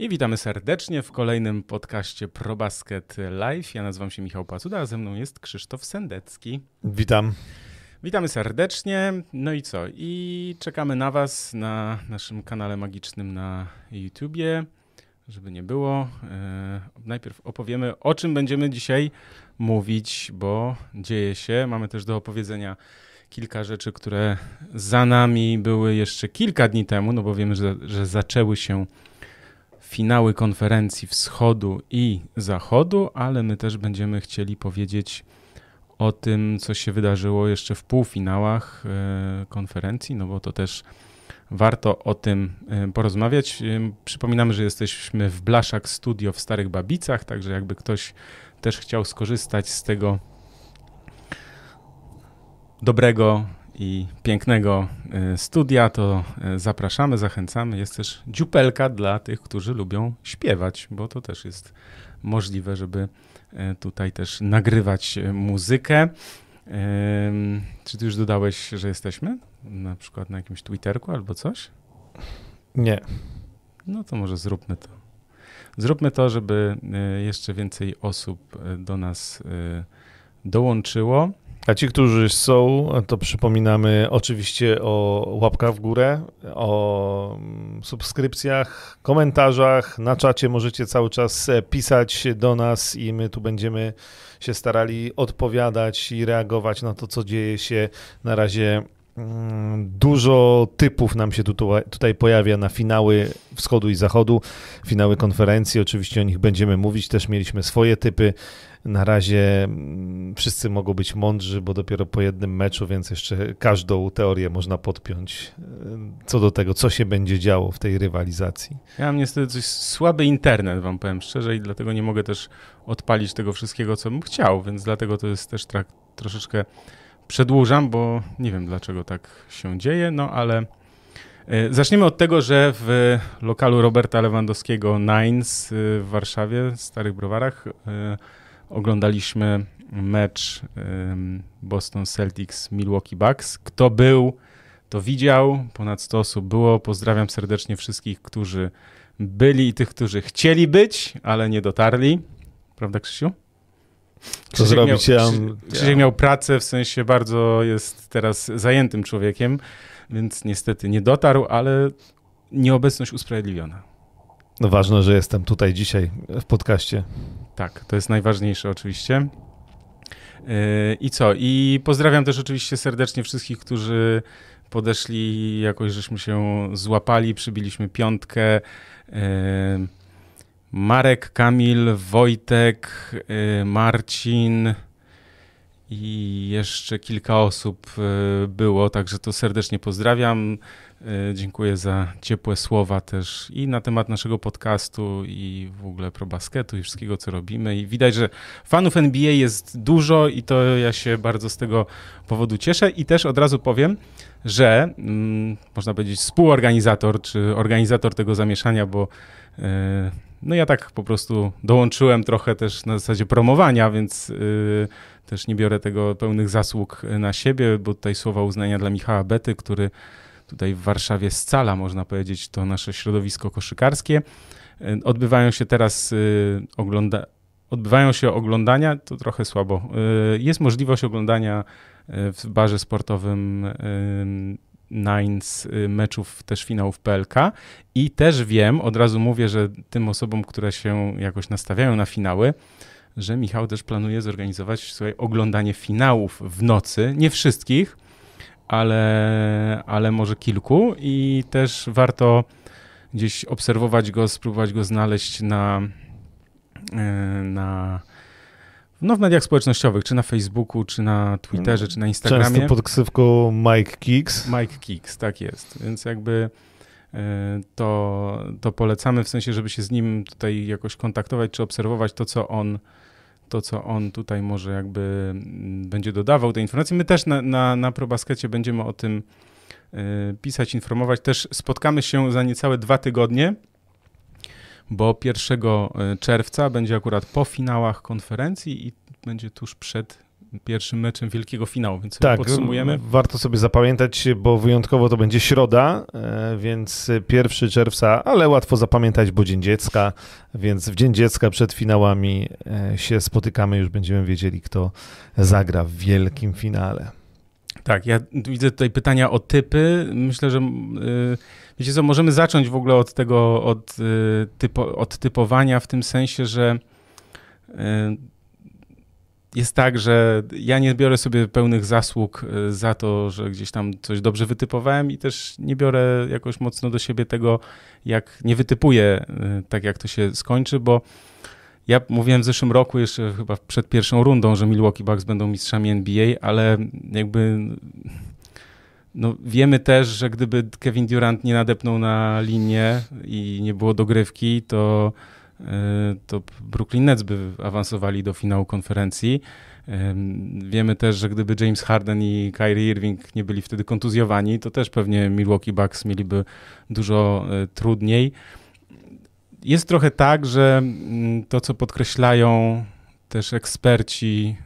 I witamy serdecznie w kolejnym podcaście ProBasket Live. Ja nazywam się Michał Pacuda, a ze mną jest Krzysztof Sendecki. Witam. Witamy serdecznie. No i co? I czekamy na Was na naszym kanale magicznym na YouTubie. Żeby nie było, e, najpierw opowiemy, o czym będziemy dzisiaj mówić, bo dzieje się. Mamy też do opowiedzenia kilka rzeczy, które za nami były jeszcze kilka dni temu, no bo wiemy, że, że zaczęły się finały konferencji wschodu i zachodu, ale my też będziemy chcieli powiedzieć o tym, co się wydarzyło jeszcze w półfinałach e, konferencji, no bo to też warto o tym e, porozmawiać. E, przypominamy, że jesteśmy w Blaszak Studio w Starych Babicach, także jakby ktoś też chciał skorzystać z tego dobrego i pięknego studia, to zapraszamy, zachęcamy. Jest też dziupelka dla tych, którzy lubią śpiewać, bo to też jest możliwe, żeby tutaj też nagrywać muzykę. Czy ty już dodałeś, że jesteśmy? Na przykład na jakimś Twitterku albo coś? Nie. No to może zróbmy to. Zróbmy to, żeby jeszcze więcej osób do nas dołączyło. A ci, którzy są, to przypominamy oczywiście o łapkach w górę, o subskrypcjach, komentarzach. Na czacie możecie cały czas pisać do nas i my tu będziemy się starali odpowiadać i reagować na to, co dzieje się. Na razie Dużo typów nam się tutaj, pojawia na finały wschodu i zachodu, finały konferencji. Oczywiście o nich będziemy mówić. Też mieliśmy swoje typy. Na razie mm, wszyscy mogą być mądrzy, bo dopiero po jednym meczu, więc jeszcze każdą teorię można podpiąć y, co do tego, co się będzie działo w tej rywalizacji. Ja mam niestety coś słaby internet, wam powiem szczerze, i dlatego nie mogę też odpalić tego wszystkiego, co bym chciał, więc dlatego to jest też troszeczkę przedłużam, bo nie wiem dlaczego tak się dzieje, no ale y, Zaczniemy od tego, że w lokalu Roberta Lewandowskiego Nines y, w Warszawie, w Starych Browarach, oglądaliśmy mecz Boston Celtics Milwaukee Bucks. Kto był, to widział. Ponad 100 osób było. Pozdrawiam serdecznie wszystkich, którzy byli i tych, którzy chcieli być, ale nie dotarli. Prawda, Krzysiu? Co zrobić? Miał, Krzysiek, ja. miał pracę, w sensie bardzo jest teraz zajętym człowiekiem, więc niestety nie dotarł, ale nieobecność usprawiedliwiona. No ważne, że jestem tutaj dzisiaj w podcaście. Tak, to jest najważniejsze oczywiście. Yy, I co? I pozdrawiam też oczywiście serdecznie wszystkich, którzy podeszli, jakoś żeśmy się złapali, przybiliśmy piątkę. Marek, Kamil, Wojtek, yy, Marcin i jeszcze kilka osób było, także to serdecznie pozdrawiam. E, dziękuję za ciepłe słowa też i na temat naszego podcastu i w ogóle pro basketu i wszystkiego, co robimy. I widać, że fanów NBA jest dużo i to ja się bardzo z tego powodu cieszę. I też od razu powiem, że mm, można powiedzieć współorganizator czy organizator tego zamieszania, bo no ja tak po prostu dołączyłem trochę też na zasadzie promowania, więc yy, też nie biorę tego pełnych zasług na siebie, bo tutaj słowa uznania dla Michała Bety, który tutaj w Warszawie scala, można powiedzieć, to nasze środowisko koszykarskie. E, odbywają się teraz y, ogląda odbywają się oglądania, to trochę słabo. Jest możliwość oglądania w barze sportowym Nines meczów też finałów PLK i też wiem, od razu mówię, że tym osobom, które się jakoś nastawiają na finały, że Michał też planuje zorganizować słuchaj, oglądanie finałów w nocy, nie wszystkich, ale, ale może kilku. I też warto gdzieś obserwować go, spróbować go znaleźć na, e, na no w mediach społecznościowych, czy na Facebooku, czy na Twitterze, czy na Instagramie. Często pod ksywką Mike Kicks. Mike Kicks, tak jest. Więc jakby e, to, to polecamy w sensie, żeby się z nim tutaj jakoś kontaktować, czy obserwować to, co on to, co on tutaj może jakby mm, będzie dodawał te informacje. My też na, na, na ProBaskecie będziemy o tym y, pisać, informować. Też spotkamy się za niecałe dwa tygodnie, bo 1 y, czerwca będzie akurat po finałach konferencji i będzie tuż przed pierwszym meczem wielkiego finału, więc tak, podsumujemy. Warto sobie zapamiętać, bo wyjątkowo to będzie środa, e, więc 1 czerwca, ale łatwo zapamiętać, bo Dzień Dziecka, więc w Dzień Dziecka przed finałami e, się spotykamy, już będziemy wiedzieli, kto zagra w wielkim finale. Tak, ja widzę tutaj pytania o typy. Myślę, że yy, wiecie co, możemy zacząć w ogóle od tego, od, yy, typo, od typowania w tym sensie, że yy, jest tak, że ja nie biorę sobie pełnych zasług y, za to, że gdzieś tam coś dobrze wytypowałem i też nie biorę jakoś mocno do siebie tego, jak nie wytypuję y, tak, jak to się skończy, bo ja mówiłem w zeszłym roku, jeszcze chyba przed pierwszą rundą, że Milwaukee Bucks będą mistrzami NBA, ale jakby no, wiemy też, że gdyby Kevin Durant nie nadepnął na linię i nie było dogrywki, to, e, to Brooklyn Nets by awansowali do finału konferencji. Wiemy też, że gdyby James Harden i Kyrie Irving nie byli wtedy kontuzjowani, to też pewnie Milwaukee Bucks mieliby dużo e, trudniej jest trochę tak, że mm, to, co podkreślają też eksperci,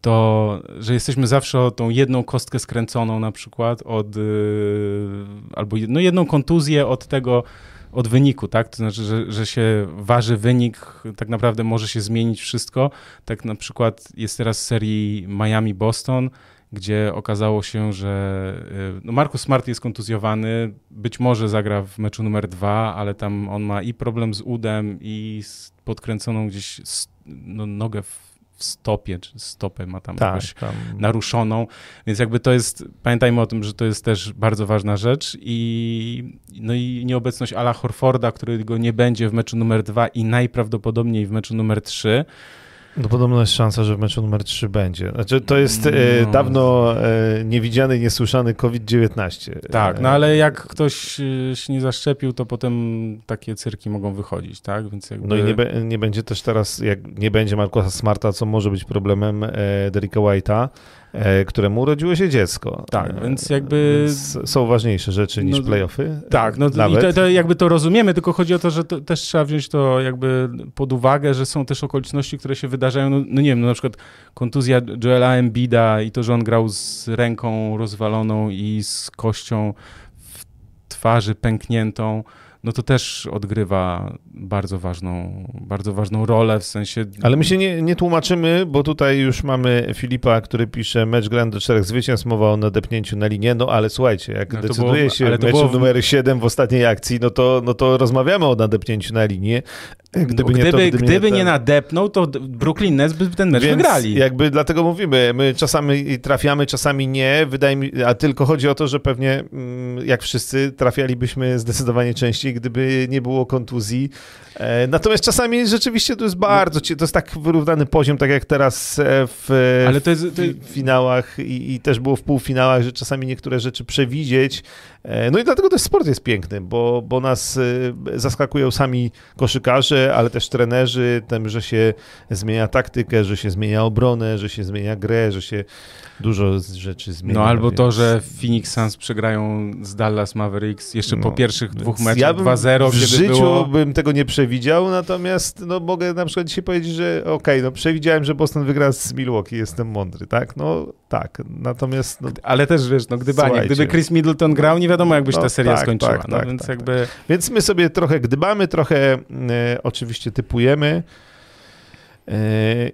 to, że jesteśmy zawsze o tą jedną kostkę skręconą na przykład od, yy, albo no jedną kontuzję od tego, od wyniku, tak? To znaczy, że, że się waży wynik, tak naprawdę może się zmienić wszystko. Tak na przykład jest teraz serii Miami-Boston, gdzie okazało się, że y, no Markus Smart jest kontuzjowany, być może zagra w meczu numer dwa, ale tam on ma i problem z udem, i z podkręconą gdzieś no, nogę w w stopie, czy stopę ma tam tak, jakoś tam. naruszoną, więc jakby to jest, pamiętajmy o tym, że to jest też bardzo ważna rzecz i no i nieobecność Ala Horforda, którego nie będzie w meczu numer dwa i najprawdopodobniej w meczu numer trzy, no podobno jest szansa, że w meczu numer 3 będzie. Znaczy, to jest e, no. dawno e, niewidziany, niesłyszany COVID-19. Tak, no ale jak ktoś e, się nie zaszczepił, to potem takie cyrki mogą wychodzić, tak? Więc jakby... No i nie, be, nie będzie też teraz, jak nie będzie Markusa Smarta, co może być problemem e, Derricka White'a, E, któremu urodziło się dziecko. Tak, e, więc jakby... Więc są ważniejsze rzeczy niż no, playoffy. Tak, no Nawet. i to, to, jakby to rozumiemy, tylko chodzi o to, że to też trzeba wziąć to jakby pod uwagę, że są też okoliczności, które się wydarzają, no, no nie wiem, no na przykład kontuzja Joela Embida i to, że on grał z ręką rozwaloną i z kością w twarzy pękniętą, no to też odgrywa bardzo ważną, bardzo ważną rolę w sensie... Ale my się nie, nie tłumaczymy, bo tutaj już mamy Filipa, który pisze mecz grany do czterech zwycięstw, mowa o nadepnięciu na linię, no ale słuchajcie, jak no decyduje było, się w meczu w... numer 7 w ostatniej akcji, no to, no to rozmawiamy o nadepnięciu na linię. Gdyby, nie, gdyby, to, gdyby, gdyby nie, nie, nadepnął, to Brooklyn Nets by ten mecz Więc wygrali. jakby dlatego mówimy, my czasami trafiamy, czasami nie, wydaje mi, a tylko chodzi o to, że pewnie mm, jak wszyscy trafialibyśmy zdecydowanie częściej, gdyby nie było kontuzji. E, natomiast czasami rzeczywiście to jest bardzo, to jest tak wyrównany poziom, tak jak teraz e, w, Ale to jest, to... w finałach i, i też było w półfinałach, że czasami niektóre rzeczy przewidzieć. E, no i dlatego też sport jest piękny, bo, bo nas zaskakują sami koszykarze, ale też trenerzy, tym, że się zmienia taktykę, że się zmienia obronę, że się zmienia grę, że się dużo rzeczy zmienia. No albo więc... to, że Phoenix Suns przegrają z Dallas Mavericks jeszcze no, po pierwszych dwóch meczach ja 2-0. W życiu było... bym tego nie przewidział, natomiast no, mogę na przykład dzisiaj powiedzieć, że okej, okay, no przewidziałem, że Boston wygra z Milwaukee, jestem mądry, tak? No tak, natomiast... No, Ale też wiesz, no gdybanie, gdyby Chris Middleton grał, nie wiadomo jakbyś no, ta seria tak, skończyła. Tak, no, tak, więc tak, jakby... Tak. Więc my sobie trochę gdybamy, trochę e, oczywiście typujemy,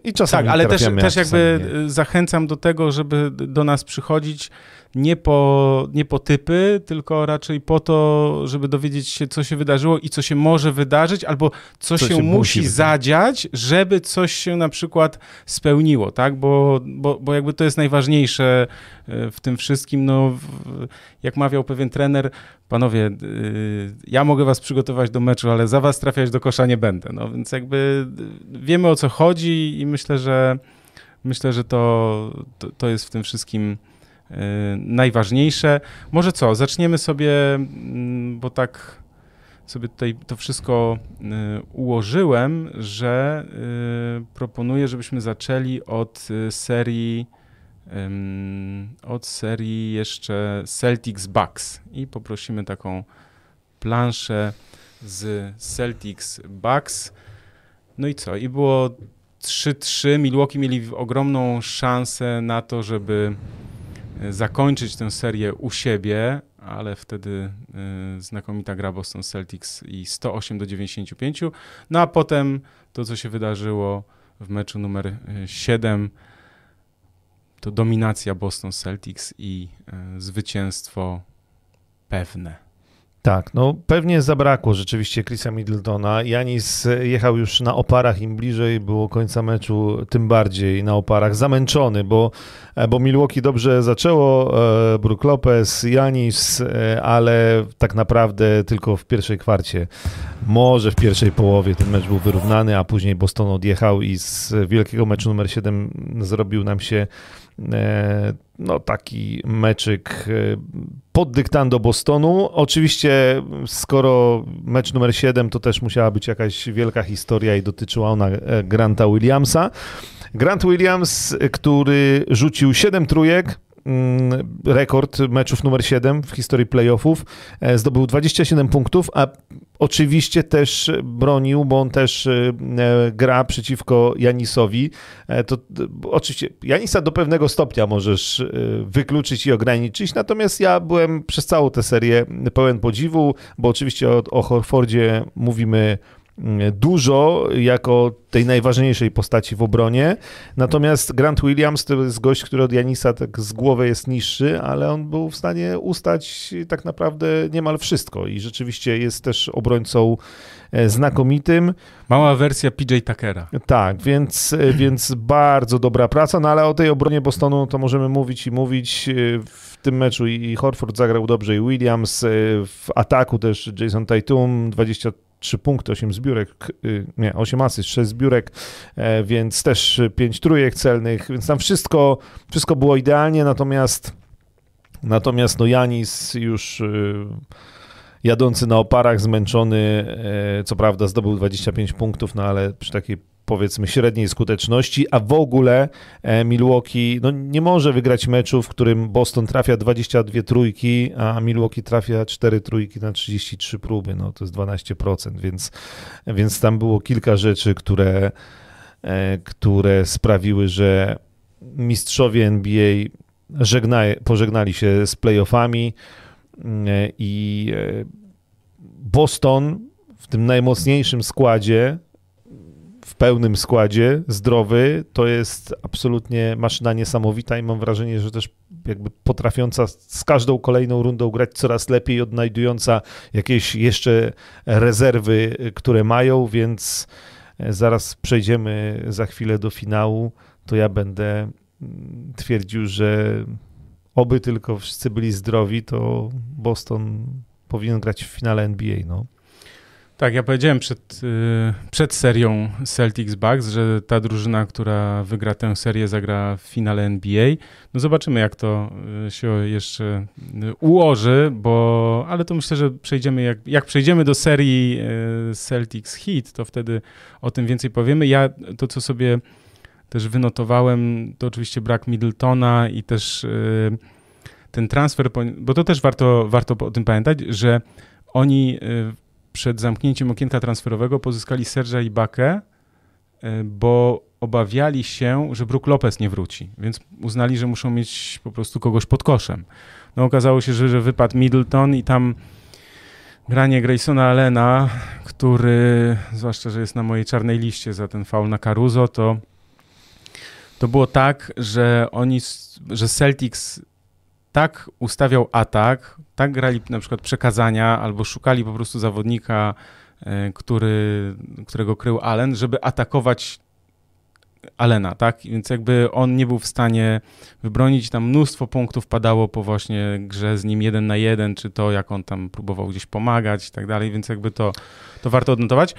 i czasami tak, ale też, też jakby nie. zachęcam do tego, żeby do nas przychodzić nie po, nie po typy, tylko raczej po to, żeby dowiedzieć się, co się wydarzyło i co się może wydarzyć, albo co, co się, się, musi zadziać, żeby coś się na przykład spełniło, tak? Bo, bo, bo jakby to jest najważniejsze e, w tym wszystkim. No, jak mawiał pewien trener, panowie, e, ja mogę was przygotować do meczu, ale za was trafiać do kosza nie będę. No więc jakby wiemy o co chodzi i myślę, że myślę, że to, to, to jest w tym wszystkim najważniejsze. Może co, zaczniemy sobie, mm, bo tak sobie tutaj to wszystko y, ułożyłem, że y, proponuję, żebyśmy zaczęli od serii od serii jeszcze Celtics Bucks i poprosimy taką planszę z Celtics Bucks. No i co? I było 3-3 Milwaukee mieli ogromną szansę na to, żeby zakończyć tę serię u siebie, ale wtedy y, znakomita gra Boston Celtics i 108 do 95. No a potem to, co się wydarzyło w meczu numer 7, to dominacja Boston Celtics i zwycięstwo pewne. Tak, no pewnie zabrakło rzeczywiście Chrisa Middletona. Janis jechał już na oparach, im bliżej było końca meczu, tym bardziej na oparach, zamęczony, bo, e, bo Milwaukee dobrze zaczęło, e, Brook Lopez, Janis, e, ale tak naprawdę tylko w pierwszej kwarcie, może w pierwszej połowie ten mecz był wyrównany, a później Boston odjechał i z wielkiego meczu numer 7 zrobił nam się no, taki meczyk pod dyktando Bostonu. Oczywiście, skoro mecz numer 7, to też musiała być jakaś wielka historia i dotyczyła ona e, Granta Williamsa. Grant Williams, który rzucił 7 trójek, rekord meczów numer 7 w historii playoffów. E, zdobył 27 punktów, a Oczywiście też bronił, bo on też e, gra przeciwko Janisowi. E, to oczywiście Janisa do pewnego stopnia możesz wykluczyć i ograniczyć, natomiast ja byłem przez całą tę serię pełen podziwu, bo oczywiście o, o Horfordzie mówimy dużo jako tej najważniejszej postaci w obronie. Natomiast Grant Williams to jest gość, który od Janisa tak z głowy jest niższy, ale on był w stanie ustać tak naprawdę niemal wszystko i rzeczywiście jest też obrońcą e, znakomitym. Mała wersja PJ Tuckera. Tak, więc, e, więc bardzo dobra praca, no ale o tej obronie Bostonu to możemy mówić i mówić. E, w tym meczu i Horford zagrał dobrze i Williams, w ataku też Jason Tatum 20 3 punkty, 8 zbiórek, y, nie, 8 asyst, 6 zbiórek, e, więc też 5 trójek celnych, więc tam wszystko, wszystko było idealnie, natomiast natomiast no Janis już y, jadący na oparach, zmęczony, e, co prawda zdobył 25 punktów, no ale przy takiej powiedzmy średniej skuteczności, a w ogóle e, Milwaukee no, nie może wygrać meczu, w którym Boston trafia 22 trójki, a Milwaukee trafia 4 trójki na 33 próby, no to jest 12%, więc, więc tam było kilka rzeczy, które, e, które sprawiły, że mistrzowie NBA żegna, pożegnali się z playoffami e, i Boston w tym najmocniejszym składzie w pełnym składzie, zdrowy, to jest absolutnie maszyna niesamowita i mam wrażenie, że też jakby potrafiąca z każdą kolejną rundą grać coraz lepiej, odnajdująca jakieś jeszcze rezerwy, które mają, więc e, zaraz przejdziemy za chwilę do finału, to ja będę mm, twierdził, że oby tylko wszyscy byli zdrowi, to Boston powinien grać w finale NBA, no. Tak, ja powiedziałem przed, y, przed serią Celtics Bucks, że ta drużyna, która wygra tę serię, zagra w finale NBA. No zobaczymy, jak to y, się jeszcze y, ułoży, bo ale to myślę, że przejdziemy, jak, jak przejdziemy do serii Celtics Heat, to wtedy o tym więcej powiemy. Ja to, co sobie też wynotowałem, to oczywiście brak Middletona i też ten transfer, bo to też warto, warto o tym pamiętać, że oni przed zamknięciem okienka transferowego pozyskali Sergia Ibakę, e, bo obawiali się, że Brook Lopez nie wróci, więc uznali, że muszą mieć po prostu kogoś pod koszem. No okazało się, że, że wypadł Middleton i tam granie Graysona Allena, który, zwłaszcza, że jest na mojej czarnej liście za ten faul na Caruso, to, to było tak, że oni, że Celtics tak ustawiał atak, tak grali na przykład przekazania albo szukali po prostu zawodnika, e, który, którego krył Allen, żeby atakować Alena, tak? Więc jakby on nie był w stanie wybronić, tam mnóstwo punktów padało po właśnie grze z nim jeden na jeden, czy to jak on tam próbował gdzieś pomagać i tak dalej, więc jakby to, to warto odnotować.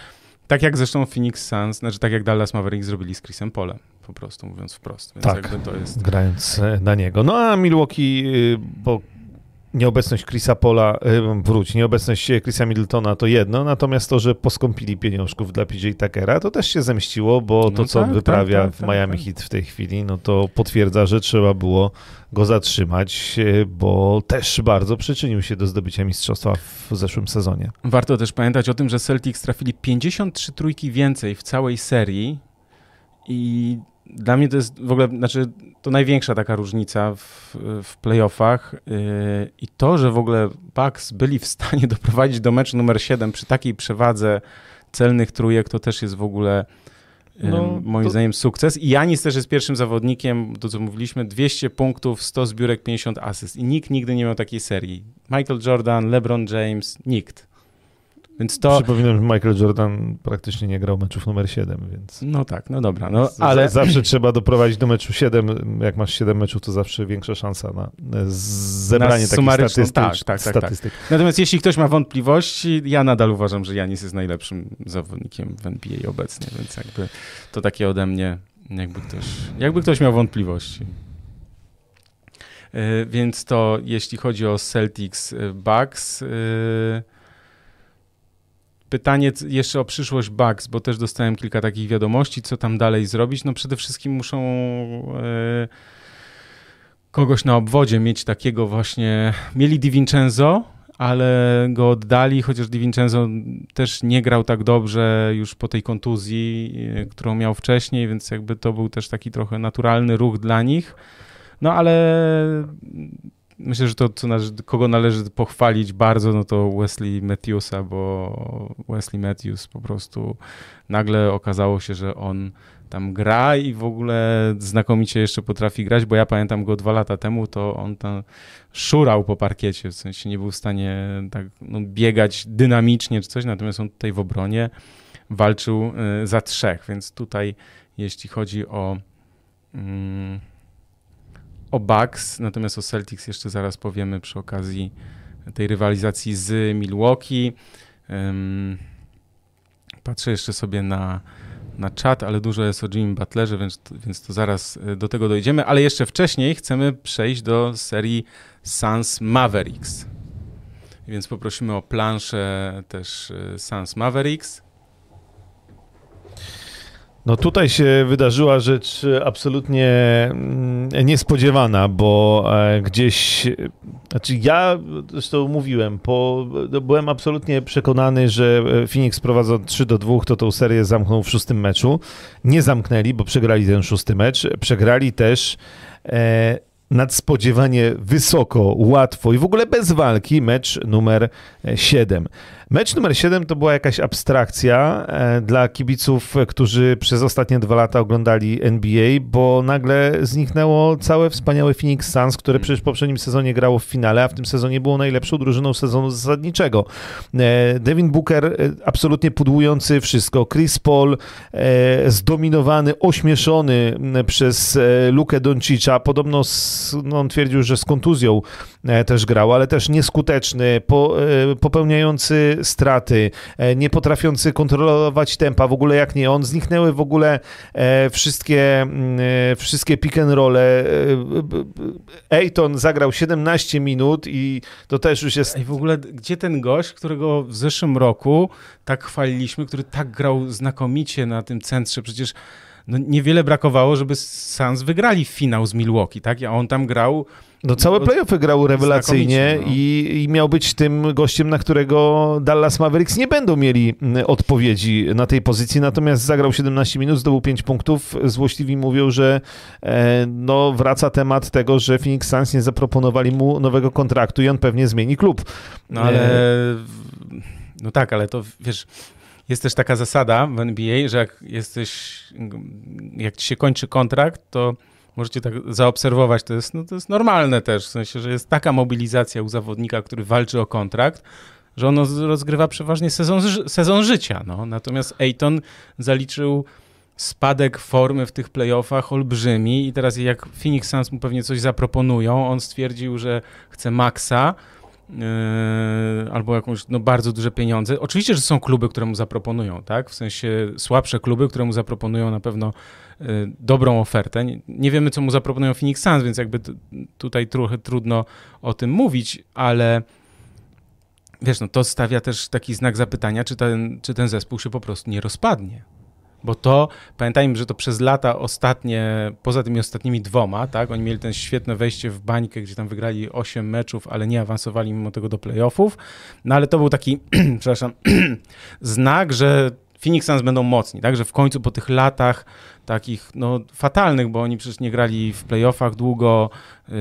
Tak jak zresztą Phoenix Suns, znaczy tak jak Dallas Mavericks zrobili z Chrisem Polem, po prostu mówiąc wprost. Więc tak, jakby to jest... grając e, na niego. No a Milwaukee, y, bo nieobecność Chrisa Pola, y, wróć, nieobecność Chrisa Middletona to jedno, natomiast to, że poskąpili pieniążków dla PJ Tuckera, to też się zemściło, bo no to, co tak, on wyprawia tak, tak, w Miami tak. Heat w tej chwili, no to potwierdza, że trzeba było go zatrzymać, y, bo też bardzo przyczynił się do zdobycia mistrzostwa w zeszłym sezonie. Warto też pamiętać o tym, że Celtics trafili 53 trójki więcej w całej serii I dla mnie to jest w ogóle, znaczy to największa taka różnica w, w playoffach yy, i to, że w ogóle Bucks byli w stanie doprowadzić do meczu numer 7 przy takiej przewadze celnych trójek, to też jest w ogóle yy, no, moim to... zdaniem sukces. I Janis też jest pierwszym zawodnikiem, to co mówiliśmy, 200 punktów, 100 zbiórek, 50 asyst i nikt nigdy nie miał takiej serii. Michael Jordan, LeBron James, nikt. Więc to... Przypominam, że Michael Jordan praktycznie nie grał meczów numer 7, więc... No tak, no dobra, no ale... zawsze trzeba doprowadzić do meczu 7, jak masz 7 meczów, to zawsze większa szansa na zebranie na takich statystyk, tak, tak, tak, statystyk. Tak. Natomiast jeśli ktoś ma wątpliwości, ja nadal uważam, że Janis jest najlepszym zawodnikiem w NBA obecnie, więc jakby to takie ode mnie, jakby ktoś, jakby ktoś miał wątpliwości. Yy, więc to jeśli chodzi o Celtics y, Bucks... Yy, Pytanie jeszcze o przyszłość Bugs, bo też dostałem kilka takich wiadomości, co tam dalej zrobić. No przede wszystkim muszą e, kogoś na obwodzie mieć takiego właśnie. Mieli Di Vincenzo, ale go oddali, chociaż Di Vincenzo też nie grał tak dobrze już po tej kontuzji, e, którą miał wcześniej, więc jakby to był też taki trochę naturalny ruch dla nich. No ale myślę, że to, co należy, kogo należy pochwalić bardzo, no to Wesley Matthewsa, bo Wesley Matthews po prostu nagle okazało się, że on tam gra i w ogóle znakomicie jeszcze potrafi grać, bo ja pamiętam go dwa lata temu, to on tam szurał po parkiecie, w sensie nie był w stanie tak no, biegać dynamicznie czy coś, natomiast on tutaj w obronie walczył y, za trzech, więc tutaj jeśli chodzi o... Mm, o Bucks, natomiast o Celtics jeszcze zaraz powiemy przy okazji tej rywalizacji z Milwaukee. Patrzę jeszcze sobie na, na czat, ale dużo jest o Jimmy Butlerze, więc, więc to zaraz e, do tego dojdziemy. Ale jeszcze wcześniej chcemy przejść do serii Suns Mavericks. Więc poprosimy o planszę też e, Suns Mavericks. No tutaj się wydarzyła rzecz absolutnie mm, niespodziewana, bo e, gdzieś, znaczy ja zresztą mówiłem, po, byłem absolutnie przekonany, że e, Phoenix prowadząc 3 do 2, to tą serię zamknął w szóstym meczu. Nie zamknęli, bo przegrali ten szósty mecz. Przegrali też e, nadspodziewanie wysoko, łatwo i w ogóle bez walki mecz numer 7. Mecz numer 7 to była jakaś abstrakcja e, dla kibiców, którzy przez ostatnie dwa lata oglądali NBA, bo nagle zniknęło całe wspaniałe Phoenix Suns, które przecież w poprzednim sezonie grało w finale, a w tym sezonie było najlepszą drużyną sezonu zasadniczego. E, Devin Booker e, absolutnie pudłujący wszystko. Chris Paul zdominowany, ośmieszony przez Lukę Doncicza. Podobno no, on twierdził, że z kontuzją też grał, ale też nieskuteczny, po, popełniający straty, e, nie potrafiący kontrolować tempa, w ogóle jak nie on, zniknęły w ogóle e, wszystkie, mm, e, wszystkie pick and role. Ejton zagrał 17 minut i to też już jest... I w ogóle gdzie ten gość, którego w zeszłym roku tak chwaliliśmy, który tak grał znakomicie na tym centrze, przecież no, niewiele brakowało, żeby Suns wygrali finał z Milwaukee, tak? A on tam grał no całe playoffy grał rewelacyjnie no. i, i, miał być tym gościem, na którego Dallas Mavericks nie będą mieli mm, odpowiedzi na tej pozycji, natomiast zagrał 17 minut, zdobył 5 punktów. Złośliwi mówią, że e, no, wraca temat tego, że Phoenix Suns nie zaproponowali mu nowego kontraktu i on pewnie zmieni klub. No ale... E... No tak, ale to wiesz jest też taka zasada w NBA, że jak jesteś, jak ci się kończy kontrakt, to możecie tak zaobserwować, to jest, no, to jest normalne też, w sensie, że jest taka mobilizacja u zawodnika, który walczy o kontrakt, że on rozgrywa przeważnie sezon, sezon życia. No. Natomiast Ayton zaliczył spadek formy w tych playoffach olbrzymi i teraz jak Phoenix Suns mu pewnie coś zaproponują, on stwierdził, że chce maksa, Yy, albo jakąś no, bardzo duże pieniądze. Oczywiście, że są kluby, które mu zaproponują, tak? W sensie słabsze kluby, które mu zaproponują na pewno yy, dobrą ofertę. Nie, nie, wiemy, co mu zaproponują Phoenix Suns, więc jakby tutaj trochę trudno o tym mówić, ale wiesz, no to stawia też taki znak zapytania, czy ten, czy ten zespół się po prostu nie rozpadnie. Bo to, pamiętajmy, że to przez lata ostatnie, poza tymi ostatnimi dwoma, tak, oni mieli ten świetne wejście w bańkę, gdzie tam wygrali 8 meczów, ale nie awansowali mimo tego do playoffów, no ale to był taki, przepraszam, znak, że Phoenix Suns będą mocni, tak, że w końcu po tych latach takich no, fatalnych, bo oni przecież nie grali w playoffach długo. Yy,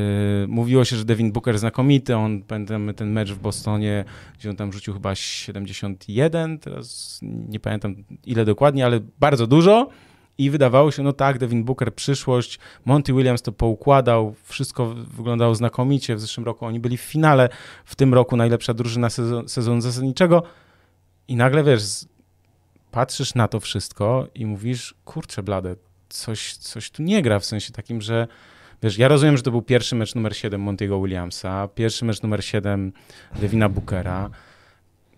mówiło się, że Devin Booker znakomity, on pamiętamy ten mecz w Bostonie, gdzie on tam rzucił chyba 71, teraz nie pamiętam ile dokładnie, ale bardzo dużo. I wydawało się, no tak, Devin Booker, przyszłość, Monty Williams to poukładał, wszystko wyglądało znakomicie. W zeszłym roku oni byli w finale, w tym roku najlepsza drużyna sezon, sezonu zasadniczego. I nagle wiesz, patrzysz na to wszystko i mówisz, kurczę, blade, coś, coś tu nie gra, w sensie takim, że wiesz, ja rozumiem, że to był pierwszy mecz numer 7 Montiego Williamsa, pierwszy mecz numer 7 Devina Bookera.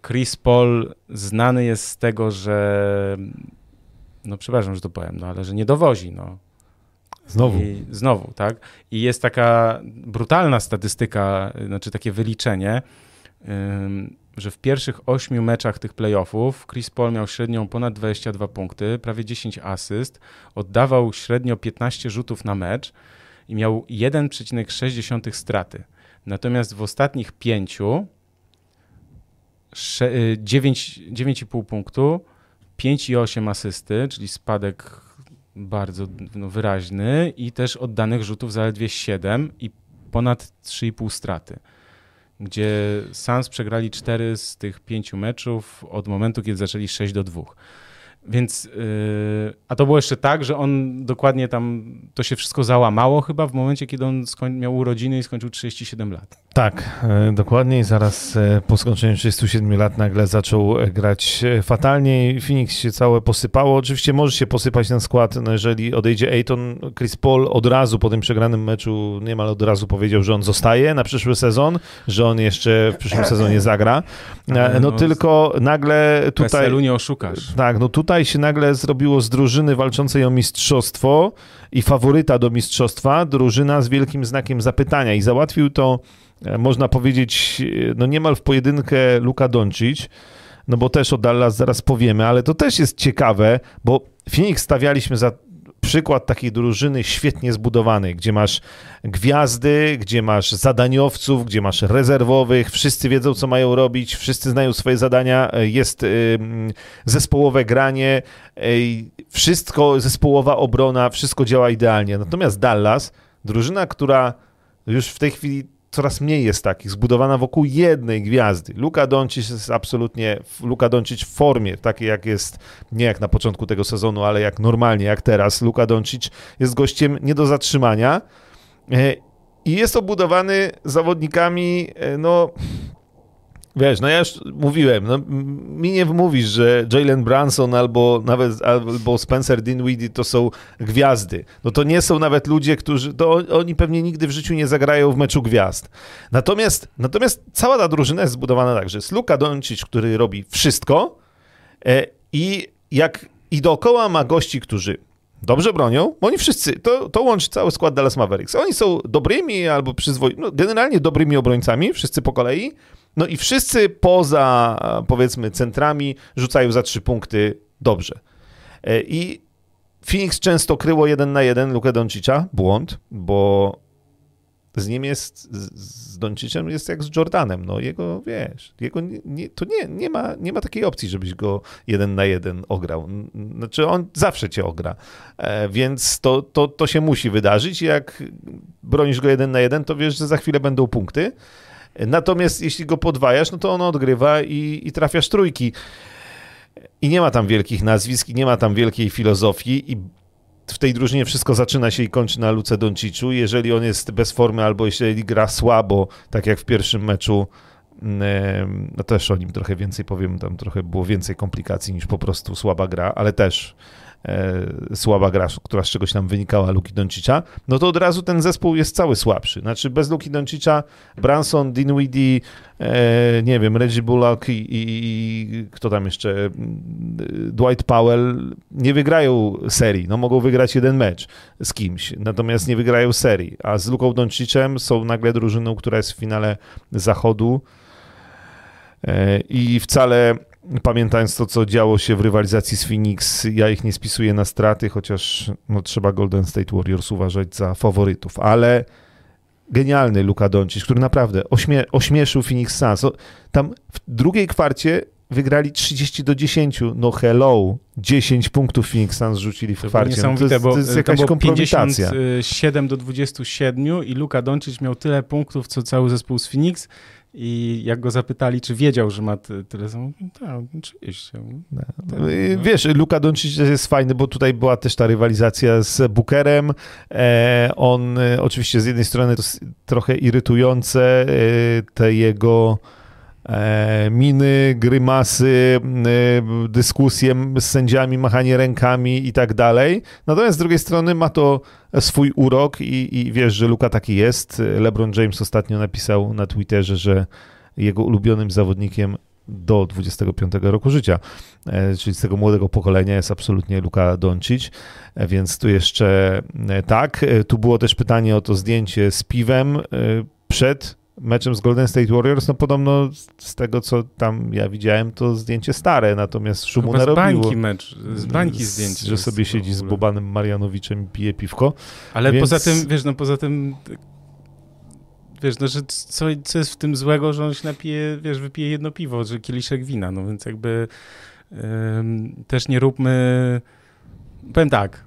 Chris Paul znany jest z tego, że no przepraszam, że to powiem, no ale że nie dowozi, no. Znowu. I znowu, tak? I jest taka brutalna statystyka, znaczy takie wyliczenie, że w pierwszych ośmiu meczach tych playoffów Chris Paul miał średnią ponad 22 punkty, prawie 10 asyst, oddawał średnio 15 rzutów na mecz i miał 1,6 straty. Natomiast w ostatnich pięciu 9,5 y, punktu, 5,8 asysty, czyli spadek bardzo no, wyraźny i też oddanych rzutów zaledwie 7 i ponad 3,5 straty gdzie Suns przegrali 4 z tych 5 meczów od momentu, kiedy zaczęli 6 do 2. Więc, yy, a to było jeszcze tak, że on dokładnie tam, to się wszystko załamało chyba w momencie, kiedy on miał urodziny i skończył 37 lat. Tak, e, dokładnie. I zaraz e, po skończeniu 37 lat nagle zaczął e, grać fatalnie i Phoenix się całe posypało. Oczywiście może się posypać ten skład, no jeżeli odejdzie Ayton. Chris Paul od razu po tym przegranym meczu niemal od razu powiedział, że on zostaje na przyszły sezon, że on jeszcze w przyszłym sezonie zagra. No, no tylko nagle tutaj... PSL-u nie oszukasz. Tak, no tutaj się nagle zrobiło z drużyny walczącej o mistrzostwo i faworyta do mistrzostwa, drużyna z wielkim znakiem zapytania. I załatwił to E, można powiedzieć, e, no niemal w pojedynkę Luka Doncic, no bo też o Dallas zaraz powiemy, ale to też jest ciekawe, bo Phoenix stawialiśmy za przykład takiej drużyny świetnie zbudowanej, gdzie masz gwiazdy, gdzie masz zadaniowców, gdzie masz rezerwowych, wszyscy wiedzą, co mają robić, wszyscy znają swoje zadania, e, jest y, zespołowe granie, y, wszystko, zespołowa obrona, wszystko działa idealnie. Natomiast Dallas, drużyna, która już w tej chwili coraz mniej jest takich, zbudowana wokół jednej gwiazdy. Luka Doncic jest absolutnie, Luka Doncic w formie, takiej jak jest, nie jak na początku tego sezonu, ale jak normalnie, jak teraz. Luka Doncic jest gościem nie do zatrzymania e, i jest obudowany zawodnikami, e, no Wiesz, no ja już mówiłem, no, mi nie mówisz, że Jalen Branson albo nawet albo Spencer Dinwiddie to są gwiazdy. No to nie są nawet ludzie, którzy, to oni pewnie nigdy w życiu nie zagrają w meczu gwiazd. Natomiast, natomiast cała ta drużyna jest zbudowana tak, że jest Luka Doncic, który robi wszystko e, i jak i dookoła ma gości, którzy dobrze bronią, bo oni wszyscy, to, to łączy cały skład Dallas Mavericks. Oni są dobrymi albo przyzwoitymi, no, generalnie dobrymi obrońcami, wszyscy po kolei, no i wszyscy poza, powiedzmy, centrami rzucają za trzy punkty dobrze. E, I Phoenix często kryło jeden na jeden Lukę Doncicza, błąd, bo z nim jest, z Doncicem jest jak z Jordanem, no jego, wiesz, jego nie, to nie, nie, ma, nie ma takiej opcji, żebyś go jeden na jeden ograł. Znaczy on zawsze cię ogra, e, więc to, to, to się musi wydarzyć. Jak bronisz go jeden na jeden, to wiesz, że za chwilę będą punkty. Natomiast jeśli go podwajasz, no to on odgrywa i, i trafiasz trójki. I nie ma tam wielkich nazwisk, i nie ma tam wielkiej filozofii i w tej drużynie wszystko zaczyna się i kończy na Luce Donciczu. Jeżeli on jest bez formy albo jeśli gra słabo, tak jak w pierwszym meczu, mm, no też o nim trochę więcej powiem, tam trochę było więcej komplikacji niż po prostu słaba gra, ale też e, słaba gra, która z czegoś tam wynikała Luki Doncicza, no to od razu ten zespół jest cały słabszy. Znaczy bez Luki Doncicza Branson, Dinwiddie, e, nie wiem, Reggie Bullock i, i, i, kto tam jeszcze, Dwight Powell nie wygrają serii. No mogą wygrać jeden mecz z kimś, natomiast nie wygrają serii. A z Luką Doncicem są nagle drużyną, która jest w finale zachodu e, i wcale pamiętając to, co działo się w rywalizacji z Phoenix, ja ich nie spisuję na straty, chociaż no, trzeba Golden State Warriors uważać za faworytów, ale genialny Luka Doncic, który naprawdę ośmie ośmieszył Phoenix Suns. Tam w drugiej kwarcie wygrali 30 do 10. No hello, 10 punktów Phoenix Suns rzucili w To kwarcie. No to, jest, bo to jest to jakaś było kompromitacja. 57 do 27 i Luka Doncic miał tyle punktów, co cały zespół z Phoenix i jak go zapytali, czy wiedział, że ma ty- tyle samo, tak, oczywiście. Tak, Y, no. Wiesz, Luka Doncic jest fajny, bo tutaj była też ta rywalizacja z Bookerem. E, on e, oczywiście z jednej strony to jest trochę irytujące, e, te jego miny, grymasy, e, dyskusje z sędziami, machanie rękami i tak dalej. Natomiast z drugiej strony ma to swój urok i, i wiesz, że Luka taki jest. LeBron James ostatnio napisał na Twitterze, że jego ulubionym zawodnikiem do 25 roku życia, e, czyli z tego młodego pokolenia jest absolutnie Luka Doncic, e, więc tu jeszcze e, tak. E, Tu było też pytanie o to zdjęcie z piwem e, przed meczem z Golden State Warriors, no podobno z tego, co tam ja widziałem, to zdjęcie stare, natomiast szumu Chyba z narobiło. bańki mecz, z bańki Z- zdjęcie. Że sobie siedzi z. Bobanem Marianowiczem i pije piwko. Ale Więc- poza tym, wiesz, no poza tym, wiesz, no, że co, co jest w tym złego, że on się napije, wiesz, wypije jedno piwo, że kieliszek wina, no więc jakby też nie róbmy, powiem tak,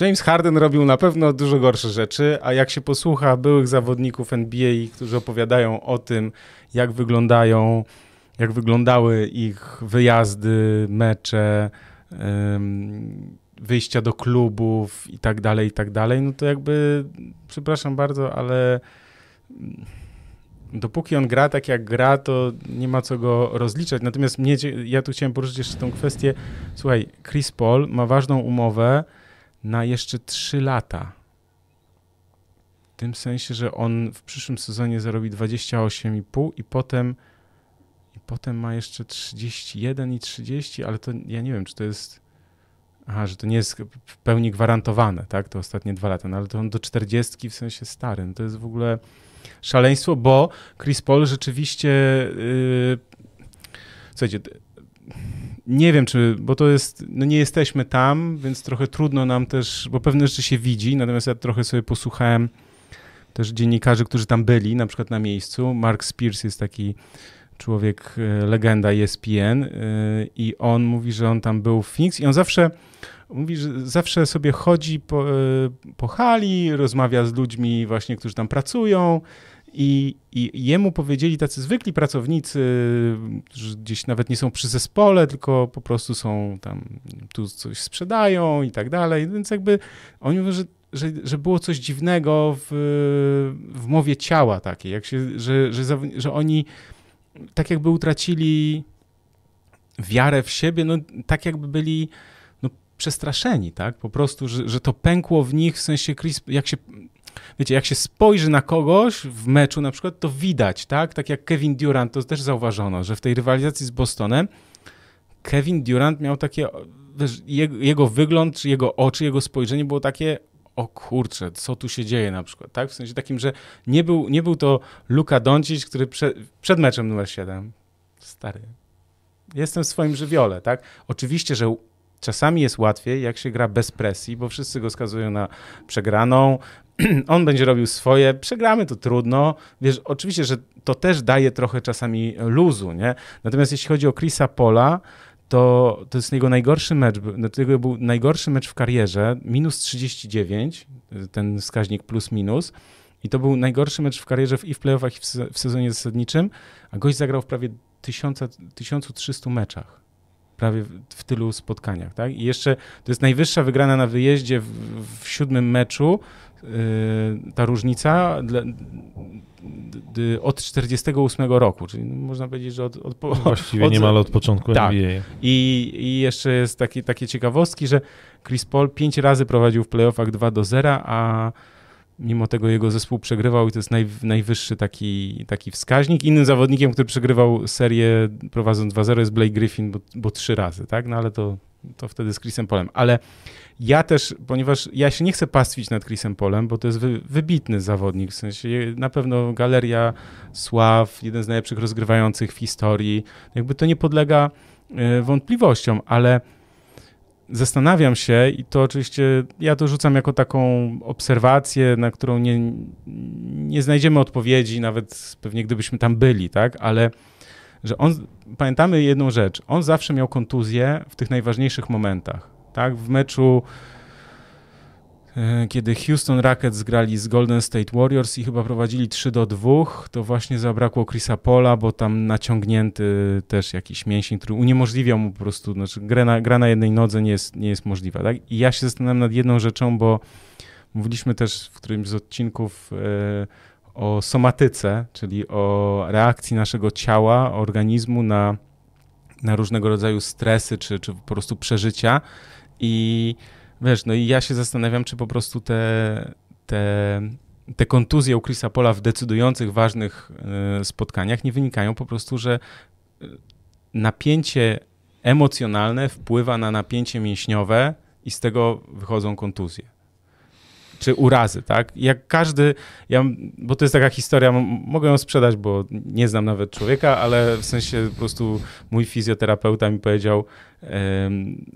James Harden robił na pewno dużo gorsze rzeczy, a jak się posłucha byłych zawodników NBA, którzy opowiadają o tym, jak wyglądają, jak wyglądały ich wyjazdy, mecze, wyjścia do klubów i tak dalej, i tak dalej, no to jakby, przepraszam bardzo, ale dopóki on gra tak jak gra, to nie ma co go rozliczać. Natomiast mnie, ja tu chciałem poruszyć jeszcze tą kwestię, słuchaj, Chris Paul ma ważną umowę na jeszcze 3 lata. W tym sensie, że on w przyszłym sezonie zarobi 28,5 i potem i potem ma jeszcze 31 i 30, ale to ja nie wiem, czy to jest Aha, że to nie jest w pełni gwarantowane, tak? To ostatnie dwa lata, no ale to on do 40 w sensie stary. No to jest w ogóle szaleństwo, bo Chris Paul rzeczywiście. Yy, słuchajcie, nie wiem, czy, bo to jest, no nie jesteśmy tam, więc trochę trudno nam też, bo pewne rzeczy się widzi, natomiast ja trochę sobie posłuchałem też dziennikarzy, którzy tam byli, na przykład na miejscu. Mark Spears jest taki człowiek, e, legenda ESPN e, i on mówi, że on tam był w Phoenix i on zawsze mówi, że zawsze sobie chodzi po, e, po hali, rozmawia z ludźmi właśnie, którzy tam pracują i, i jemu powiedzieli tacy zwykli pracownicy, którzy gdzieś nawet nie są przy zespole, tylko po prostu są tam, tu coś sprzedają i tak dalej, więc jakby oni mówią, że że, że było coś dziwnego w, w mowie ciała takiej, jak się, że, że, że oni tak jakby utracili wiarę w siebie, no tak jakby byli no, przestraszeni, tak? Po prostu, że, że to pękło w nich, w sensie Chris, jak się, wiecie, jak się spojrzy na kogoś w meczu na przykład, to widać, tak? Tak jak Kevin Durant, to też zauważono, że w tej rywalizacji z Bostonem Kevin Durant miał takie, wiesz, jego, jego wygląd, czy jego oczy, jego spojrzenie było takie, o kurczę, co tu się dzieje na przykład, tak? W sensie takim, że nie był, nie był to Luka Doncic, który prze, przed meczem numer 7, stary, jestem w swoim żywiole, tak? Oczywiście, że czasami jest łatwiej, jak się gra bez presji, bo wszyscy go skazują na przegraną, on będzie robił swoje, przegramy to trudno, wiesz, oczywiście, że to też daje trochę czasami luzu, nie? Natomiast jeśli chodzi o Chrisa Pola, to, to jest jego najgorszy mecz, to jego był najgorszy mecz w karierze, minus 39, ten wskaźnik plus minus, i to był najgorszy mecz w karierze w, i w playoffach, i w, se- w sezonie zasadniczym, a gość zagrał w prawie 1000, 1300 meczach. Prawie w, w tylu spotkaniach, tak? I jeszcze to jest najwyższa wygrana na wyjeździe w, w siódmym meczu, ta różnica dla, od 48 roku, czyli no, można powiedzieć, że od, od, po- Właściwie od- niemal od początku tak. NBA. i, I jeszcze jest taki, takie ciekawostki, że Chris Paul pięć razy prowadził w playoffach 2 do 0, a mimo tego jego zespół przegrywał i to jest naj, najwyższy taki, taki wskaźnik. Innym zawodnikiem, który przegrywał serię prowadząc 2-0 jest Blake Griffin, bo, bo trzy razy, tak? No ale to, to wtedy z Chrisem Polem. Ale ja też, ponieważ ja się nie chcę pastwić nad Chrisem Polem, bo to jest wy, wybitny zawodnik, w sensie na pewno galeria sław, jeden z najlepszych rozgrywających w historii. Jakby to nie podlega e, wątpliwościom, ale zastanawiam się i to oczywiście ja to rzucam jako taką obserwację, na którą nie, nie znajdziemy odpowiedzi, nawet pewnie gdybyśmy tam byli, tak, ale że on, pamiętamy jedną rzecz, on zawsze miał kontuzję w tych najważniejszych momentach, tak? W meczu E, kiedy Houston Rockets grali z Golden State Warriors i chyba prowadzili 3 do 2, to właśnie zabrakło Chrisa Pola, bo tam naciągnięty też jakiś mięsień, który uniemożliwiał mu po prostu, znaczy gra na, gra na jednej nodze nie jest, nie jest możliwa. Tak? I ja się zastanawiam nad jedną rzeczą, bo mówiliśmy też w którymś z odcinków e, o somatyce, czyli o reakcji naszego ciała, organizmu na, na różnego rodzaju stresy czy, czy po prostu przeżycia i Wiesz, no i ja się zastanawiam, czy po prostu te, te, te kontuzje u Chrisa Pola w decydujących, ważnych y, spotkaniach nie wynikają po prostu, że y, napięcie emocjonalne wpływa na napięcie mięśniowe i z tego wychodzą kontuzje czy urazy, tak? Jak każdy, ja, bo to jest taka historia, mogę ją sprzedać, bo nie znam nawet człowieka, ale w sensie po prostu mój fizjoterapeuta mi powiedział,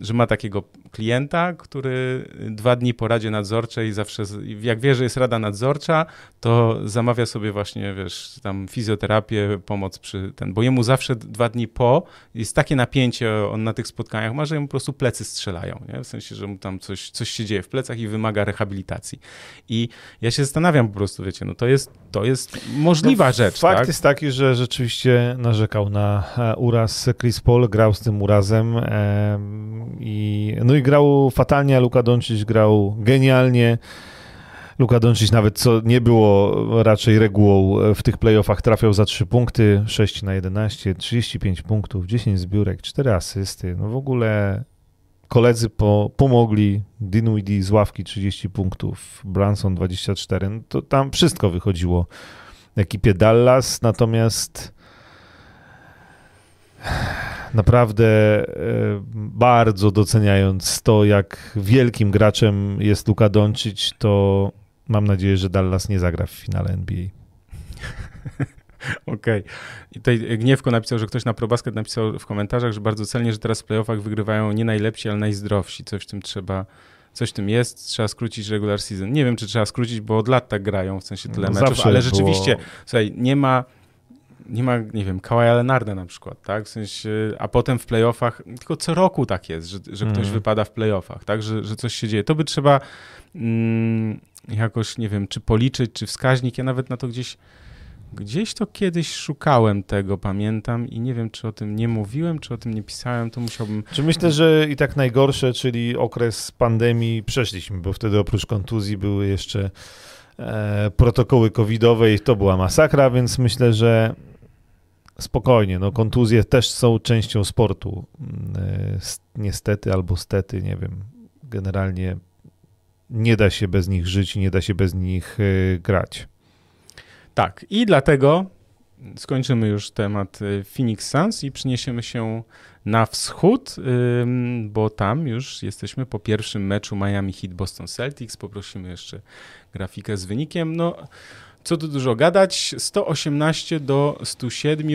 że ma takiego klienta, który dwa dni po radzie nadzorczej zawsze, jak wie, że jest rada nadzorcza, to zamawia sobie właśnie, wiesz, tam fizjoterapię, pomoc przy ten, bo jemu zawsze dwa dni po jest takie napięcie on na tych spotkaniach ma, że mu po prostu plecy strzelają, nie? w sensie, że mu tam coś, coś się dzieje w plecach i wymaga rehabilitacji. I ja się zastanawiam po prostu, wiecie, no to jest, to jest możliwa no, rzecz, Fakt tak? jest taki, że rzeczywiście narzekał na e, uraz Chris Paul, grał z tym urazem, i, no i grał fatalnie, Luka Doncic grał genialnie. Luka Doncic nawet, co nie było raczej regułą w tych playoffach, trafiał za 3 punkty, 6 na 11, 35 punktów, 10 zbiórek, 4 asysty. No w ogóle koledzy po, pomogli. Dinwiddie z ławki 30 punktów, Branson 24. No to tam wszystko wychodziło ekipie Dallas, natomiast naprawdę e, bardzo doceniając to, jak wielkim graczem jest Luka Doncic, to mam nadzieję, że Dallas nie zagra w finale NBA. Okej. Okay. I tutaj Gniewko napisał, że ktoś na ProBasket napisał w komentarzach, że bardzo celnie, że teraz w playoffach wygrywają nie najlepsi, ale najzdrowsi. Coś w tym trzeba, coś w tym jest. Trzeba skrócić regular season. Nie wiem, czy trzeba skrócić, bo od lat tak grają, w sensie tyle no meczów, ale rzeczywiście, było... słuchaj, nie ma nie ma, nie wiem, Kawaja Lenarda na przykład, tak? W sensie, a potem w playoffach, tylko co roku tak jest, że, że ktoś mm. wypada w playoffach, tak? Że, że coś się dzieje. To by trzeba mm, jakoś, nie wiem, czy policzyć, czy wskaźnik. Ja nawet na to gdzieś, gdzieś to kiedyś szukałem tego, pamiętam i nie wiem, czy o tym nie mówiłem, czy o tym nie pisałem, to musiałbym... Czy myślę, że i tak najgorsze, czyli okres pandemii przeszliśmy, bo wtedy oprócz kontuzji były jeszcze e, protokoły covidowe i to była masakra, więc myślę, że spokojnie, no kontuzje też są częścią sportu. Mm, e, niestety albo stety, nie wiem. Generalnie nie da się bez nich żyć nie da się bez nich e, grać. Tak, i dlatego skończymy już temat e, Phoenix Suns i przeniesiemy się na wschód, bo tam już jesteśmy po pierwszym meczu Miami Heat Boston Celtics. Poprosimy jeszcze grafikę z wynikiem. No, co tu dużo gadać, 118 do 107,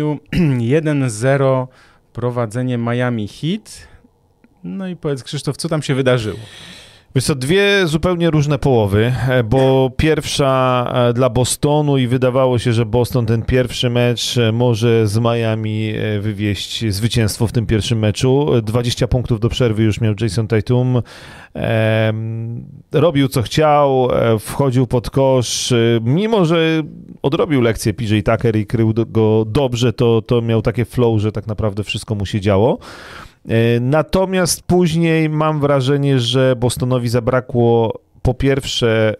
1-0 prowadzenie Miami Heat. No i powiedz Krzysztof, co tam się wydarzyło? Wiesz co, dwie zupełnie różne połowy, e, bo pierwsza e, dla Bostonu i wydawało się, że Boston ten pierwszy mecz e, może z Miami wywieźć zwycięstwo w tym pierwszym meczu. 20 punktów do przerwy już miał Jason Tatum. Robił co chciał, wchodził pod kosz. Mimo, że odrobił lekcję PJ Tucker i krył go dobrze, to, to miał takie flow, że tak naprawdę wszystko mu się działo. E, natomiast później mam wrażenie, że Bostonowi zabrakło po pierwsze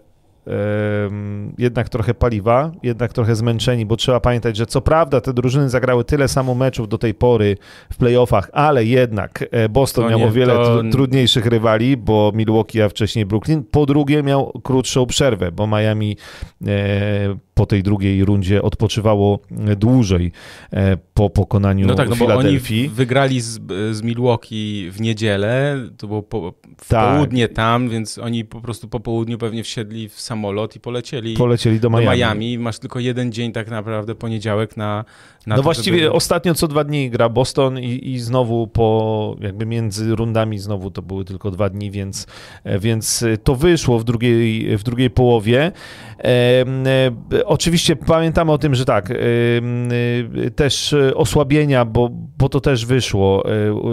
jednak trochę paliwa, jednak trochę zmęczeni, bo trzeba pamiętać, że co prawda te drużyny zagrały tyle samo meczów do tej pory w playoffach, ale jednak e, Boston to miał nie, o wiele to... trudniejszych rywali, bo Milwaukee, a wcześniej Brooklyn. Po drugie miał krótszą przerwę, bo Miami e, po tej drugiej rundzie odpoczywało dłużej e, po pokonaniu no tak, no Filadelfii. Bo oni wygrali z, z Milwaukee w niedzielę, to było po, w tak. południe tam, więc oni po prostu po południu pewnie wsiedli w samolot i polecieli. polecieli do Miami. do Miami. Masz tylko jeden dzień tak naprawdę, poniedziałek na, na no to, właściwie żeby... ostatnio co dwa dni gra Boston i, i znowu po jakby między rundami znowu to były tylko dwa dni, więc, e, więc to wyszło w drugiej, w drugiej połowie. E, e, oczywiście pamiętamy o tym, że tak, e, e też osłabienia, bo, bo to też wyszło.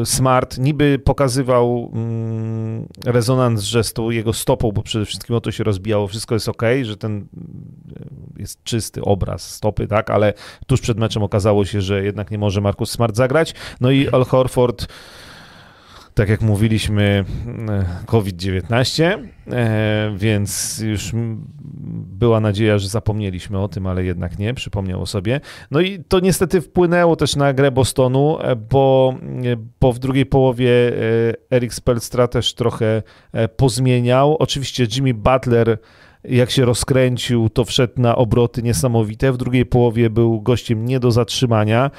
E, Smart niby pokazywał mm, rezonans żestu jego stopą, bo przede wszystkim o to się rozbijało, wszystko jest ok, że ten jest czysty obraz stopy, tak, ale tuż przed meczem okazało się, że jednak nie może Markus Smart zagrać. No i Al Horford tak jak mówiliśmy, e, COVID-19, e, więc już była nadzieja, że zapomnieliśmy o tym, ale jednak nie, przypomniał o sobie. No i to niestety wpłynęło też na grę Bostonu, e, bo, bo w drugiej połowie Eric Spelstra też trochę pozmieniał. Oczywiście Jimmy Butler jak się rozkręcił, to wszedł na obroty niesamowite. W drugiej połowie był gościem nie do zatrzymania.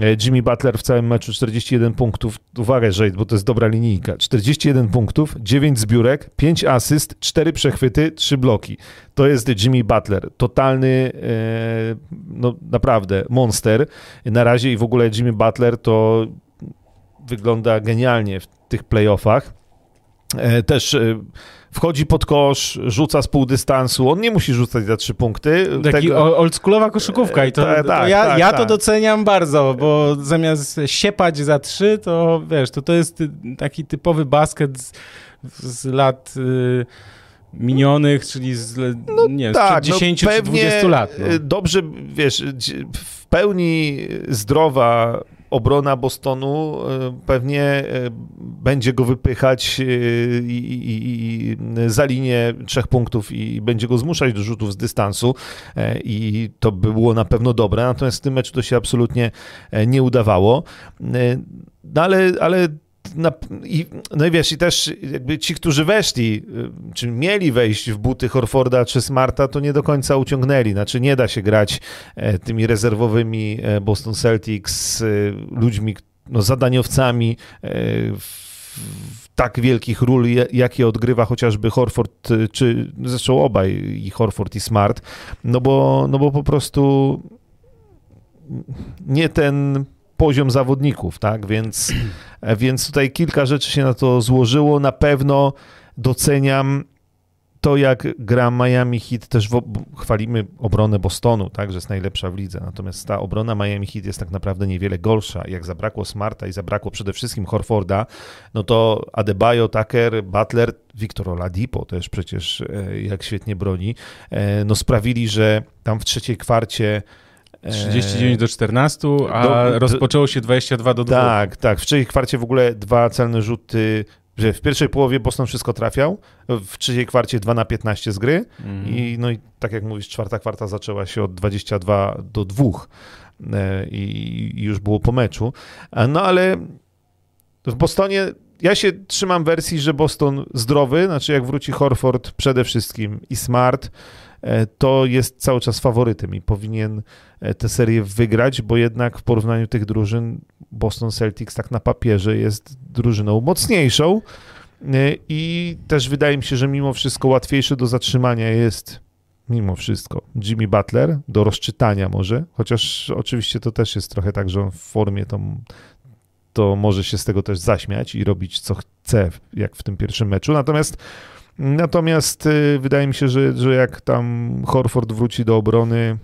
E, Jimmy Butler w całym meczu 41 punktów. Uwaga, że bo to jest dobra linijka. 41 punktów, 9 zbiórek, 5 asyst, 4 przechwyty, 3 bloki. To jest Jimmy Butler. Totalny, e, no naprawdę, monster. Na razie i w ogóle Jimmy Butler to wygląda genialnie w tych playoffach. E, też wchodzi pod kosz, rzuca z pół dystansu, on nie musi rzucać za trzy punkty. Taki Tego... oldschoolowa koszykówka i to, ta, ta, to ja, ta, ja to tak. doceniam bardzo, bo zamiast siepać za trzy, to wiesz, to to jest taki typowy basket z, z lat... Y minionych, czyli z, no nie, tak, 10 no czy 20 lat. No. Dobrze, wiesz, w pełni zdrowa obrona Bostonu e, pewnie e, będzie go wypychać e, i, i, i za linię trzech punktów i będzie go zmuszać do rzutów z dystansu i to by było na pewno dobre, natomiast w tym meczu to się absolutnie nie udawało. No ale, ale na, i, no i wiesz, i też jakby ci, którzy weszli, y, czy mieli wejść w buty Horforda czy Smarta, to nie do końca uciągnęli. Znaczy nie da się grać e, tymi rezerwowymi e, Boston Celtics, ludźmi, no, zadaniowcami e, w tak wielkich ról, jakie odgrywa chociażby Horford, czy zresztą obaj, i Horford i Smart, no bo, no bo po prostu nie ten poziom zawodników, tak? Więc, więc tutaj kilka rzeczy się na to złożyło. Na pewno doceniam to, jak gra Miami Heat, też w, chwalimy obronę Bostonu, tak, że jest najlepsza w lidze, natomiast ta obrona Miami Heat jest tak naprawdę niewiele gorsza. Jak zabrakło Smarta i zabrakło przede wszystkim Horforda, no to Adebayo, Tucker, Butler, Victor Oladipo też przecież e, jak świetnie broni, e, no sprawili, że tam w trzeciej kwarcie 39 do 14, a do, rozpoczęło się 22 do 2. Tak, tak. W trzeciej kwarcie w ogóle dwa celne rzuty że w pierwszej połowie Boston wszystko trafiał, w trzeciej kwarcie 2 na 15 z gry mm. i no i tak jak mówisz, czwarta kwarta zaczęła się od 22 do 2 e, i już było po meczu. No ale w Bostonie ja się trzymam wersji, że Boston zdrowy, znaczy jak wróci Horford przede wszystkim i Smart, E, to jest cały czas faworytem i powinien e, tę serię wygrać, bo jednak w porównaniu tych drużyn Boston Celtics tak na papierze jest drużyną mocniejszą e, i też wydaje mi się, że mimo wszystko łatwiejsze do zatrzymania jest mimo wszystko Jimmy Butler, do rozczytania może, chociaż oczywiście to też jest trochę tak, że on w formie to, to może się z tego też zaśmiać i robić co chce, jak w tym pierwszym meczu, natomiast Natomiast y, wydaje mi się, że, że jak tam Horford wróci do obrony,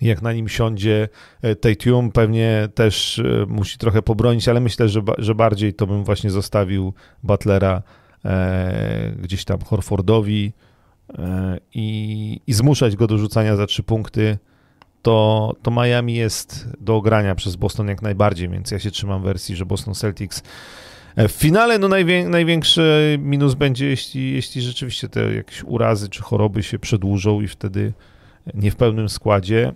jak na nim siądzie e, Tatum, pewnie też e, musi trochę pobronić, ale myślę, że, że bardziej to bym właśnie zostawił Butlera e, gdzieś tam Horfordowi i, i zmuszać go do rzucania za trzy punkty. To, to Miami jest do ogrania przez Boston jak najbardziej, więc ja się trzymam wersji, że Boston Celtics w finale no najwię największy minus będzie, jeśli, jeśli rzeczywiście te jakieś urazy czy choroby się przedłużą i wtedy nie w pełnym składzie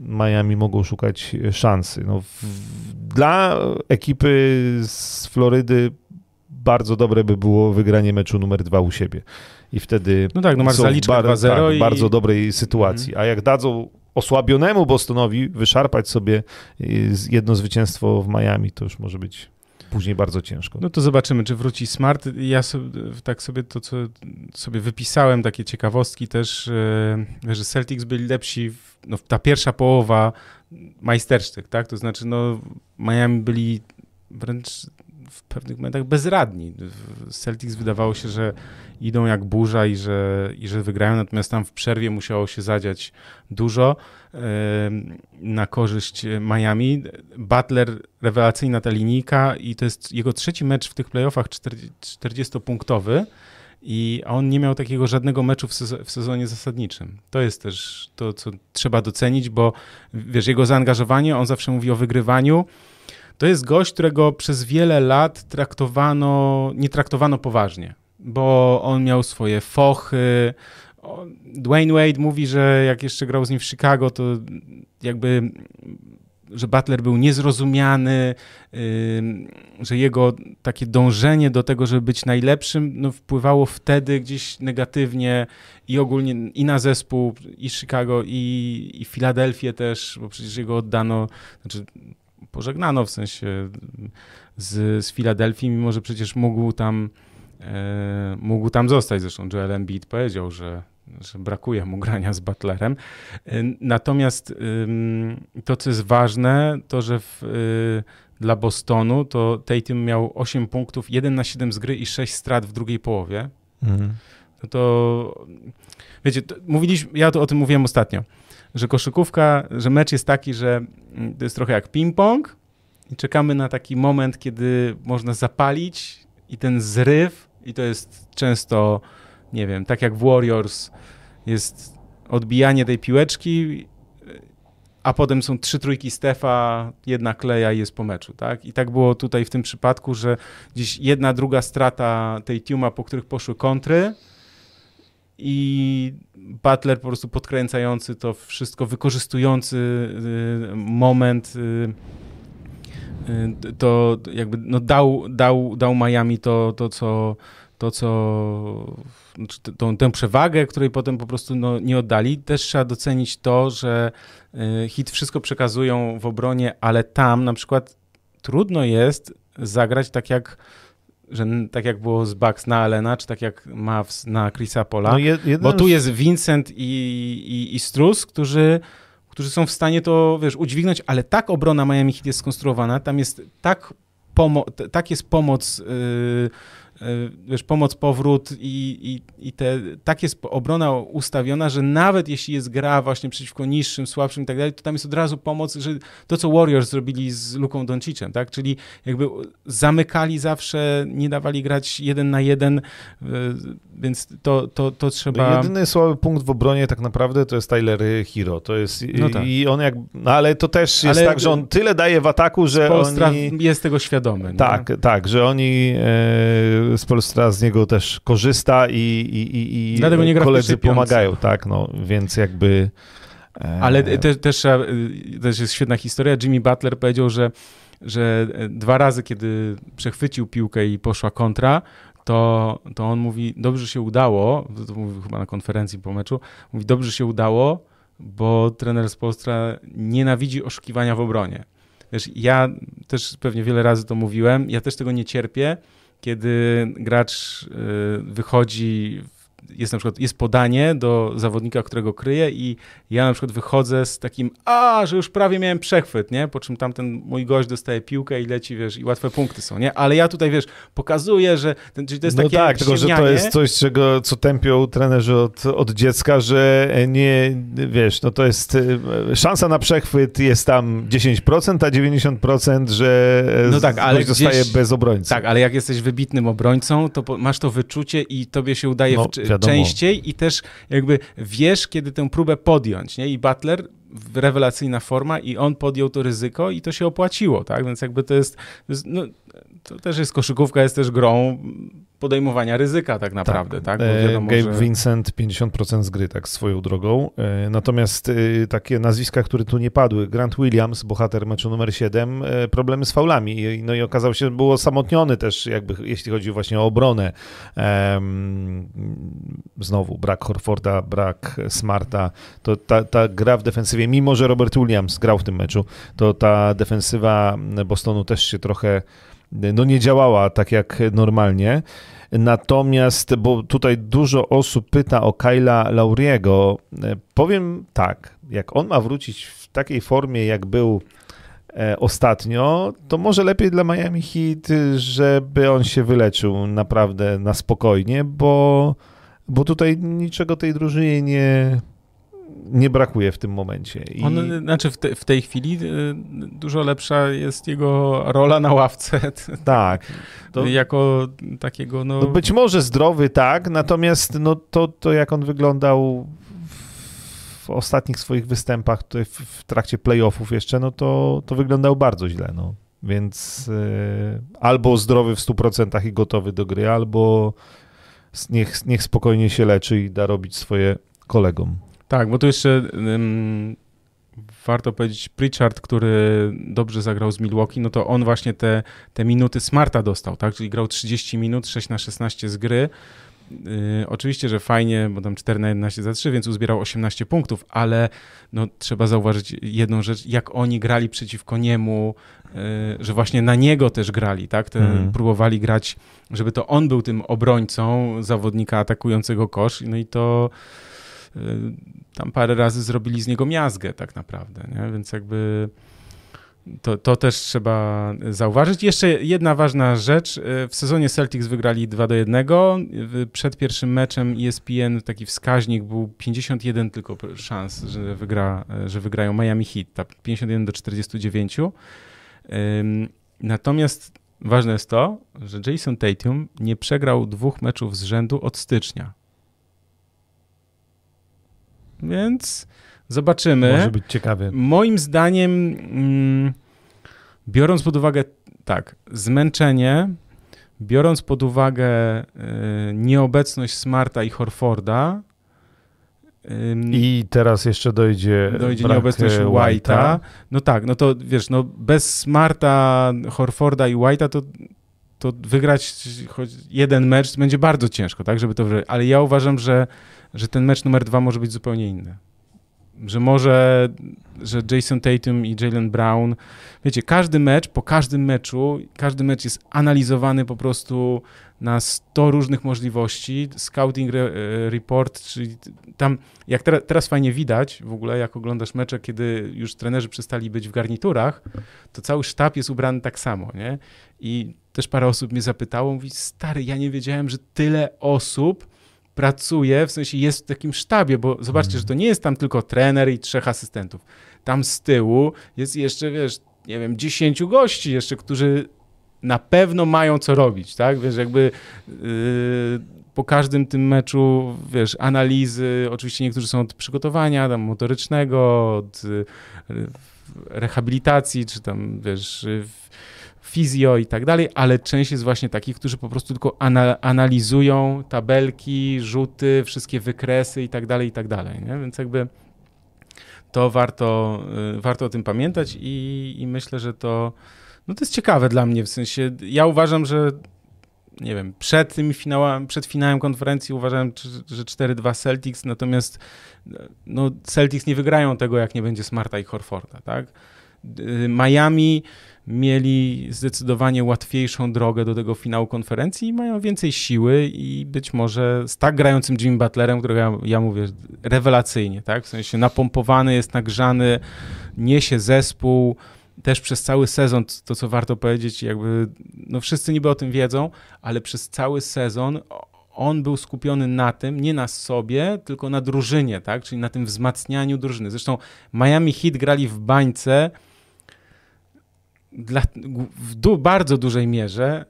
Miami mogą szukać szansy. No, w, dla ekipy z Florydy bardzo dobre by było wygranie meczu numer dwa u siebie. I wtedy no tak, no masz zaliczkę bar tak, i... bardzo dobrej sytuacji. Mhm. A jak dadzą osłabionemu Bostonowi wyszarpać sobie jedno zwycięstwo w Miami, to już może być później bardzo ciężko. No to zobaczymy, czy wróci Smart. Ja sobie, tak sobie to, co sobie wypisałem, takie ciekawostki też, e, że Celtics byli lepsi, w, no, ta pierwsza połowa majstersztyk, tak? To znaczy, no Miami byli wręcz pewnych momentach bezradni. Celtics wydawało się, że idą jak burza i że, i że wygrają, natomiast tam w przerwie musiało się zadziać dużo na korzyść Miami. Butler, rewelacyjna ta linijka i to jest jego trzeci mecz w tych playoffach 40-punktowy i on nie miał takiego żadnego meczu w, w, sezonie zasadniczym. To jest też to, co trzeba docenić, bo wiesz, jego zaangażowanie, on zawsze mówi o wygrywaniu, to jest gość, którego przez wiele lat traktowano, nie traktowano poważnie, bo on miał swoje fochy. Dwayne Wade mówi, że jak jeszcze grał z nim w Chicago, to jakby że Butler był niezrozumiany, że jego takie dążenie do tego, żeby być najlepszym, no, wpływało wtedy gdzieś negatywnie i ogólnie i na zespół, i Chicago, i, i Filadelfię też, bo przecież jego oddano, znaczy pożegnano w sensie z, z Filadelfii, mimo że przecież mógł tam, e, mógł tam zostać. Zresztą Joel Embiid powiedział, że, że brakuje mu grania z Butlerem. E, natomiast e, to, co jest ważne, to, że w, e, dla Bostonu to Tatum miał 8 punktów, 1 na 7 z gry i 6 strat w drugiej połowie. Mhm. No to wiecie, to mówiliśmy, ja to o tym mówiłem ostatnio że koszykówka, że mecz jest taki, że mm, to jest trochę jak ping-pong i czekamy na taki moment, kiedy można zapalić i ten zryw, i to jest często, nie wiem, tak jak w Warriors jest odbijanie tej piłeczki, a potem są trzy trójki Stefa, jedna kleja i jest po meczu, tak? I tak było tutaj w tym przypadku, że gdzieś jedna, druga strata tej Tiuma, po których poszły kontry, i Butler po prostu podkręcający to wszystko, wykorzystujący y, moment y, y, to jakby no dał, dał, dał Miami to, to co to, co znaczy tą, tę przewagę, której potem po prostu no, nie oddali. Też trzeba docenić to, że hit wszystko przekazują w obronie, ale tam na przykład trudno jest zagrać tak jak że tak jak było z Bucks na Alena, czy tak jak ma na Chrisa Pola, no jed, bo tu jest Vincent i, i, i Strus, którzy, którzy są w stanie to, wiesz, udźwignąć, ale tak obrona Miami Heat jest skonstruowana, tam jest tak, pomo- tak jest pomoc yy, wiesz, pomoc, powrót i, i, i te, tak jest obrona ustawiona, że nawet jeśli jest gra właśnie przeciwko niższym, słabszym i tak dalej, to tam jest od razu pomoc, że to, co Warriors zrobili z Luką Doncicem, tak, czyli jakby zamykali zawsze, nie dawali grać jeden na jeden, e, więc to, to, to trzeba... Jedyny słaby punkt w obronie tak naprawdę to jest Tyler Hero, to jest no tak. i on jak, no ale to też jest ale tak, że on tyle daje w ataku, że Polstra oni... jest tego świadomy. Tak, no? tak, że oni e, Polstra z niego też korzysta i, i, i Dlatego nie gra koledzy pomagają, tak, no, więc jakby... E... Ale te, też, też jest świetna historia. Jimmy Butler powiedział, że, że dwa razy, kiedy przechwycił piłkę i poszła kontra, to, to on mówi, dobrze się udało, to mówił chyba na konferencji po meczu, mówi, dobrze się udało, bo trener z Polstra nienawidzi oszukiwania w obronie. Wiesz, ja też pewnie wiele razy to mówiłem, ja też tego nie cierpię, kiedy gracz y, wychodzi jest na przykład jest podanie do zawodnika, którego kryje i ja na przykład wychodzę z takim, a, że już prawie miałem przechwyt, nie? Po czym tamten mój gość dostaje piłkę i leci, wiesz, i łatwe punkty są, nie? Ale ja tutaj, wiesz, pokazuję, że ten, czyli to jest no takie tak, tylko że to jest coś, czego, co tępią trenerzy od, od dziecka, że nie, wiesz, no to jest e, szansa na przechwyt jest tam 10%, a 90%, że no tak, ale zostaje bez obrońcy. Tak, ale jak jesteś wybitnym obrońcą, to masz to wyczucie i tobie się udaje no, w, częściej i też jakby wiesz, kiedy tę próbę podjąć, nie? I Butler rewelacyjna forma i on podjął to ryzyko i to się opłaciło, tak? Więc jakby to jest, to, jest, no, to też jest koszykówka, jest też grą podejmowania ryzyka tak naprawdę, tak? tak? Bo wiadomo, Gabe że... Vincent 50% z gry, tak swoją drogą. E, natomiast e, takie nazwiska, które tu nie padły, Grant Williams, bohater meczu numer 7, e, problemy z faulami. No i okazał się, że był osamotniony też, jakby jeśli chodzi właśnie o obronę. Znowu brak Horforda, brak Smarta. To ta, ta gra w defensywie, mimo że Robert Williams grał w tym meczu, to ta defensywa Bostonu też się trochę no nie działała tak jak normalnie. Natomiast, bo tutaj dużo osób pyta o Kyla Lauriego, powiem tak, jak on ma wrócić w takiej formie, jak był e, ostatnio, to może lepiej dla Miami Heat, żeby on się wyleczył naprawdę na spokojnie, bo, bo tutaj niczego tej drużynie nie, nie brakuje w tym momencie. I... On, znaczy w, te, w, tej chwili y, dużo lepsza jest jego rola na ławce. Tak. To, jako takiego, no... no... Być może zdrowy, tak, natomiast no to, to jak on wyglądał w ostatnich swoich występach w, w trakcie playoffów jeszcze, no to, to wyglądał bardzo źle, no. Więc y, albo zdrowy w 100% i gotowy do gry, albo niech, niech spokojnie się leczy i da robić swoje kolegom. Tak, bo tu jeszcze um, warto powiedzieć, Pritchard, który dobrze zagrał z Milwaukee, no to on właśnie te, te minuty Smarta dostał, tak? Czyli grał 30 minut, 6 na 16 z gry. Yy, oczywiście, że fajnie, bo tam 4 na 11 za 3, więc uzbierał 18 punktów, ale no, trzeba zauważyć jedną rzecz, jak oni grali przeciwko niemu, yy, że właśnie na niego też grali, tak? Te, mm. Próbowali grać, żeby to on był tym obrońcą zawodnika atakującego kosz, no i to tam parę razy zrobili z niego miazgę tak naprawdę, nie? więc jakby to, to też trzeba zauważyć. Jeszcze jedna ważna rzecz. Y, w sezonie Celtics wygrali 2 do 1. Przed pierwszym meczem ESPN taki wskaźnik był 51 tylko szans, że, wygra, że wygrają Miami Heat, tak 51 do 49. Natomiast ważne jest to, że Jason Tatum nie przegrał dwóch meczów z rzędu od stycznia. Więc zobaczymy. Może być ciekawie. Moim zdaniem, mm, biorąc pod uwagę tak, zmęczenie, biorąc pod uwagę y, nieobecność Smarta i Horforda, i teraz jeszcze dojdzie. Dojdzie nieobecność e, White'a. No tak, no to wiesz, no bez Smarta, Horforda i White'a to, to wygrać choć jeden mecz będzie bardzo ciężko, tak, żeby to Ale ja uważam, że że ten mecz numer dwa może być zupełnie inny. Że może, że Jason Tatum i Jalen Brown, wiecie, każdy mecz, po każdym meczu, każdy mecz jest analizowany po prostu na 100 różnych możliwości. Scouting re, e, report, czyli tam, jak teraz, teraz fajnie widać w ogóle, jak oglądasz mecze, kiedy już trenerzy przestali być w garniturach, to cały sztab jest ubrany tak samo, nie? I też parę osób mnie zapytało, mówi, stary, ja nie wiedziałem, że tyle osób pracuje, w sensie jest w takim sztabie, bo zobaczcie, że to nie jest tam tylko trener i trzech asystentów. Tam z tyłu jest jeszcze, wiesz, nie wiem, dziesięciu gości jeszcze, którzy na pewno mają co robić, tak? Wiesz, jakby yy, po każdym tym meczu, wiesz, analizy, oczywiście niektórzy są od przygotowania tam motorycznego, od yy, rehabilitacji, czy tam, wiesz, fizjo i tak dalej, ale część jest właśnie takich, którzy po prostu tylko ana analizują tabelki, rzuty, wszystkie wykresy i tak dalej, i tak dalej, nie? Więc jakby to warto, y, warto o tym pamiętać i, i myślę, że to, no to jest ciekawe dla mnie, w sensie ja uważam, że nie wiem, przed tym finałem, przed finałem konferencji uważałem, że 4-2 Celtics, natomiast no, Celtics nie wygrają tego, jak nie będzie Smarta i Horforda, tak? Y, Miami mieli zdecydowanie łatwiejszą drogę do tego finału konferencji i mają więcej siły i być może z tak grającym Jimmy Butlerem, którego ja, ja mówię rewelacyjnie, tak? W sensie napompowany, jest nagrzany, niesie zespół, też przez cały sezon, to co warto powiedzieć, jakby, no wszyscy niby o tym wiedzą, ale przez cały sezon on był skupiony na tym, nie na sobie, tylko na drużynie, tak? Czyli na tym wzmacnianiu drużyny. Zresztą Miami Heat grali w bańce, dla, w du, bardzo dużej mierze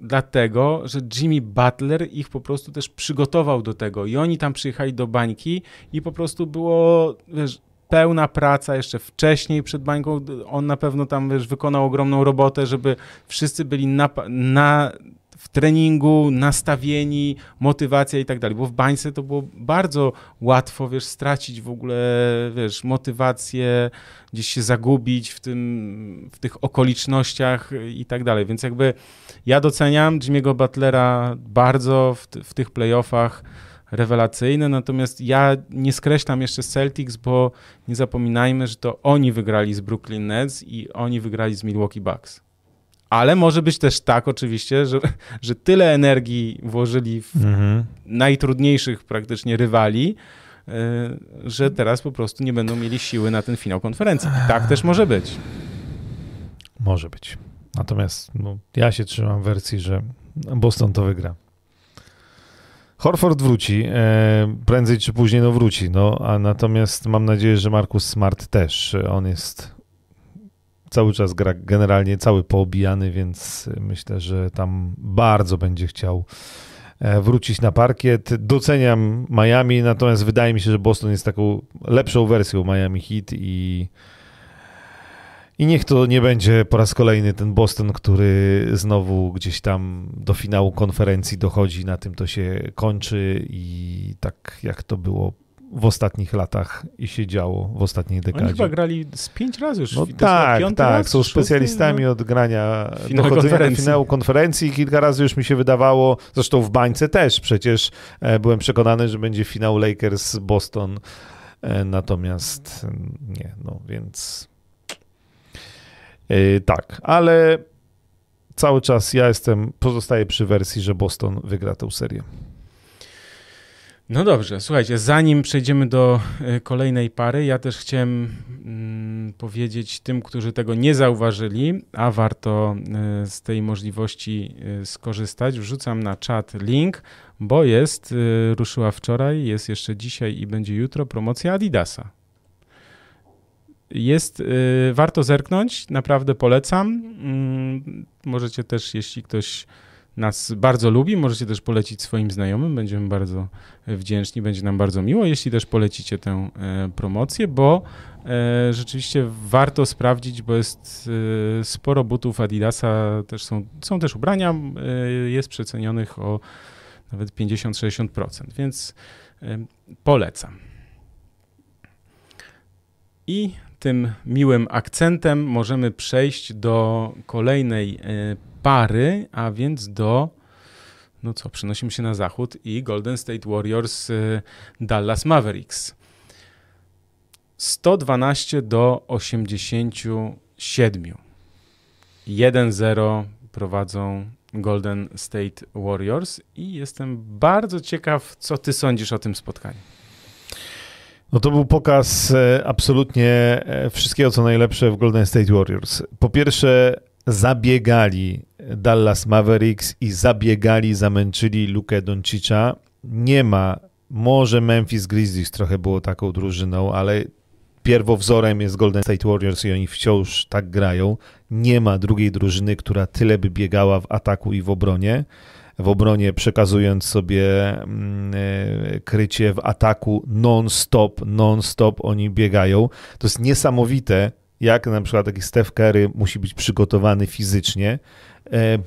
dlatego, że Jimmy Butler ich po prostu też przygotował do tego i oni tam przyjechali do bańki i po prostu było, wiesz, pełna praca jeszcze wcześniej przed bańką. On na pewno tam, wiesz, wykonał ogromną robotę, żeby wszyscy byli na, na w treningu, nastawieni, motywacja i tak dalej. Bo w bańce to było bardzo łatwo, wiesz, stracić w ogóle, wiesz, motywację, gdzieś się zagubić w, tym, w tych okolicznościach i tak dalej. Więc jakby ja doceniam Jimmy'ego Butlera bardzo w, w tych playoffach rewelacyjne, natomiast ja nie skreślam jeszcze Celtics, bo nie zapominajmy, że to oni wygrali z Brooklyn Nets i oni wygrali z Milwaukee Bucks Ale może być też tak oczywiście, że, że tyle energii włożyli w mhm. najtrudniejszych praktycznie rywali, e, że teraz po prostu nie będą mieli siły na ten finał konferencji. Tak też może być. Może być. Natomiast no, ja się trzymam wersji, że Boston to wygra. Horford wróci, e, prędzej czy później no wróci, no, a natomiast mam nadzieję, że Markus Smart też, on jest cały czas gra generalnie cały poobijany, więc myślę, że tam bardzo będzie chciał e, wrócić na parkiet. Doceniam Miami, natomiast wydaje mi się, że Boston jest taką lepszą wersją Miami Heat i i niech to nie będzie po raz kolejny ten Boston, który znowu gdzieś tam do finału konferencji dochodzi, na tym to się kończy i tak jak to było w ostatnich latach i się działo w ostatniej dekadzie. Oni chyba grali z pięć razy już. No tak, tak, raz, są specjalistami no. od grania dochodzenia do finału konferencji. Kilka razy już mi się wydawało, zresztą w bańce też przecież e, byłem przekonany, że będzie finał Lakers-Boston, e, natomiast nie, no więc Yy, tak, ale cały czas ja jestem, pozostaję przy wersji, że Boston wygra tę serię. No dobrze, słuchajcie, zanim przejdziemy do y, kolejnej pary, ja też chciałem mm, powiedzieć tym, którzy tego nie zauważyli, a warto y, z tej możliwości y, skorzystać. Wrzucam na czat link, bo jest, ruszyła wczoraj, jest jeszcze dzisiaj i będzie jutro promocja Adidasa. Jest, warto zerknąć, naprawdę polecam. Mm, możecie też, jeśli ktoś nas bardzo lubi, możecie też polecić swoim znajomym, będziemy bardzo wdzięczni, będzie nam bardzo miło, jeśli też polecicie tę e, promocję, bo e, rzeczywiście warto sprawdzić, bo jest e, sporo butów Adidasa, też są, są też ubrania, jest przecenionych o nawet 50-60%, więc polecam. I tym miłym akcentem możemy przejść do kolejnej e, pary, a więc do no co, przenosimy się na zachód i Golden State Warriors e, Dallas Mavericks. 112 do 87. 1-0 prowadzą Golden State Warriors i jestem bardzo ciekaw, co ty sądzisz o tym spotkaniu. No to był pokaz e, absolutnie e, wszystkiego, co najlepsze w Golden State Warriors. Po pierwsze, zabiegali Dallas Mavericks i zabiegali, zamęczyli Lukę Doncicza. Nie ma, może Memphis Grizzlies trochę było taką drużyną, ale pierwowzorem jest Golden State Warriors i oni wciąż tak grają. Nie ma drugiej drużyny, która tyle by biegała w ataku i w obronie w obronie, przekazując sobie mm, e, krycie w ataku non-stop, non-stop oni biegają. To jest niesamowite, jak na przykład taki Steph Curry musi być przygotowany fizycznie,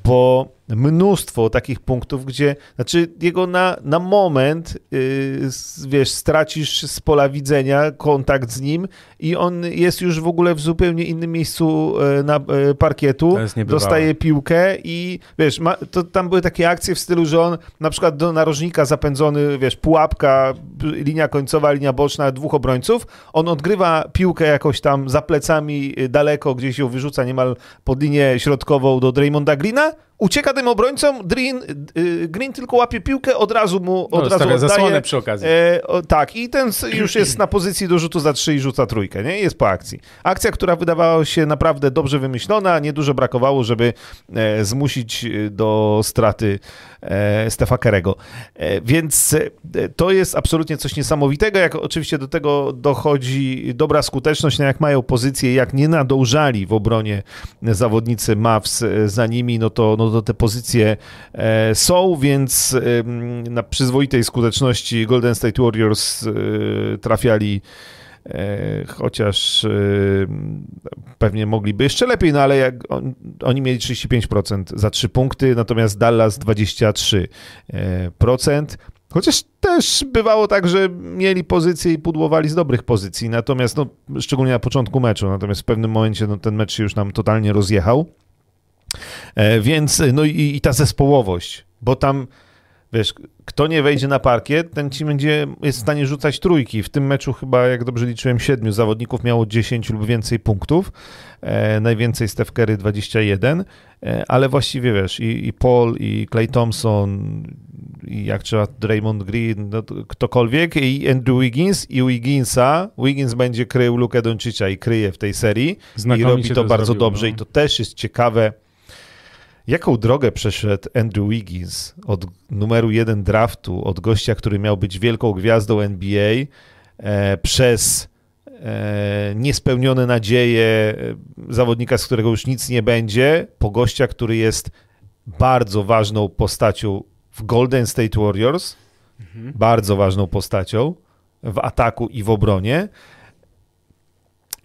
bo mnóstwo takich punktów, gdzie, znaczy jego na, na moment, yy, wiesz, stracisz z pola widzenia kontakt z nim i on jest już w ogóle w zupełnie innym miejscu yy, na yy, parkietu, dostaje piłkę i wiesz, ma, to tam były takie akcje w stylu, że on na przykład do narożnika zapędzony, wiesz, pułapka, linia końcowa, linia boczna, dwóch obrońców, on odgrywa piłkę jakoś tam za plecami y, daleko, gdzieś ją wyrzuca niemal pod linię środkową do Draymonda Greena, ucieka tym obrońcom, Green, y, Green tylko łapie piłkę, od razu mu od no, razu oddaje. zasłonę przy okazji. E, o, tak, i ten już jest na pozycji do rzutu za trzy i rzuca trójkę, nie? Jest po akcji. Akcja, która wydawała się naprawdę dobrze wymyślona, niedużo brakowało, żeby e, zmusić e, do straty e, Stefa Kerego. E, więc e, to jest absolutnie coś niesamowitego, jak oczywiście do tego dochodzi dobra skuteczność, no jak mają pozycję, jak nie nadążali w obronie zawodnicy Mavs za nimi, no to, no to te pozycje są, więc na przyzwoitej skuteczności Golden State Warriors trafiali E, chociaż e, pewnie mogliby jeszcze lepiej, no ale jak on, oni mieli 35% za 3 punkty, natomiast Dallas 23%. Chociaż też bywało tak, że mieli pozycje i pudłowali z dobrych pozycji, natomiast no, szczególnie na początku meczu, natomiast w pewnym momencie no, ten mecz się już nam totalnie rozjechał. E, więc no i, i ta zespołowość, bo tam wiesz, kto nie wejdzie na parkiet, ten ci będzie, jest w stanie rzucać trójki. W tym meczu chyba, jak dobrze liczyłem, siedmiu zawodników miało 10 lub więcej punktów. E, najwięcej Steph Curry 21, e, ale właściwie wiesz, i, i Paul, i Clay Thompson, i jak trzeba Draymond Green, no, ktokolwiek, i Andrew Wiggins, i Wigginsa. Wiggins będzie krył Lukę Doncicza i kryje w tej serii. Znakomicie I robi to, to bardzo zrobił, dobrze no. i to też jest ciekawe. Jaką drogę przeszedł Andrew Wiggins od numeru jeden draftu, od gościa, który miał być wielką gwiazdą NBA, e, przez e, niespełnione nadzieje e, zawodnika, z którego już nic nie będzie, po gościa, który jest bardzo ważną postacią w Golden State Warriors, Mhm. bardzo ważną postacią w ataku i w obronie.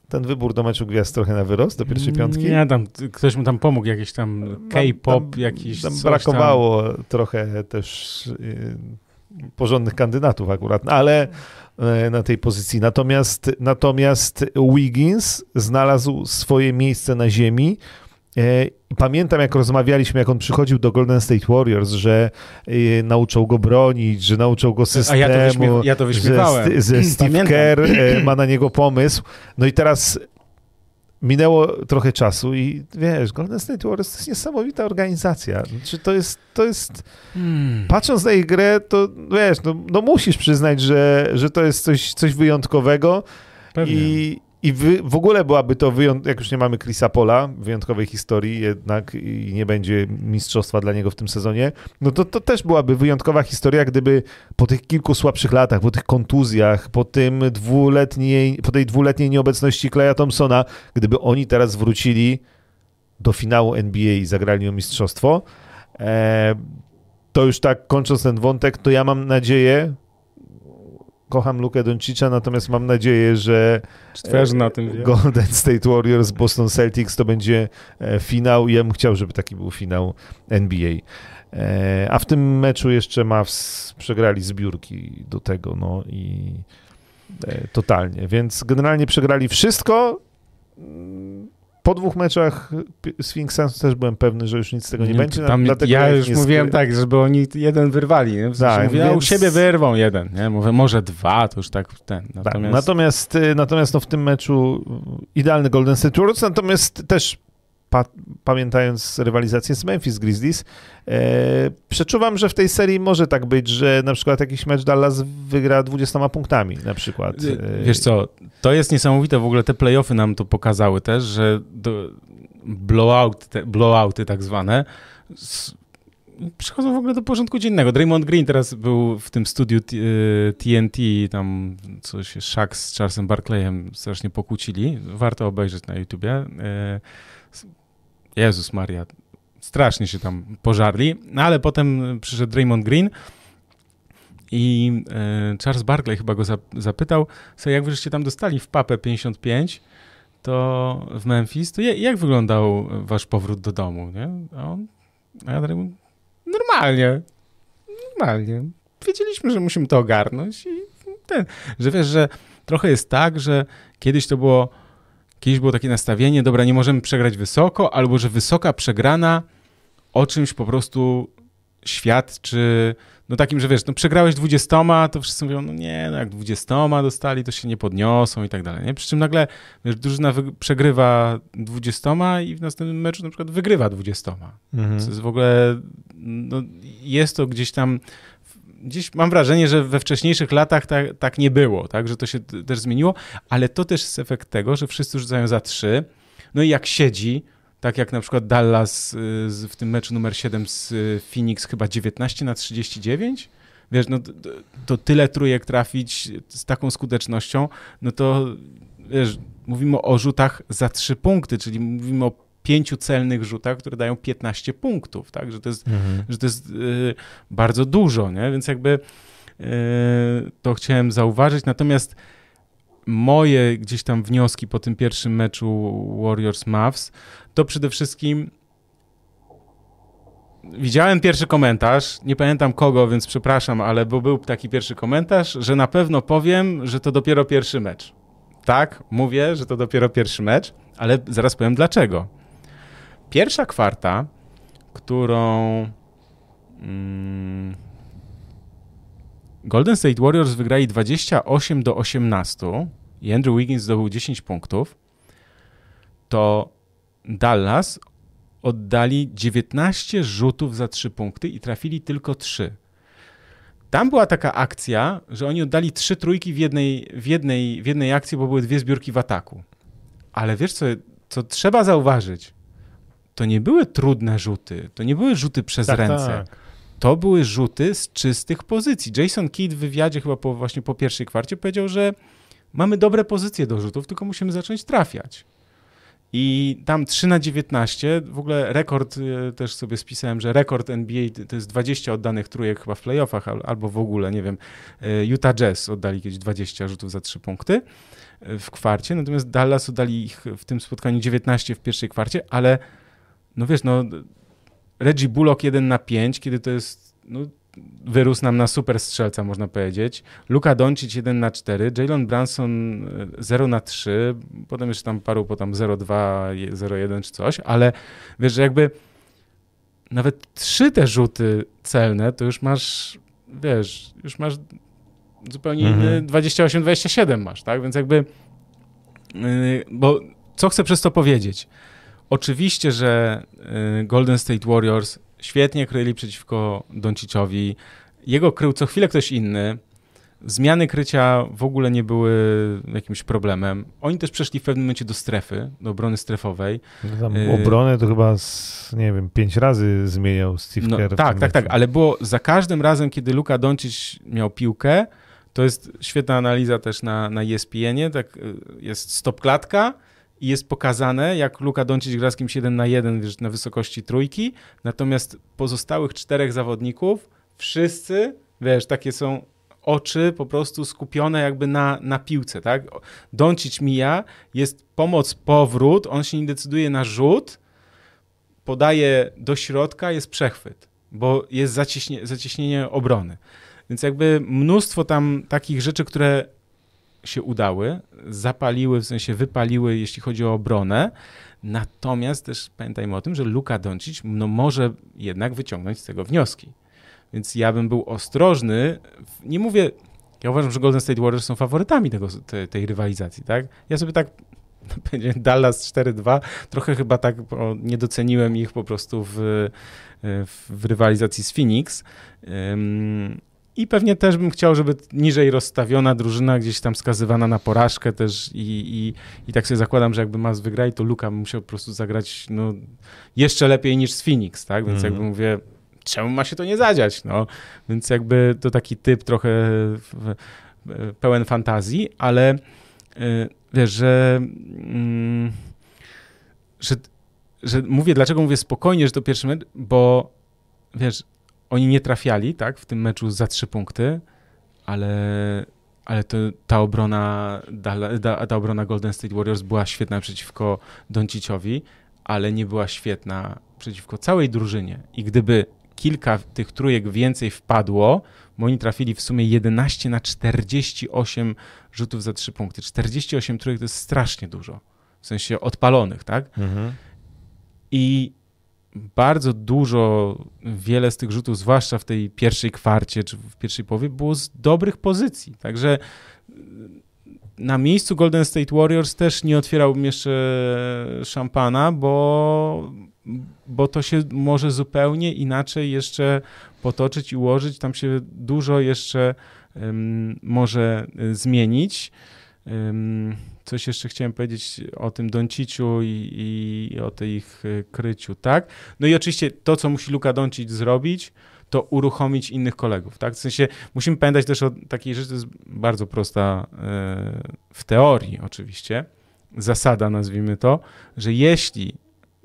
Ten wybór do meczu gwiazd trochę na wyrost, do pierwszej piątki. Nie, tam ktoś mu tam pomógł, jakiś tam K-pop, Tam- jakiś Tam brakowało trochę też y, porządnych kandydatów akurat, no ale e, na tej pozycji. Natomiast, natomiast Wiggins znalazł swoje miejsce na ziemi. E, i Pamiętam, jak rozmawialiśmy, jak on przychodził do Golden State Warriors, że y, nauczą go bronić, że nauczą go A systemu, ja to, wyśmiew, ja to że, wyśmiewałem. St- że Steve Pamiętam. Kerr e, ma na niego pomysł. No i teraz minęło trochę czasu i wiesz, Golden State Warriors to jest niesamowita organizacja. Znaczy, to jest, to jest Hmm. patrząc na ich grę, to wiesz, no, no musisz przyznać, że, że to jest coś, coś wyjątkowego Pewnie. i, i wy, w ogóle byłaby to wyjąt, jak już nie mamy Chrisa Pola, wyjątkowej historii jednak i nie będzie mistrzostwa dla niego w tym sezonie, no to, to też byłaby wyjątkowa historia, gdyby po tych kilku słabszych latach, po tych kontuzjach, po tym dwuletniej, po tej dwuletniej nieobecności Kleja Thompsona, gdyby oni teraz wrócili do finału NBA i zagrali o mistrzostwo, e, to już tak kończąc ten wątek, to ja mam nadzieję, kocham Lukę Doncicza, natomiast mam nadzieję, że o tym? Golden State Warriors, Boston Celtics to będzie e, finał i ja bym chciał, żeby taki był finał NBA. E, A w tym meczu jeszcze Mavs przegrali zbiórki do tego, no i e, totalnie, więc generalnie przegrali wszystko. Po dwóch meczach z Phoenix Suns też byłem pewny, że już nic z tego nie, będzie. Tam, dlatego ja już nie mówiłem skry- tak, żeby oni jeden wyrwali. Nie? W sensie Tak, mówię, a u więc- siebie wyrwą jeden. Nie? Mówię, może dwa, to już tak ten. Tak, Natomiast, natomiast, y, natomiast no w tym meczu idealny Golden State Warriors, natomiast też pa, pamiętając rywalizację z Memphis Grizzlies, e, przeczuwam, że w tej serii może tak być, że na przykład jakiś mecz Dallas wygra 20 punktami na przykład. E, Wiesz co, to jest niesamowite, w ogóle te playoffy nam to pokazały też, że do, blowout, te, blowouty tak zwane s, przychodzą w ogóle do porządku dziennego. Draymond Green teraz był w tym studiu TNT, tam coś Shaq z Charlesem Barkleyem strasznie pokłócili. Warto obejrzeć na YouTubie. Jezus Maria, strasznie się tam pożarli, no ale potem przyszedł Draymond Green i e, Charles Barkley chyba go zap- zapytał, co jak wyście tam dostali w papę 55, to w Memphis, to ja- jak wyglądał wasz powrót do domu, nie? A on, a ja mówię, normalnie, normalnie. Wiedzieliśmy, że musimy to ogarnąć i ten, że wiesz, że trochę jest tak, że kiedyś to było, kiedyś było takie nastawienie, dobra, nie możemy przegrać wysoko, albo że wysoka przegrana o czymś po prostu świadczy, no takim, że wiesz, no przegrałeś 20, to wszyscy mówią, no nie, no jak 20 dostali, to się nie podniosą i tak dalej, nie? Przy czym nagle, wiesz, drużyna przegrywa 20 i w następnym meczu na przykład wygrywa 20. mhm. To jest w ogóle, no, jest to gdzieś tam, gdzieś mam wrażenie, że we wcześniejszych latach tak, tak nie było, tak, że to się też zmieniło, ale to też jest efekt tego, że wszyscy rzucają za trzy, no i jak siedzi, tak jak na przykład Dallas y, w tym meczu numer 7 z y, Phoenix chyba 19 na 39, wiesz, no to, to tyle trójek trafić z taką skutecznością, no to wiesz, mówimy o rzutach za trzy punkty, czyli mówimy o pięciu celnych rzutach, które dają 15 punktów, tak, że to jest Mhm. że to jest y, bardzo dużo, nie? Więc jakby y, to chciałem zauważyć. Natomiast moje gdzieś tam wnioski po tym pierwszym meczu Warriors Mavs to przede wszystkim widziałem pierwszy komentarz, nie pamiętam kogo, więc przepraszam, ale bo był taki pierwszy komentarz, że na pewno powiem, że to dopiero pierwszy mecz. Tak, mówię, że to dopiero pierwszy mecz, ale zaraz powiem dlaczego. Pierwsza kwarta, którą mm, Golden State Warriors wygrali 28 do 18 i Andrew Wiggins zdobył 10 punktów, to Dallas oddali 19 rzutów za 3 punkty i trafili tylko 3. Tam była taka akcja, że oni oddali trzy trójki w jednej, w jednej, w jednej akcji, bo były dwie zbiórki w ataku. Ale wiesz co, co trzeba zauważyć? To nie były trudne rzuty, to nie były rzuty przez tak, ręce. Tak. To były rzuty z czystych pozycji. Jason Kidd w wywiadzie chyba po, właśnie po pierwszej kwarcie powiedział, że mamy dobre pozycje do rzutów, tylko musimy zacząć trafiać. I tam 3 na 19, w ogóle rekord, e, też sobie spisałem, że rekord NBA to jest 20 oddanych trójek chyba w playoffach albo w ogóle, nie wiem, e, Utah Jazz oddali kiedyś 20 rzutów za 3 punkty e, w kwarcie, natomiast Dallas oddali ich w tym spotkaniu 19 w pierwszej kwarcie, ale no wiesz, no Reggie Bullock 1 na 5, kiedy to jest no, wyrósł nam na super strzelca, można powiedzieć. Luka Doncic 1 na 4, Jalen Branson 0 e, na 3, potem jeszcze tam paru po tam 0-2, 0-1 czy coś, ale wiesz, że jakby nawet trzy te rzuty celne, to już masz, wiesz, już masz zupełnie mhm. inny 28-27 masz, tak? Więc jakby, yy, bo co chcę przez to powiedzieć? Oczywiście, że yy, Golden State Warriors świetnie kryli przeciwko Donciczowi. Jego krył co chwilę ktoś inny. Zmiany krycia w ogóle nie były jakimś problemem. Oni też przeszli w pewnym momencie do strefy, do obrony strefowej. No tam y, obronę to chyba, z, nie wiem, pięć razy zmieniał Steve no, Kerr. Tak, tak, tak, ale było za każdym razem, kiedy Luka Doncic miał piłkę, to jest świetna analiza też na, na ESPN-ie, tak, y, jest stop klatka, i jest pokazane, jak Luka Doncic gra z kimś 1 na 1 wiesz, na wysokości trójki, natomiast pozostałych czterech zawodników, wszyscy, wiesz, takie są oczy po prostu skupione jakby na, na piłce, tak? Doncic mija, jest pomoc, powrót, on się nie decyduje na rzut, podaje do środka, jest przechwyt, bo jest zacieśnie, zacieśnienie obrony. Więc jakby mnóstwo tam takich rzeczy, które się udały, zapaliły, w sensie wypaliły, jeśli chodzi o obronę. Natomiast też pamiętajmy o tym, że Luka Doncic no, może jednak wyciągnąć z tego wnioski. Więc ja bym był ostrożny. Nie mówię, ja uważam, że Golden State Warriors są faworytami tego, tej, tej rywalizacji, tak? Ja sobie tak będzie Dallas 4-2. Trochę chyba tak nie doceniłem ich po prostu w, w rywalizacji z Phoenix. I pewnie też bym chciał, żeby niżej rozstawiona drużyna, gdzieś tam skazywana na porażkę też i, i, i tak sobie zakładam, że jakby Mas wygrali, to Luka musiał po prostu zagrać no, jeszcze lepiej niż z Phoenix, tak? Więc mm. jakby mówię, czemu ma się to nie zadziać, no? Więc jakby to taki typ trochę pełen fantazji, ale y, wiesz, że, mm, że, że mówię, dlaczego mówię spokojnie, że to pierwszy mecz, bo wiesz, oni nie trafiali, tak, w tym meczu za trzy punkty, ale, ale to, ta obrona, ta, ta obrona Golden State Warriors była świetna przeciwko Donciciowi, ale nie była świetna przeciwko całej drużynie. I gdyby kilka tych trójek więcej wpadło, bo oni trafili w sumie 11 na 48 rzutów za trzy punkty. 48 trójek to jest strasznie dużo. W sensie odpalonych, tak? Mhm. I bardzo dużo, wiele z tych rzutów, zwłaszcza w tej pierwszej kwarcie czy w pierwszej połowie, było z dobrych pozycji. Także na miejscu Golden State Warriors też nie otwierałbym jeszcze szampana, bo, bo to się może zupełnie inaczej jeszcze potoczyć i ułożyć. Tam się dużo jeszcze um, może zmienić. Coś jeszcze chciałem powiedzieć o tym Donciciu i, i, o tej ich e, kryciu, tak? No i oczywiście to, co musi Luka Doncic zrobić, to uruchomić innych kolegów, tak? W sensie musimy pamiętać też o takiej rzeczy, to jest bardzo prosta e, w teorii oczywiście, zasada nazwijmy to, że jeśli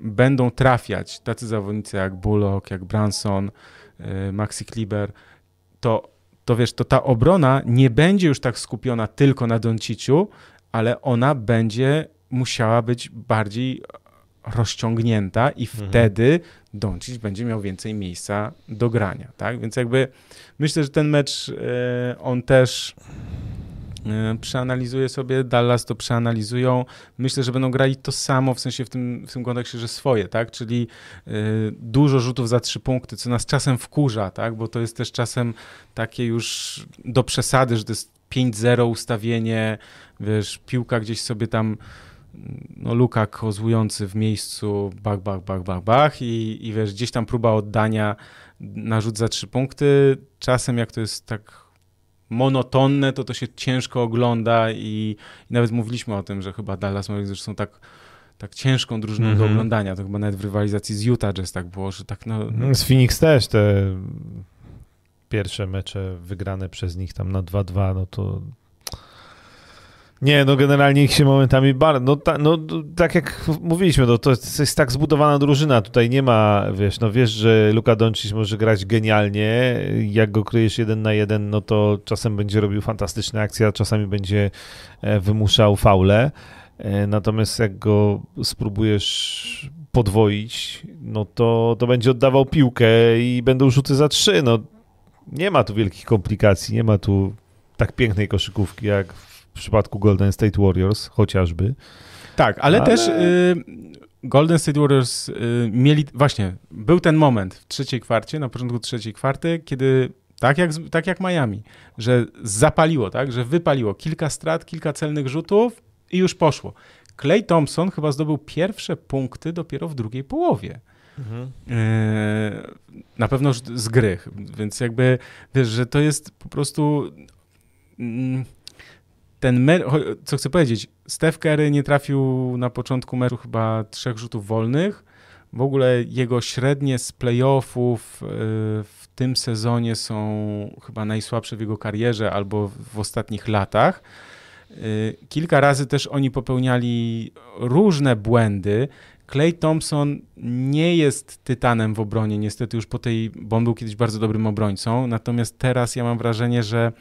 będą trafiać tacy zawodnicy jak Bullock, jak Branson, e, Maxi Kliber, to to wiesz, to ta obrona nie będzie już tak skupiona tylko na Donciciu, ale ona będzie musiała być bardziej rozciągnięta i mhm. wtedy Doncic będzie miał więcej miejsca do grania, tak? Więc jakby myślę, że ten mecz e, on też E, przeanalizuję sobie, Dallas to przeanalizują. Myślę, że będą grali to samo, w sensie w tym, w tym kontekście, że swoje, tak? Czyli y, dużo rzutów za trzy punkty, co nas czasem wkurza, tak? Bo to jest też czasem takie już do przesady, że to jest 5-0 ustawienie, wiesz, piłka gdzieś sobie tam no, Luka kozłujący w miejscu, bach, bach, bach, bach, bach i, i wiesz, gdzieś tam próba oddania na rzut za trzy punkty. Czasem jak to jest tak monotonne, to to się ciężko ogląda i, i nawet mówiliśmy o tym, że chyba Dallas Mavericks są tak tak ciężką drużyną mm -hmm. do mhm. oglądania. To chyba nawet w rywalizacji z Utah Jazz tak było, że tak no... no. Z Phoenix też te pierwsze mecze wygrane przez nich tam na 2-2, no to nie, no generalnie ich się momentami bardzo, no, ta, no tak jak mówiliśmy, no, to jest, to jest tak zbudowana drużyna, tutaj nie ma, wiesz, no wiesz, że Luka Doncic może grać genialnie, jak go kryjesz jeden na jeden, no to czasem będzie robił fantastyczne akcje, a czasami będzie e, wymuszał faule, e, natomiast jak go spróbujesz podwoić, no to, to będzie oddawał piłkę i będą rzuty za trzy, no nie ma tu wielkich komplikacji, nie ma tu tak pięknej koszykówki jak w przypadku Golden State Warriors chociażby. Tak, ale, ale... też y, Golden State Warriors y, mieli, właśnie, był ten moment w trzeciej kwarcie, na początku trzeciej kwarty, kiedy tak jak, tak jak Miami, że zapaliło, tak, że wypaliło kilka strat, kilka celnych rzutów i już poszło. Clay Thompson chyba zdobył pierwsze punkty dopiero w drugiej połowie. Mhm. E, na pewno z gry, więc jakby wiesz, że to jest po prostu mm, ten co chcę powiedzieć, Steph Curry nie trafił na początku meczu chyba trzech rzutów wolnych. W ogóle jego średnie z playoffów e, w tym sezonie są chyba najsłabsze w jego karierze albo w ostatnich latach. E, kilka razy też oni popełniali różne błędy. Clay Thompson nie jest tytanem w obronie, niestety już po tej, bo on był kiedyś bardzo dobrym obrońcą, natomiast teraz ja mam wrażenie, że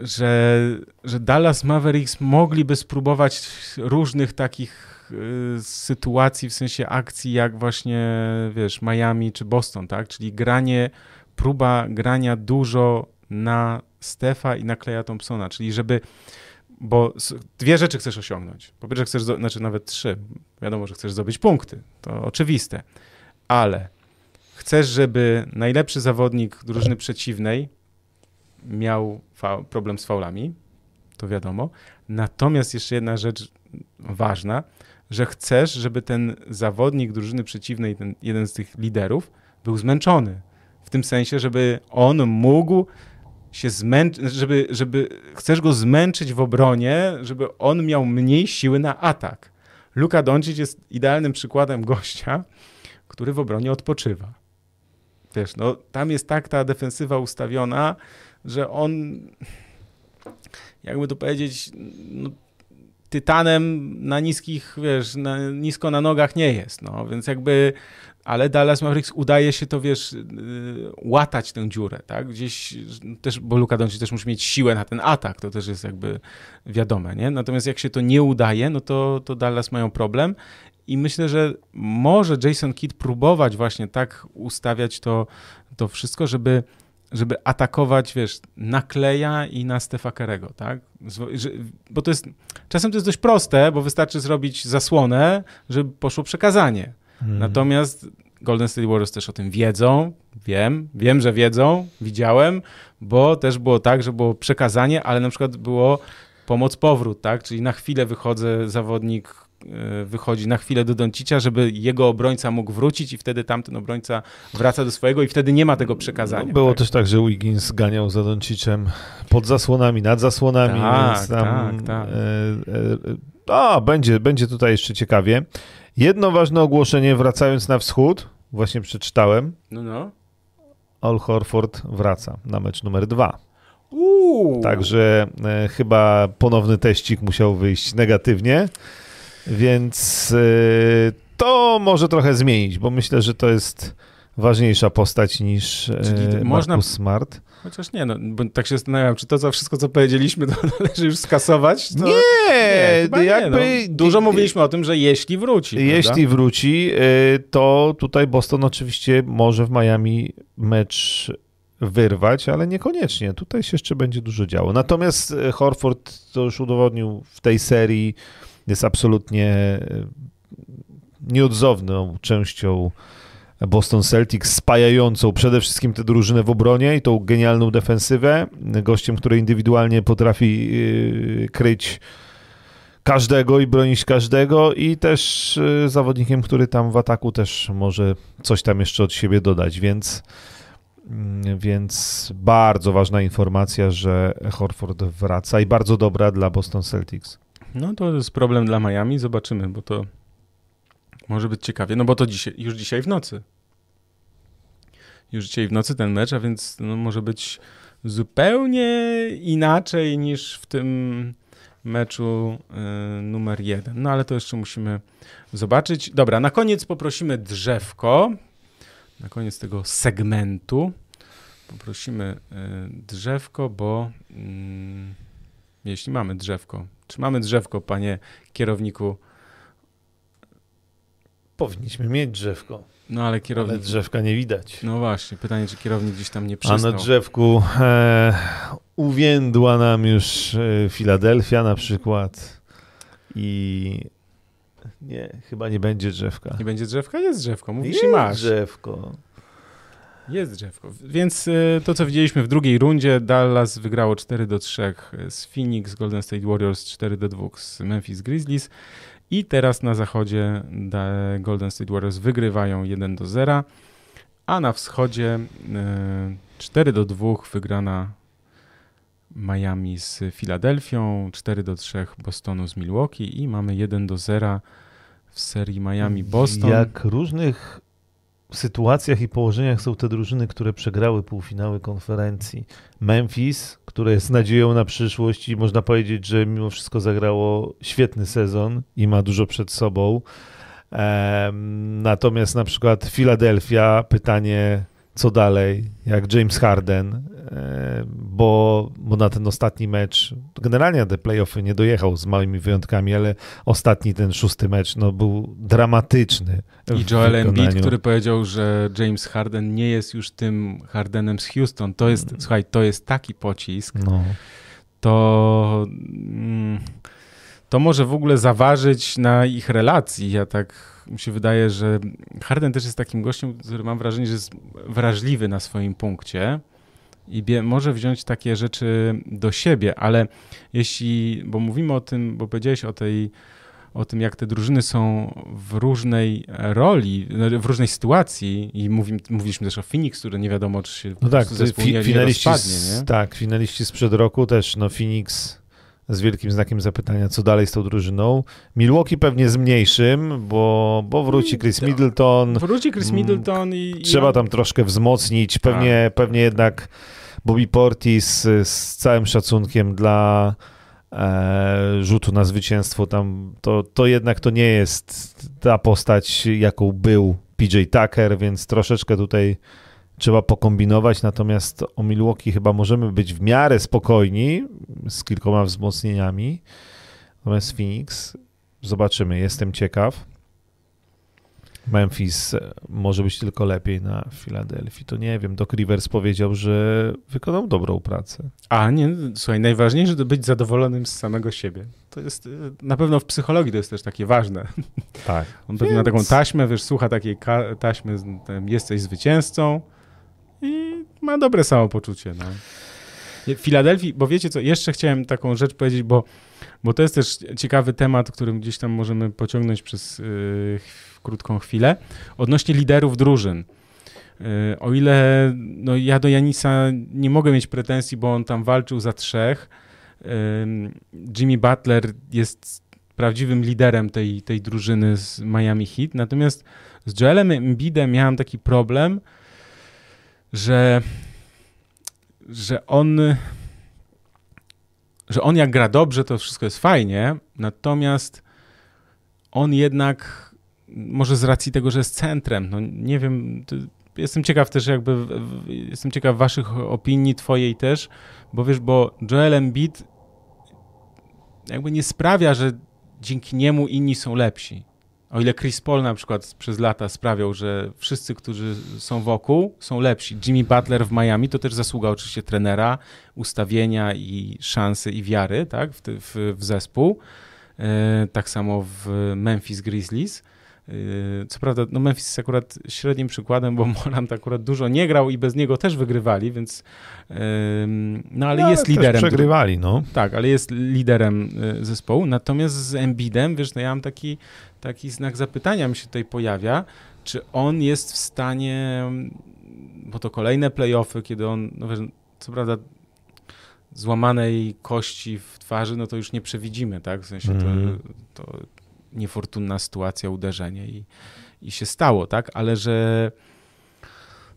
że, że Dallas Mavericks mogliby spróbować różnych takich y, sytuacji, w sensie akcji, jak właśnie, wiesz, Miami czy Boston, tak? Czyli granie, próba grania dużo na Stefa i na Kleja Thompsona, czyli żeby bo dwie rzeczy chcesz osiągnąć. Po pierwsze chcesz, znaczy nawet trzy. Wiadomo, że chcesz zdobyć punkty, to oczywiste, ale chcesz, żeby najlepszy zawodnik drużyny przeciwnej miał problem z faulami, to wiadomo. Natomiast jeszcze jedna rzecz ważna, że chcesz, żeby ten zawodnik drużyny przeciwnej, ten jeden z tych liderów, był zmęczony. W tym sensie, żeby on mógł się zmęczyć, żeby, żeby chcesz go zmęczyć w obronie, żeby on miał mniej siły na atak. Luka Doncic jest idealnym przykładem gościa, który w obronie odpoczywa. Wiesz, no tam jest tak ta defensywa ustawiona, że on, jakby to powiedzieć, no, tytanem na niskich, wiesz, na, nisko na nogach nie jest, no, więc jakby, ale Dallas Mavericks udaje się to, wiesz, yy, łatać tę dziurę, tak, gdzieś też, bo Luka Doncic też musi mieć siłę na ten atak, to też jest jakby wiadome, nie, natomiast jak się to nie udaje, no to, to Dallas mają problem i myślę, że może Jason Kidd próbować właśnie tak ustawiać to, to wszystko, żeby żeby atakować, wiesz, na Kleja i na Stefa Kerego, tak? Bo to jest, czasem to jest dość proste, bo wystarczy zrobić zasłonę, żeby poszło przekazanie. Hmm. Natomiast Golden State Warriors też o tym wiedzą, wiem, wiem, że wiedzą, widziałem, bo też było tak, że było przekazanie, ale na przykład było pomoc powrót, tak? Czyli na chwilę wychodzę zawodnik wychodzi na chwilę do Doncicia, żeby jego obrońca mógł wrócić i wtedy tamten obrońca wraca do swojego i wtedy nie ma tego przekazania. No, było tak? też tak, że Wiggins ganiał za Doncicem pod zasłonami, nad zasłonami. Tak, tam, tak, tak. E, e, a, będzie, będzie tutaj jeszcze ciekawie. Jedno ważne ogłoszenie, wracając na wschód, właśnie przeczytałem. No, no. Al Horford wraca na mecz numer dwa. Uuu. Także e, chyba ponowny teścik musiał wyjść negatywnie. Więc y, to może trochę zmienić, bo myślę, że to jest ważniejsza postać niż y, Czyli można, Smart. Chociaż nie, no, bo tak się zastanawiam, czy to za wszystko, co powiedzieliśmy, to należy już skasować? To... Nie, nie jakby... Nie, no. Dużo mówiliśmy o tym, że jeśli wróci. Jeśli prawda? wróci, y, to tutaj Boston oczywiście może w Miami mecz wyrwać, ale niekoniecznie. Tutaj się jeszcze będzie dużo działo. Natomiast Horford to już udowodnił w tej serii, jest absolutnie e, nieodzowną częścią Boston Celtics, spajającą przede wszystkim tę drużynę w obronie i tą genialną defensywę. Gościem, który indywidualnie potrafi e, kryć każdego i bronić każdego i też zawodnikiem, który tam w ataku też może coś tam jeszcze od siebie dodać, więc Mm, więc bardzo ważna informacja, że Horford wraca i bardzo dobra dla Boston Celtics. No to jest problem dla Miami, zobaczymy, bo to może być ciekawie, no bo to dzisiaj, już dzisiaj w nocy. Już dzisiaj w nocy ten mecz, a więc no, może być zupełnie inaczej niż w tym meczu y, numer jeden. No ale to jeszcze musimy zobaczyć. Dobra, na koniec poprosimy drzewko na koniec tego segmentu poprosimy e, drzewko, bo mm, jeśli mamy drzewko, czy mamy drzewko, panie kierowniku? Powinniśmy mieć drzewko. No ale kierownik... Ale drzewka nie widać. No właśnie, pytanie, czy kierownik gdzieś tam nie przystał. A na drzewku e, uwiędła nam już e, Filadelfia na przykład i nie, chyba nie będzie drzewka. Nie będzie drzewka? Jest drzewko, mówisz jest i masz. drzewko. Jest drzewko. Więc y, to, co widzieliśmy w drugiej rundzie, Dallas wygrało 4 do 3 z Phoenix, Golden State Warriors 4 do 2 z Memphis Grizzlies i teraz na zachodzie Golden State Warriors wygrywają 1 do 0, a na wschodzie 4 y, do 2 wygrana Miami z Filadelfią, 4 do 3 Bostonu z Milwaukee i mamy 1 do 0 w serii Miami-Boston. Jak różnych sytuacjach i położeniach są te drużyny, które przegrały półfinały konferencji. Memphis, które jest nadzieją na przyszłość i można powiedzieć, że mimo wszystko zagrało świetny sezon i ma dużo przed sobą. Natomiast na przykład Philadelphia, pytanie co dalej, jak James Harden, e, bo, bo na ten ostatni mecz, generalnie te playoffy nie dojechał z małymi wyjątkami, ale ostatni ten szósty mecz no, był dramatyczny. I Joel Embiid, który powiedział, że James Harden nie jest już tym Hardenem z Houston. To jest, mm. słuchaj, to jest taki pocisk. No. To... Mm, to może w ogóle zaważyć na ich relacji. Ja tak mi się wydaje, że Harden też jest takim gościem, który mam wrażenie, że jest wrażliwy na swoim punkcie i może wziąć takie rzeczy do siebie, ale jeśli, bo mówimy o tym, bo powiedziałeś o tej o tym, jak te drużyny są w różnej roli, w różnej sytuacji i mówi, mówiliśmy też o Phoenix, który nie wiadomo, czy się no tak, zespół fi, nie, finaliści nie rozpadnie, nie? Tak, finaliści sprzed roku też, no Phoenix z wielkim znakiem zapytania, co dalej z tą drużyną. Milwaukee pewnie z mniejszym, bo, bo wróci Chris Middleton. Wróci Chris mm, Middleton i... Trzeba tam troszkę wzmocnić. Pewnie, tak. pewnie jednak Bobby Portis z całym szacunkiem dla e, rzutu na zwycięstwo tam, to, to jednak to nie jest ta postać, jaką był PJ Tucker, więc troszeczkę tutaj trzeba pokombinować, natomiast o Milwaukee chyba możemy być w miarę spokojni z kilkoma wzmocnieniami. Natomiast Phoenix, zobaczymy, jestem ciekaw. Memphis może być tylko lepiej na Filadelfii. To nie wiem. Doc Rivers powiedział, że wykonał dobrą pracę. A nie, słuchaj, najważniejsze to być zadowolonym z samego siebie. To jest na pewno w psychologii to jest też takie ważne. Tak. On pewnie Więc... ma taką taśmę, wiesz, słucha takiej taśmy, jesteś zwycięzcą i ma dobre samopoczucie. No. W Filadelfii, bo wiecie co, jeszcze chciałem taką rzecz powiedzieć, bo, bo to jest też ciekawy temat, którym gdzieś tam możemy pociągnąć przez yy, krótką chwilę, odnośnie liderów drużyn. Yy, o ile no, ja do Janisa nie mogę mieć pretensji, bo on tam walczył za trzech, yy, Jimmy Butler jest prawdziwym liderem tej, tej drużyny z Miami Heat, natomiast z Joelem Embidem miałem taki problem, że, że on że on jak gra dobrze, to wszystko jest fajnie, natomiast on jednak, może z racji tego, że jest centrem, no nie wiem, jestem ciekaw też jakby, jestem ciekaw waszych opinii, twojej też, bo wiesz, bo Joel Embiid jakby nie sprawia, że dzięki niemu inni są lepsi. O ile Chris Paul na przykład przez lata sprawiał, że wszyscy, którzy są wokół, są lepsi. Jimmy Butler w Miami to też zasługa oczywiście trenera, ustawienia i szansy i wiary tak, w, w, w zespół. E, tak samo w Memphis Grizzlies. E, co prawda, no Memphis jest akurat średnim przykładem, bo Morant akurat dużo nie grał i bez niego też wygrywali, więc no ale no, jest ale liderem. przegrywali, no. Tak, ale jest liderem e, zespołu. Natomiast z Embidem, wiesz, no ja mam taki, taki znak zapytania mi się tutaj pojawia, czy on jest w stanie, bo to kolejne playoffy, kiedy on, no wiesz, co prawda złamanej kości w twarzy, no to już nie przewidzimy, tak? W sensie to, mm. to niefortunna sytuacja, uderzenie i, i się stało, tak? Ale że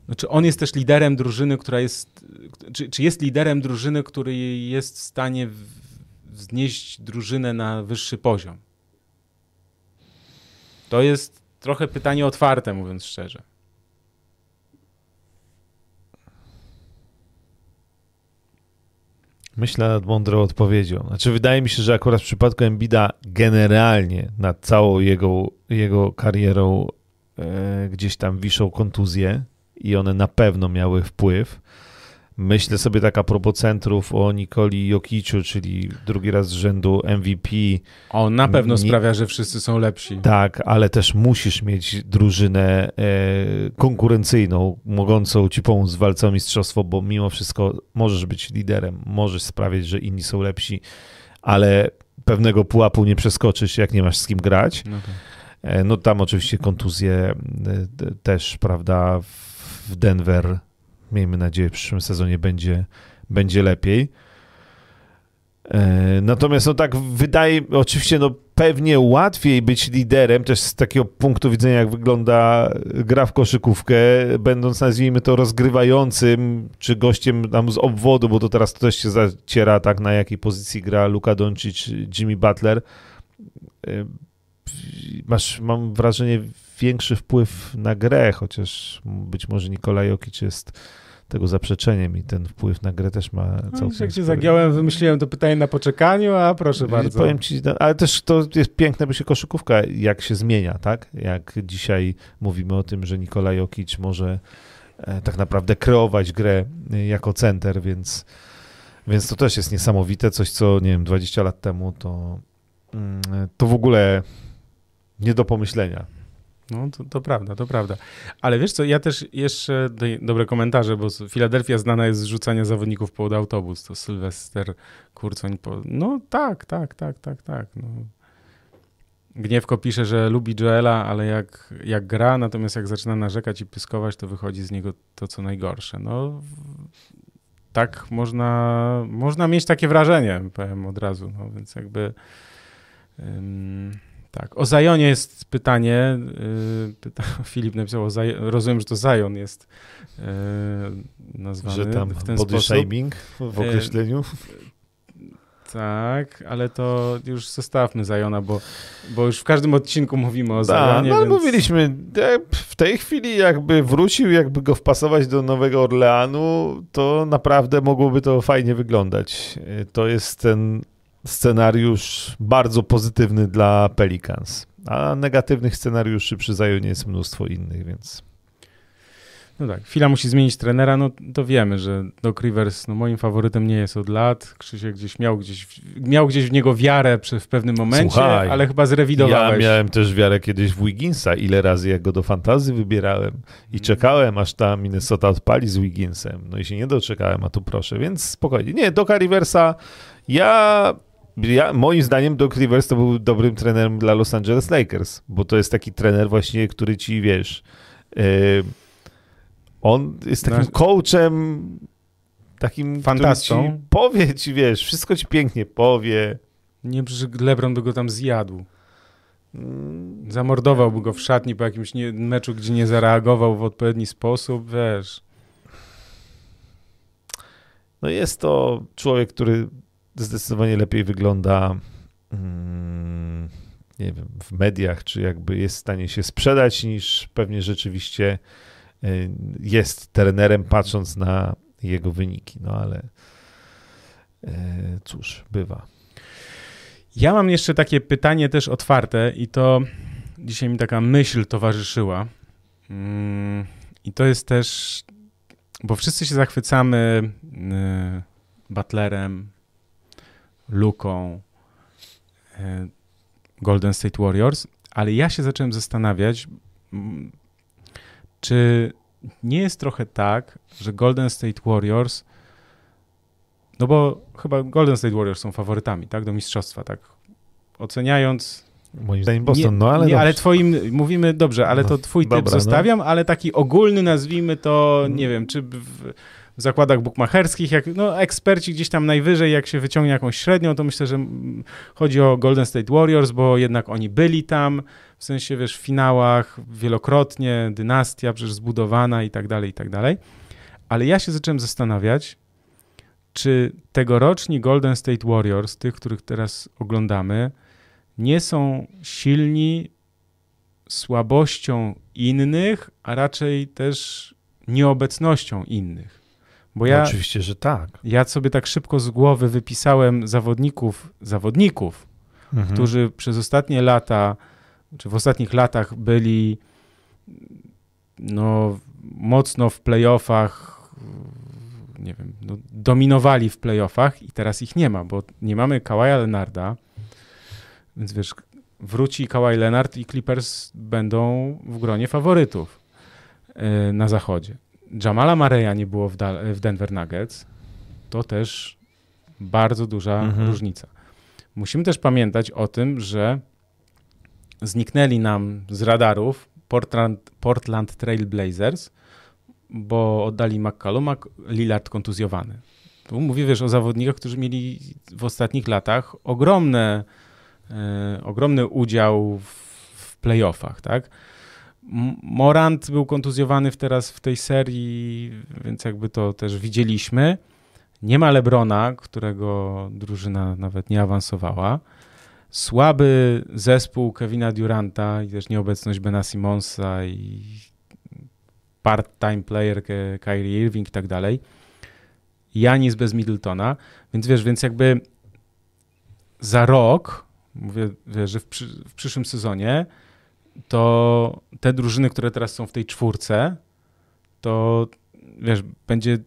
znaczy on jest też liderem drużyny, która jest, czy, czy jest liderem drużyny, który jest w stanie wznieść drużynę na wyższy poziom? To jest trochę pytanie otwarte, mówiąc szczerze. Myślę nad mądrą odpowiedzią. Znaczy, wydaje mi się, że akurat w przypadku Embida generalnie nad całą jego, jego karierą e, gdzieś tam wiszą kontuzje i one na pewno miały wpływ. Myślę sobie tak a propos centrów o Nikoli Jokiciu, czyli drugi raz z rzędu MVP. On na pewno Nie... sprawia, że wszyscy są lepsi. Tak, ale też musisz mieć drużynę e, konkurencyjną, mogącą ci pomóc w walce o mistrzostwo, bo mimo wszystko możesz być liderem, możesz sprawiać, że inni są lepsi, ale pewnego pułapu nie przeskoczysz, jak nie masz z kim grać. No, tak. e, no tam oczywiście kontuzje e, też, prawda, w Denver Miejmy nadzieję, w przyszłym sezonie będzie, będzie lepiej. E, natomiast no tak wydaje, oczywiście no pewnie łatwiej być liderem też z takiego punktu widzenia jak wygląda gra w koszykówkę, będąc nazwijmy to rozgrywającym, czy gościem tam z obwodu, bo to teraz też się zaciera tak na jakiej pozycji gra Luka Doncic, Jimmy Butler. E, masz, mam wrażenie, większy wpływ na grę, chociaż być może Nikola Jokic jest tego zaprzeczeniem i ten wpływ na grę też ma no, całkiem... No, jak się zagiąłem, wymyśliłem to pytanie na poczekaniu, a proszę bardzo. Powiem ci, no, ale też to jest piękne, bo się koszykówka jak się zmienia, tak? Jak dzisiaj mówimy o tym, że Nikola Jokic może e, tak naprawdę kreować grę e, jako center, więc, więc to też jest niesamowite, coś co, nie wiem, 20 lat temu to, mm, to w ogóle nie do pomyślenia. No, to, to, prawda, to prawda. Ale wiesz co, ja też jeszcze dobre komentarze, bo Filadelfia znana jest z rzucania zawodników pod autobus. To Sylwester Kurcoń. Po... No tak, tak, tak, tak, tak. No. Gniewko pisze, że lubi Joela, ale jak, jak gra, natomiast jak zaczyna narzekać i pyskować, to wychodzi z niego to, co najgorsze. No, tak można, można mieć takie wrażenie, powiem od razu. No, więc jakby... Tak, o Zajonie jest pytanie. Yy, pyta, Filip napisał, o Zaj rozumiem, że to Zajon jest yy, nazwany że tam w ten body sposób. shaming w yy, określeniu. Tak, ale to już zostawmy Zajona, bo, bo już w każdym odcinku mówimy o Zajonie. No, więc... mówiliśmy, w tej chwili jakby wrócił, jakby go wpasować do Nowego Orleanu, to naprawdę mogłoby to fajnie wyglądać. To jest ten scenariusz bardzo pozytywny dla Pelicans, a negatywnych scenariuszy przy Zajonie jest mnóstwo innych, więc... No tak, chwila musi zmienić trenera, no to wiemy, że Doc Rivers no moim faworytem nie jest od lat. Krzysiek gdzieś miał gdzieś, miał gdzieś w niego wiarę przy, w pewnym momencie, Słuchaj, ale chyba zrewidowałeś. Ja miałem też wiarę kiedyś w Wigginsa, ile razy jak go do fantazy wybierałem i mm. czekałem, aż ta Minnesota odpali z Wigginsem. No i się nie doczekałem, a tu proszę, więc spokojnie. Nie, Doca Riversa ja ja, moim zdaniem Doc Rivers to był dobrym trenerem dla Los Angeles Lakers, bo to jest taki trener właśnie, który ci, wiesz, yy, on jest takim no, coachem, takim, fantastą. Ci powie ci, wiesz, wszystko ci pięknie powie. Nie, że LeBron by go tam zjadł. Mm. Zamordowałby go w szatni po jakimś nie, meczu, gdzie nie zareagował w odpowiedni sposób, wiesz. No jest to człowiek, który zdecydowanie lepiej wygląda mm, nie wiem, w mediach, czy jakby jest w stanie się sprzedać, niż pewnie rzeczywiście y, jest trenerem, patrząc na jego wyniki. No ale y, cóż, bywa. Ja mam jeszcze takie pytanie też otwarte i to dzisiaj mi taka myśl towarzyszyła. Mm, I to jest też, bo wszyscy się zachwycamy y, Butlerem, Luką, y, Golden State Warriors, ale ja się zacząłem zastanawiać, czy nie jest trochę tak, że Golden State Warriors, no bo chyba Golden State Warriors są faworytami, tak, do mistrzostwa, tak, oceniając Moim zdaniem Boston, nie, no ale. Nie, ale twoim, mówimy, dobrze, ale to twój dobra, typ no. zostawiam, ale taki ogólny nazwijmy to, nie wiem, czy w, w zakładach bukmacherskich, jak no, eksperci gdzieś tam najwyżej, jak się wyciągnie jakąś średnią, to myślę, że chodzi o Golden State Warriors, bo jednak oni byli tam, w sensie, wiesz, w finałach wielokrotnie, dynastia przecież zbudowana i tak dalej, i tak dalej. Ale ja się zacząłem zastanawiać, czy tegoroczni Golden State Warriors, tych, których teraz oglądamy, nie są silni słabością innych, a raczej też nieobecnością innych. Bo ja, No, oczywiście, że tak. ja sobie tak szybko z głowy wypisałem zawodników, zawodników, Mhm. którzy przez ostatnie lata, czy w ostatnich latach byli no, mocno w playoffach, nie wiem, no, dominowali w playoffach i teraz ich nie ma, bo nie mamy Kawaja Leonarda, więc wiesz, wróci Kawhi Leonard i Clippers będą w gronie faworytów yy, na zachodzie. Jamala Mareya nie było w, w Denver Nuggets, to też bardzo duża Mhm. różnica. Musimy też pamiętać o tym, że zniknęli nam z radarów Portland, Portland Trail Blazers, bo oddali McCalluma, Lillard kontuzjowany. Tu mówię, wiesz, o zawodnikach, którzy mieli w ostatnich latach ogromne, e, ogromny udział w, w playoffach, tak? Morant był kontuzjowany w teraz w tej serii, więc jakby to też widzieliśmy. Nie ma Lebrona, którego drużyna nawet nie awansowała. Słaby zespół Kevina Duranta i też nieobecność Bena Simonsa i part-time player Kyrie Irving i tak dalej. Janis bez Middletona, więc wiesz, więc jakby za rok, mówię, wiesz, że w, przy, w przyszłym sezonie, to te drużyny, które teraz są w tej czwórce, to wiesz, będzie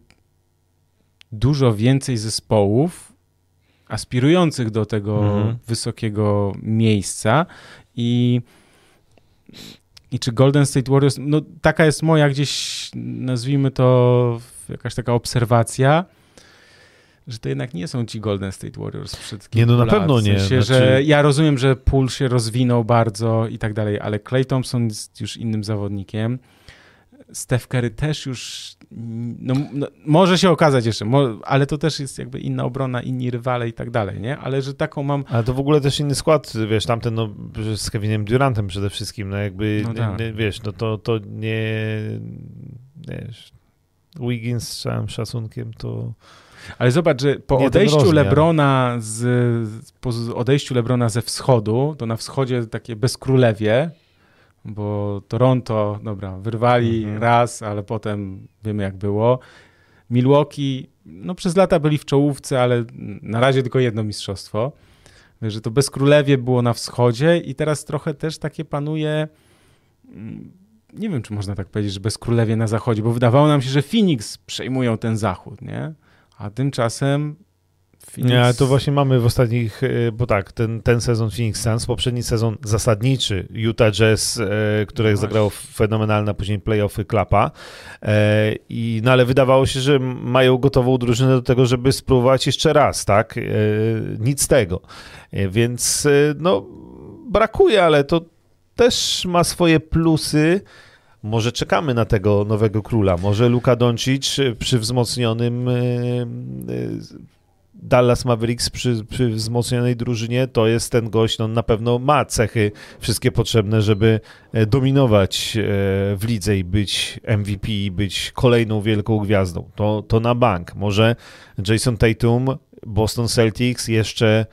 dużo więcej zespołów aspirujących do tego Mhm. wysokiego miejsca i i czy Golden State Warriors, no taka jest moja gdzieś, nazwijmy to jakaś taka obserwacja, że to jednak nie są ci Golden State Warriors przed Nie, no na kilku lat. pewno nie. W sensie, Znaczy- że ja rozumiem, że Pool się rozwinął bardzo i tak dalej, ale Clay Thompson jest już innym zawodnikiem. Steph Curry też już, no, no może się okazać jeszcze, mo, ale to też jest jakby inna obrona, inni rywale i tak dalej, nie? Ale że taką mam, Ale to w ogóle też inny skład, wiesz, tamten no, z Kevinem Durantem przede wszystkim, no jakby, No nie, tak. nie, wiesz, no to, to nie, wiesz, Wiggins z całym szacunkiem to... Ale zobacz, że po Nie odejściu. Lebrona z, po odejściu Lebrona ze wschodu, to na wschodzie takie bezkrólewie, bo Toronto, dobra, wyrwali Mhm. raz, ale potem wiemy jak było. Milwaukee, no przez lata byli w czołówce, ale na razie tylko jedno mistrzostwo. Że to bezkrólewie było na wschodzie i teraz trochę też takie panuje mm, nie wiem, czy można tak powiedzieć, że bezkrólewie na zachodzie, bo wydawało nam się, że Phoenix przejmują ten zachód, nie? A tymczasem Phoenix... Nie, to właśnie mamy w ostatnich, e, bo tak, ten, ten sezon Phoenix Suns, poprzedni sezon zasadniczy Utah Jazz, e, które No zagrało fenomenalne, później playoffy Klapa. E, i, no ale wydawało się, że mają gotową drużynę do tego, żeby spróbować jeszcze raz, tak? E, nic z tego. E, więc e, no brakuje, ale to też ma swoje plusy. Może czekamy na tego nowego króla. Może Luka Doncic przy wzmocnionym e, e, Dallas Mavericks przy, przy wzmocnionej drużynie to jest ten gość, no na pewno ma cechy wszystkie potrzebne, żeby e, dominować w lidze i być MVP, i być kolejną wielką gwiazdą. To, to na bank. Może Jason Tatum, Boston Celtics jeszcze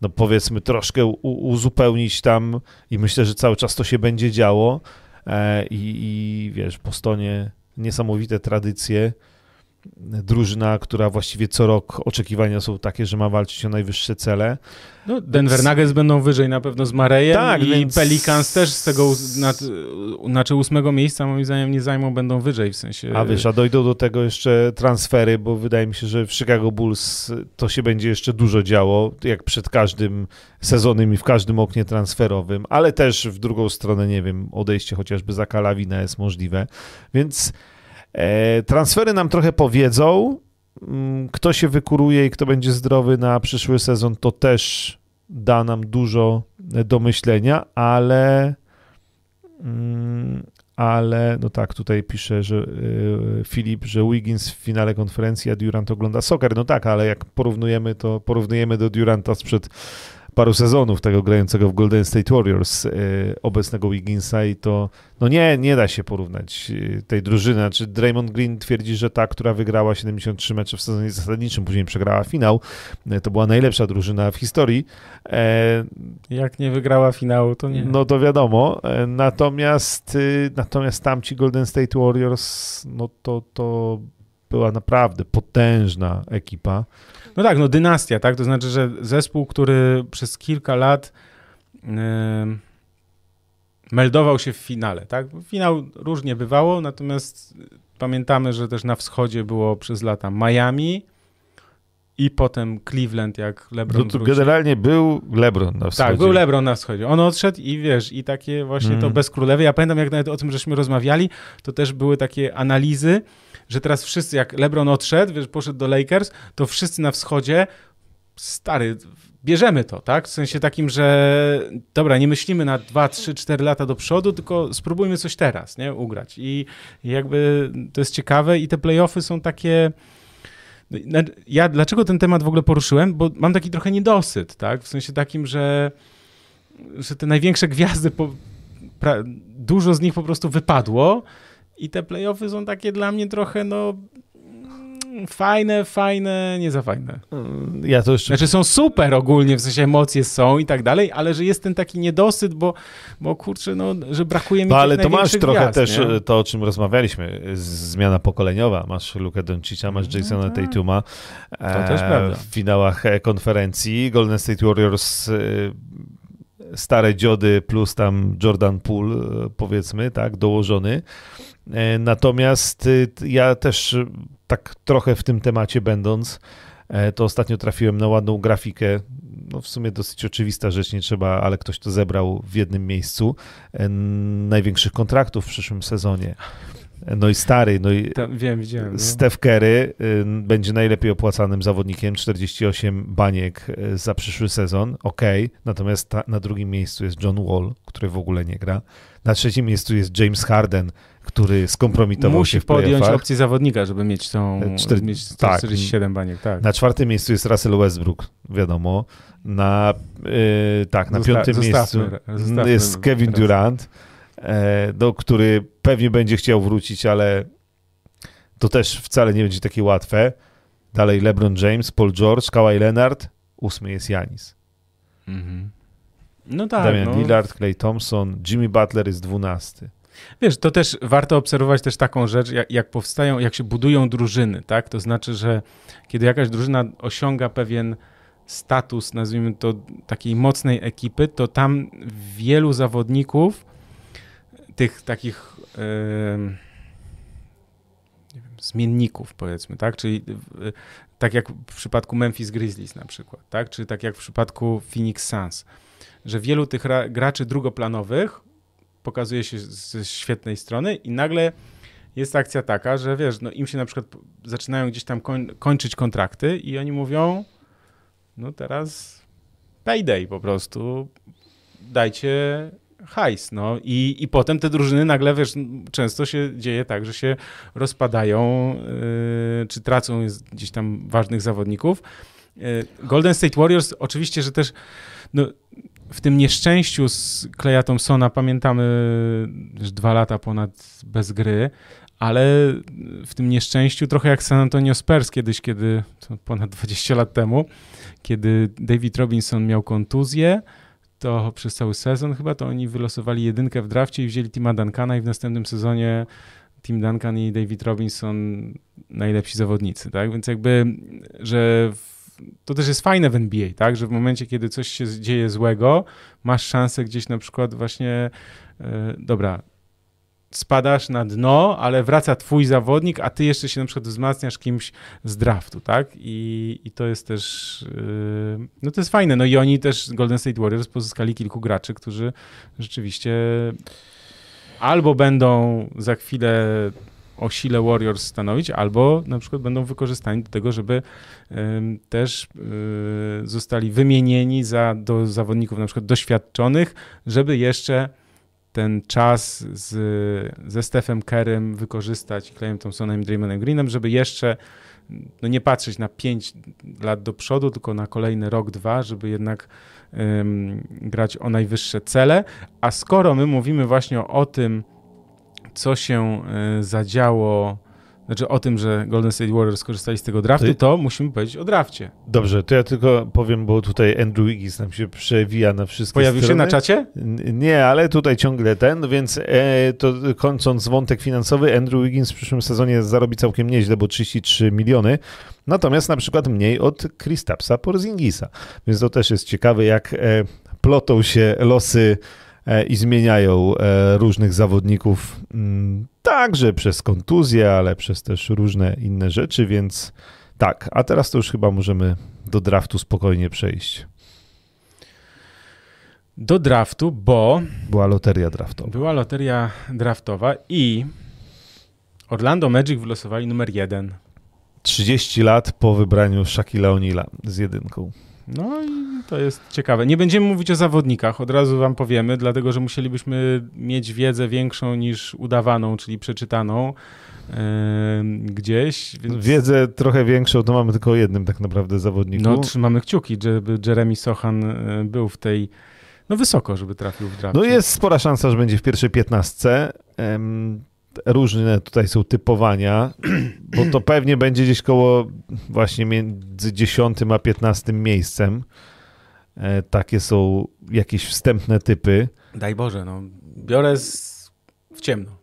no powiedzmy troszkę uzupełnić tam i myślę, że cały czas to się będzie działo i, i wiesz, w Bostonie niesamowite tradycje drużyna, która właściwie co rok oczekiwania są takie, że ma walczyć o najwyższe cele. No, Denver Nuggets będą wyżej na pewno z Marejem tak, i więc... Pelicans też z tego, znaczy ósmego miejsca moim zdaniem nie zajmą, będą wyżej w sensie... A wiesz, a dojdą do tego jeszcze transfery, bo wydaje mi się, że w Chicago Bulls to się będzie jeszcze dużo działo, jak przed każdym sezonem i w każdym oknie transferowym, ale też w drugą stronę, nie wiem, odejście chociażby za Kalawina jest możliwe, więc transfery nam trochę powiedzą, mm, kto się wykuruje i kto będzie zdrowy na przyszły sezon, to też da nam dużo do myślenia, ale mm, ale no tak, tutaj pisze, że y, Filip, że Wiggins w finale konferencji, a Durant ogląda soccer. No tak, ale jak porównujemy to, porównujemy do Duranta sprzed paru sezonów tego grającego w Golden State Warriors e, obecnego Wigginsa i to no nie, nie da się porównać e, tej drużyny. Znaczy Draymond Green twierdzi, że ta, która wygrała 73 mecze w sezonie zasadniczym, później przegrała finał, e, to była najlepsza drużyna w historii. Jak nie wygrała finału, to nie. No to wiadomo. Natomiast natomiast tamci Golden State Warriors, no to, to była naprawdę potężna ekipa. No tak, no dynastia, tak? To znaczy, że zespół, który przez kilka lat yy, meldował się w finale, tak? Finał różnie bywało, natomiast pamiętamy, że też na wschodzie było przez lata Miami i potem Cleveland, jak LeBron no generalnie był LeBron na wschodzie. Tak, był LeBron na wschodzie. On odszedł i wiesz, i takie właśnie mm. to bez królewy. Ja pamiętam, jak nawet o tym żeśmy rozmawiali, to też były takie analizy, że teraz wszyscy, jak LeBron odszedł, wiesz, poszedł do Lakers, to wszyscy na wschodzie, stary, bierzemy to, tak? W sensie takim, że dobra, nie myślimy na 2, 3, 4 lata do przodu, tylko spróbujmy coś teraz, nie? Ugrać. I, jakby to jest ciekawe i te playoffy są takie... No, ja dlaczego ten temat w ogóle poruszyłem? Bo mam taki trochę niedosyt, tak? W sensie takim, że, że te największe gwiazdy, po, pra, dużo z nich po prostu wypadło i te playoffy są takie dla mnie trochę, no fajne, fajne, nie za fajne. Ja to jeszcze... Znaczy są super ogólnie, w sensie emocje są i tak dalej, ale że jest ten taki niedosyt, bo, bo kurczę, no, że brakuje mi No ale to masz trochę gwiazd, też nie? to, o czym rozmawialiśmy, zmiana pokoleniowa. Masz Lukę Doncicza, masz no Jasona no tak. Tatuma. To też e, prawda. W finałach e, konferencji Golden State Warriors e, stare dziody plus tam Jordan Poole, powiedzmy, tak, dołożony. E, natomiast y, ja też tak trochę w tym temacie będąc, e, to ostatnio trafiłem na ładną grafikę. No w sumie dosyć oczywista rzecz, nie trzeba, ale ktoś to zebrał w jednym miejscu. E, największych kontraktów w przyszłym sezonie. No i stary, no i Tam, wiem, widziałem. No. Steph Curry y, będzie najlepiej opłacanym zawodnikiem, 48 baniek za przyszły sezon, ok, natomiast ta, na drugim miejscu jest John Wall, który w ogóle nie gra. Na trzecim miejscu jest James Harden, który skompromitował Musi się w podjąć opcję zawodnika, żeby mieć tą e, mieć 147 tak, baniek. Tak. Na czwartym miejscu jest Russell Westbrook, wiadomo. Na, yy, tak, na Zosta piątym zostawmy, miejscu zostawmy jest Kevin. Durant, do, który pewnie będzie chciał wrócić, ale to też wcale nie będzie takie łatwe. Dalej LeBron James, Paul George, Kawhi Leonard, ósmy jest Janis. Mhm. No tak. Damian no. Lillard, Clay Thompson, Jimmy Butler jest dwunasty. Wiesz, to też warto obserwować też taką rzecz, jak, jak, powstają, jak się budują drużyny, tak? To znaczy, że kiedy jakaś drużyna osiąga pewien status, nazwijmy to takiej mocnej ekipy, to tam wielu zawodników, tych takich yy, zmienników, powiedzmy, tak? Czyli yy, tak jak w przypadku Memphis Grizzlies na przykład, tak? Czy tak jak w przypadku Phoenix Suns, że wielu tych graczy drugoplanowych pokazuje się ze świetnej strony i nagle jest akcja taka, że wiesz, no im się na przykład zaczynają gdzieś tam koń, kończyć kontrakty i oni mówią, no teraz payday po prostu, dajcie hajs, no i, i potem te drużyny nagle, wiesz, często się dzieje tak, że się rozpadają, yy, czy tracą gdzieś tam ważnych zawodników. Yy, Golden State Warriors oczywiście, że też no, w tym nieszczęściu z Kleja Thompsona pamiętamy już dwa lata ponad bez gry, ale w tym nieszczęściu trochę jak San Antonio Spurs kiedyś, kiedy ponad 20 lat temu, kiedy David Robinson miał kontuzję, to przez cały sezon chyba to oni wylosowali jedynkę w drafcie i wzięli Tima Duncana i w następnym sezonie Tim Duncan i David Robinson najlepsi zawodnicy, tak? Więc jakby, że to też jest fajne w NBA, tak? Że w momencie, kiedy coś się dzieje złego, masz szansę gdzieś na przykład właśnie, e, dobra, spadasz na dno, ale wraca twój zawodnik, a ty jeszcze się na przykład wzmacniasz kimś z draftu, tak? I, i to jest też, yy, no to jest fajne. No i oni też, Golden State Warriors, pozyskali kilku graczy, którzy rzeczywiście albo będą za chwilę o sile Warriors stanowić, albo na przykład będą wykorzystani do tego, żeby też y, zostali wymienieni za, do zawodników na przykład doświadczonych, żeby jeszcze ten czas z, ze Stephem Kerem wykorzystać, Clayem Thompsonem i Draymonem Greenem, żeby jeszcze no nie patrzeć na 5 lat do przodu, tylko na kolejny rok, dwa, żeby jednak um, grać o najwyższe cele. A skoro my mówimy właśnie o, o tym, co się y, zadziało znaczy o tym, że Golden State Warriors skorzystali z tego draftu, to musimy powiedzieć o drafcie. Dobrze, to ja tylko powiem, bo tutaj Andrew Wiggins nam się przewija na wszystkie Pojawił strony. się na czacie? Nie, ale tutaj ciągle ten, więc e, to kończąc wątek finansowy, Andrew Wiggins w przyszłym sezonie zarobi całkiem nieźle, bo 33 miliony, natomiast na przykład mniej od Kristapsa Porzingisa, więc to też jest ciekawe, jak e, plotą się losy i zmieniają e, różnych zawodników mm, Także przez kontuzję, ale przez też różne inne rzeczy, więc tak. A teraz to już chyba możemy do draftu spokojnie przejść. Do draftu, bo. Była loteria draftowa. Była loteria draftowa i Orlando Magic wylosowali numer jeden. 30 lat po wybraniu Shaquille O'Neal'a z jedynką. No i to jest ciekawe. Nie będziemy mówić o zawodnikach, od razu wam powiemy, dlatego że musielibyśmy mieć wiedzę większą niż udawaną, czyli przeczytaną yy, gdzieś. Więc... Wiedzę trochę większą, to mamy tylko o jednym tak naprawdę zawodniku. No trzymamy kciuki, żeby Jeremy Sochan e, był w tej, no wysoko, żeby trafił w draft. No jest spora szansa, że będzie w pierwszej piętnastce różne tutaj są typowania, bo to pewnie będzie gdzieś koło właśnie między 10 a 15 miejscem. E, takie są jakieś wstępne typy. Daj Boże, no biorę z... w ciemno.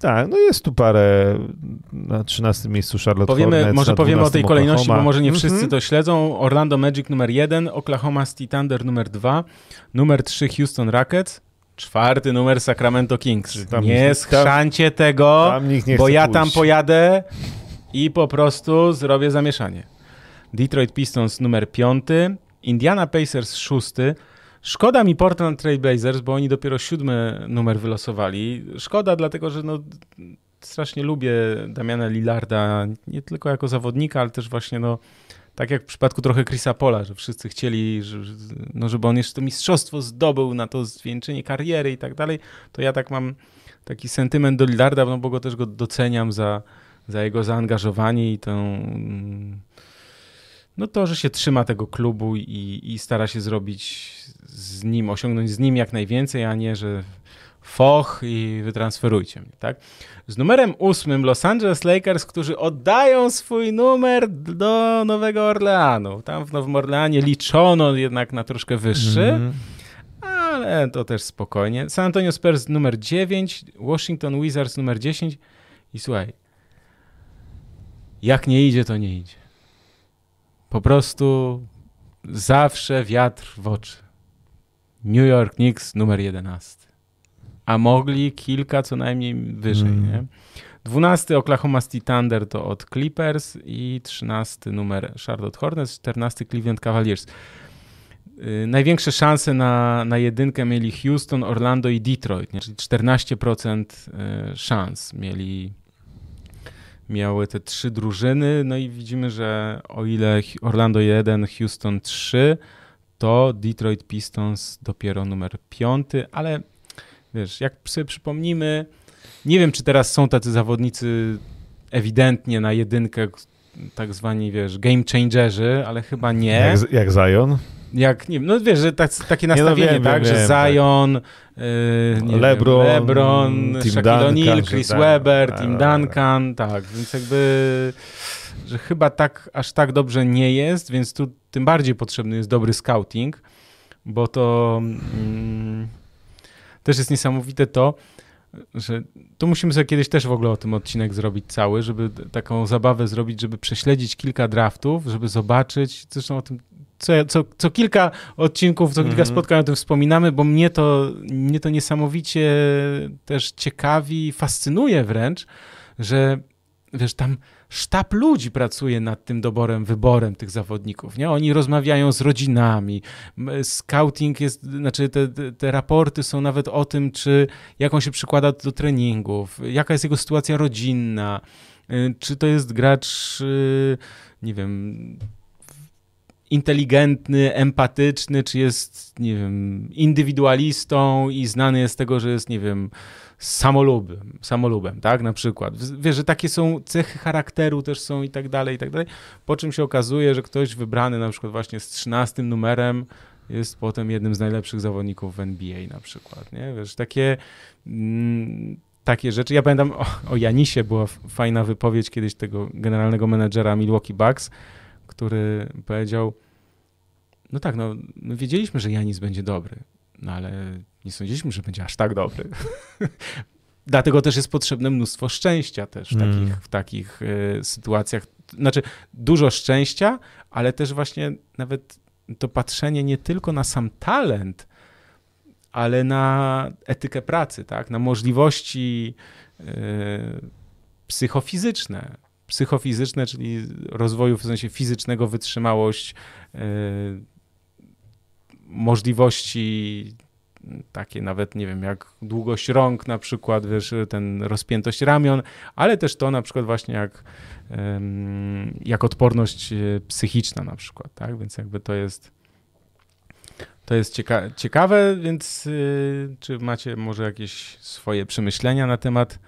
Tak, no jest tu parę na 13 miejscu Charlotte powiemy, Hornets, Może powiemy o tej kolejności, Oklahoma. bo może nie wszyscy mm -hmm. to śledzą. Orlando Magic numer 1, Oklahoma City Thunder numer 2, numer 3 Houston Rockets, Czwarty numer Sacramento Kings. Tam nie schrzancie tego, bo ja pójść. tam pojadę i po prostu zrobię zamieszanie. Detroit Pistons numer piąty, Indiana Pacers szósty. Szkoda mi Portland Trail Blazers, bo oni dopiero siódmy numer wylosowali. Szkoda, dlatego że no, strasznie lubię Damiana Lillarda, nie tylko jako zawodnika, ale też właśnie no, tak jak w przypadku trochę Chrisa Pola, że wszyscy chcieli, że, no żeby on jeszcze to mistrzostwo zdobył na to zwieńczenie kariery i tak dalej, to ja tak mam taki sentyment do Lillarda, no bo go też go doceniam za, za jego zaangażowanie i tą no to, że się trzyma tego klubu i, i stara się zrobić z nim, osiągnąć z nim jak najwięcej, a nie, że foch i wytransferujcie mnie, tak? Z numerem ósmym Los Angeles Lakers, którzy oddają swój numer do Nowego Orleanu. Tam w Nowym Orleanie liczono jednak na troszkę wyższy, mm. ale to też spokojnie. San Antonio Spurs numer 9, Washington Wizards numer 10 i słuchaj, jak nie idzie, to nie idzie. Po prostu zawsze wiatr w oczy. New York Knicks numer 11 a mogli kilka co najmniej wyżej. Mm. Nie? 12 Oklahoma City Thunder to od Clippers i 13 numer Charlotte Hornets, 14 Cleveland Cavaliers. Yy, największe szanse na, na jedynkę mieli Houston, Orlando i Detroit, nie? czyli 14% y, szans mieli miały te trzy drużyny, no i widzimy, że o ile Orlando 1, Houston 3, to Detroit Pistons dopiero numer 5, ale Wiesz, jak sobie przypomnimy, nie wiem, czy teraz są tacy zawodnicy ewidentnie na jedynkę, tak zwani, wiesz, game changerzy, ale chyba nie. Jak, jak Zion? Jak, nie wiem, no wiesz, że tak, takie nastawienie, no wiem, tak, wiem, że tak. Zion, tak. LeBron, wiem, LeBron Shaquille O'Neal, Chris tak, Webber, Tim Duncan, tak, więc jakby, że chyba tak, aż tak dobrze nie jest, więc tu tym bardziej potrzebny jest dobry scouting, bo to... Mm, też jest niesamowite to, że to musimy sobie kiedyś też w ogóle o tym odcinek zrobić cały, żeby taką zabawę zrobić, żeby prześledzić kilka draftów, żeby zobaczyć, zresztą o tym co, co, co kilka odcinków, co kilka mm -hmm. spotkań o tym wspominamy, bo mnie to, mnie to niesamowicie też ciekawi, fascynuje wręcz, że wiesz, tam sztab ludzi pracuje nad tym doborem, wyborem tych zawodników. Nie? Oni rozmawiają z rodzinami. Scouting jest, znaczy te, te, raporty są nawet o tym, czy jak on się przykłada do treningów, jaka jest jego sytuacja rodzinna, y, czy to jest gracz, y, nie wiem, inteligentny, empatyczny, czy jest, nie wiem, indywidualistą i znany jest z tego, że jest, nie wiem, samolubem, samolubem, tak, na przykład. Wiesz, że takie są cechy charakteru też są i tak dalej, i tak dalej, po czym się okazuje, że ktoś wybrany na przykład właśnie z 13 numerem jest potem jednym z najlepszych zawodników w NBA na przykład, nie? Wiesz, takie... Mm, takie rzeczy. Ja pamiętam o, o Janisie była fajna wypowiedź kiedyś tego generalnego menedżera Milwaukee Bucks, który powiedział, no tak, no my wiedzieliśmy, że Janis będzie dobry, no ale nie sądziliśmy, że będzie aż tak dobry. Dlatego też jest potrzebne mnóstwo szczęścia też w mm. takich, w takich y, sytuacjach. Znaczy, dużo szczęścia, ale też właśnie nawet to patrzenie nie tylko na sam talent, ale na etykę pracy, tak? na możliwości y, psychofizyczne. Psychofizyczne, czyli rozwoju w sensie fizycznego, wytrzymałość, y, możliwości takie nawet, nie wiem, jak długość rąk na przykład, wiesz, ten rozpiętość ramion, ale też to na przykład właśnie jak, jak odporność e, psychiczna na przykład, tak, więc jakby to jest to jest cieka ciekawe, więc yy, czy macie może jakieś swoje przemyślenia na temat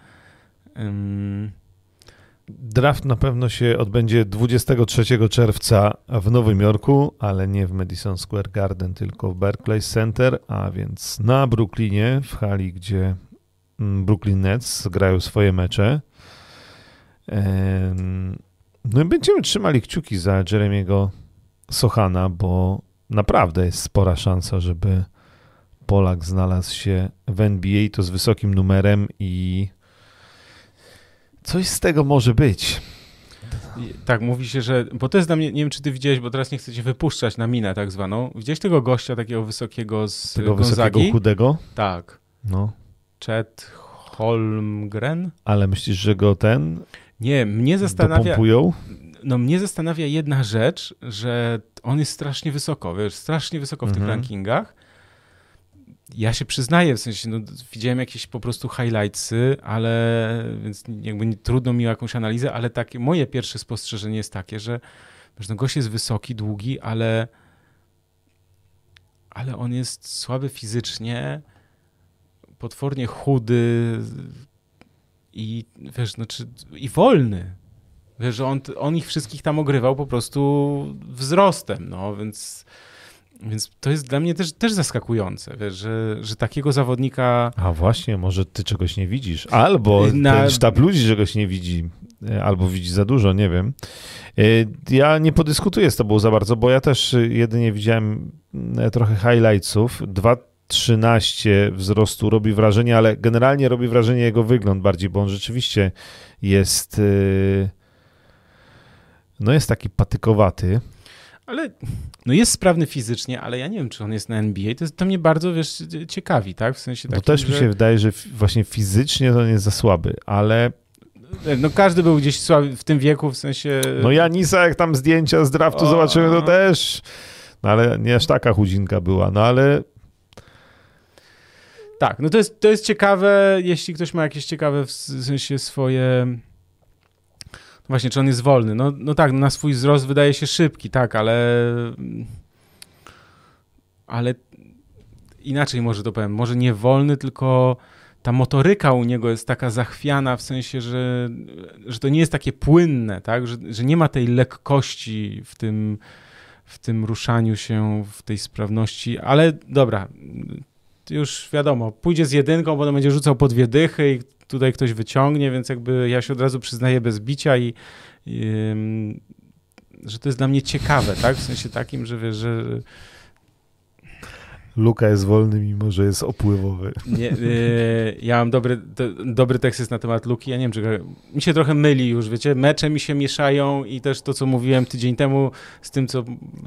Draft na pewno się odbędzie 23 czerwca w Nowym Jorku, ale nie w Madison Square Garden, tylko w Barclays Center, a więc na Brooklynie, w hali, gdzie mm, Brooklyn Nets grają swoje mecze. No i będziemy trzymali kciuki za Jeremiego Sochana, bo naprawdę jest spora szansa, żeby Polak znalazł się w NBA, to z wysokim numerem i Coś z tego może być. Tak, mówi się, że. Bo to jest dla mnie. Nie wiem, czy ty widziałeś, bo teraz nie chcę cię wypuszczać na minę tak zwaną. Widziałeś tego gościa takiego wysokiego z tego Gonzagi? wysokiego, chudego? Tak. No. Chet Holmgren. Ale myślisz, że go ten. Nie, mnie zastanawia. Dopompują? No, mnie zastanawia jedna rzecz, że on jest strasznie wysoko, wiesz, strasznie wysoko w mhm. tych rankingach ja się przyznaję, w sensie, no, widziałem jakieś po prostu highlightsy, ale więc jakby nie, trudno mi jakąś analizę, ale takie, moje pierwsze spostrzeżenie jest takie, że, no, gość jest wysoki, długi, ale, ale on jest słaby fizycznie, potwornie chudy i wiesz, no, czy, i wolny. Wiesz, on, on ich wszystkich tam ogrywał po prostu wzrostem, no, więc więc to jest dla mnie też, też zaskakujące, wiesz, że, że takiego zawodnika... A właśnie, może ty czegoś nie widzisz, albo na... ten sztab ludzi czegoś nie widzi, e, albo widzi za dużo, nie wiem. E, ja nie podyskutuję z tobą za bardzo, bo ja też jedynie widziałem e, trochę highlightsów. 2.13 wzrostu robi wrażenie, ale generalnie robi wrażenie jego wygląd bardziej, bo on rzeczywiście jest no jest taki patykowaty. Ale no jest sprawny fizycznie, ale ja nie wiem, czy on jest na NBA. To, jest, to mnie bardzo, wiesz, ciekawi, tak? W sensie takim, Bo też mi się wydaje, że właśnie fizycznie to nie jest za słaby, ale... No każdy był gdzieś słaby w tym wieku, w sensie... No Janisa, jak tam zdjęcia z draftu o, zobaczyłem, to też... No ale nie aż taka chudzinka była, no ale... Tak, no to jest, to jest ciekawe, jeśli ktoś ma jakieś ciekawe w sensie swoje Właśnie, czy on jest wolny? No, no tak, na swój wzrost wydaje się szybki, tak, ale. Ale inaczej może to powiem. Może nie wolny, tylko ta motoryka u niego jest taka zachwiana, w sensie, że, że to nie jest takie płynne, tak? Że, że nie ma tej lekkości w tym, w tym ruszaniu się, w tej sprawności, ale dobra, już wiadomo, pójdzie z jedynką, potem będzie rzucał po dwie dychy i tutaj ktoś wyciągnie, więc jakby ja się od razu przyznaję bez bicia i, i że to jest dla mnie ciekawe, tak? W sensie takim, że wiesz, że... Luka jest wolny, mimo że jest opływowy. Nie, yy, ja mam dobry, to, dobry tekst jest na temat Luki. Ja nie wiem, czy mi się trochę myli już, wiecie. Mecze mi się mieszają i też to, co mówiłem tydzień temu z tym, co.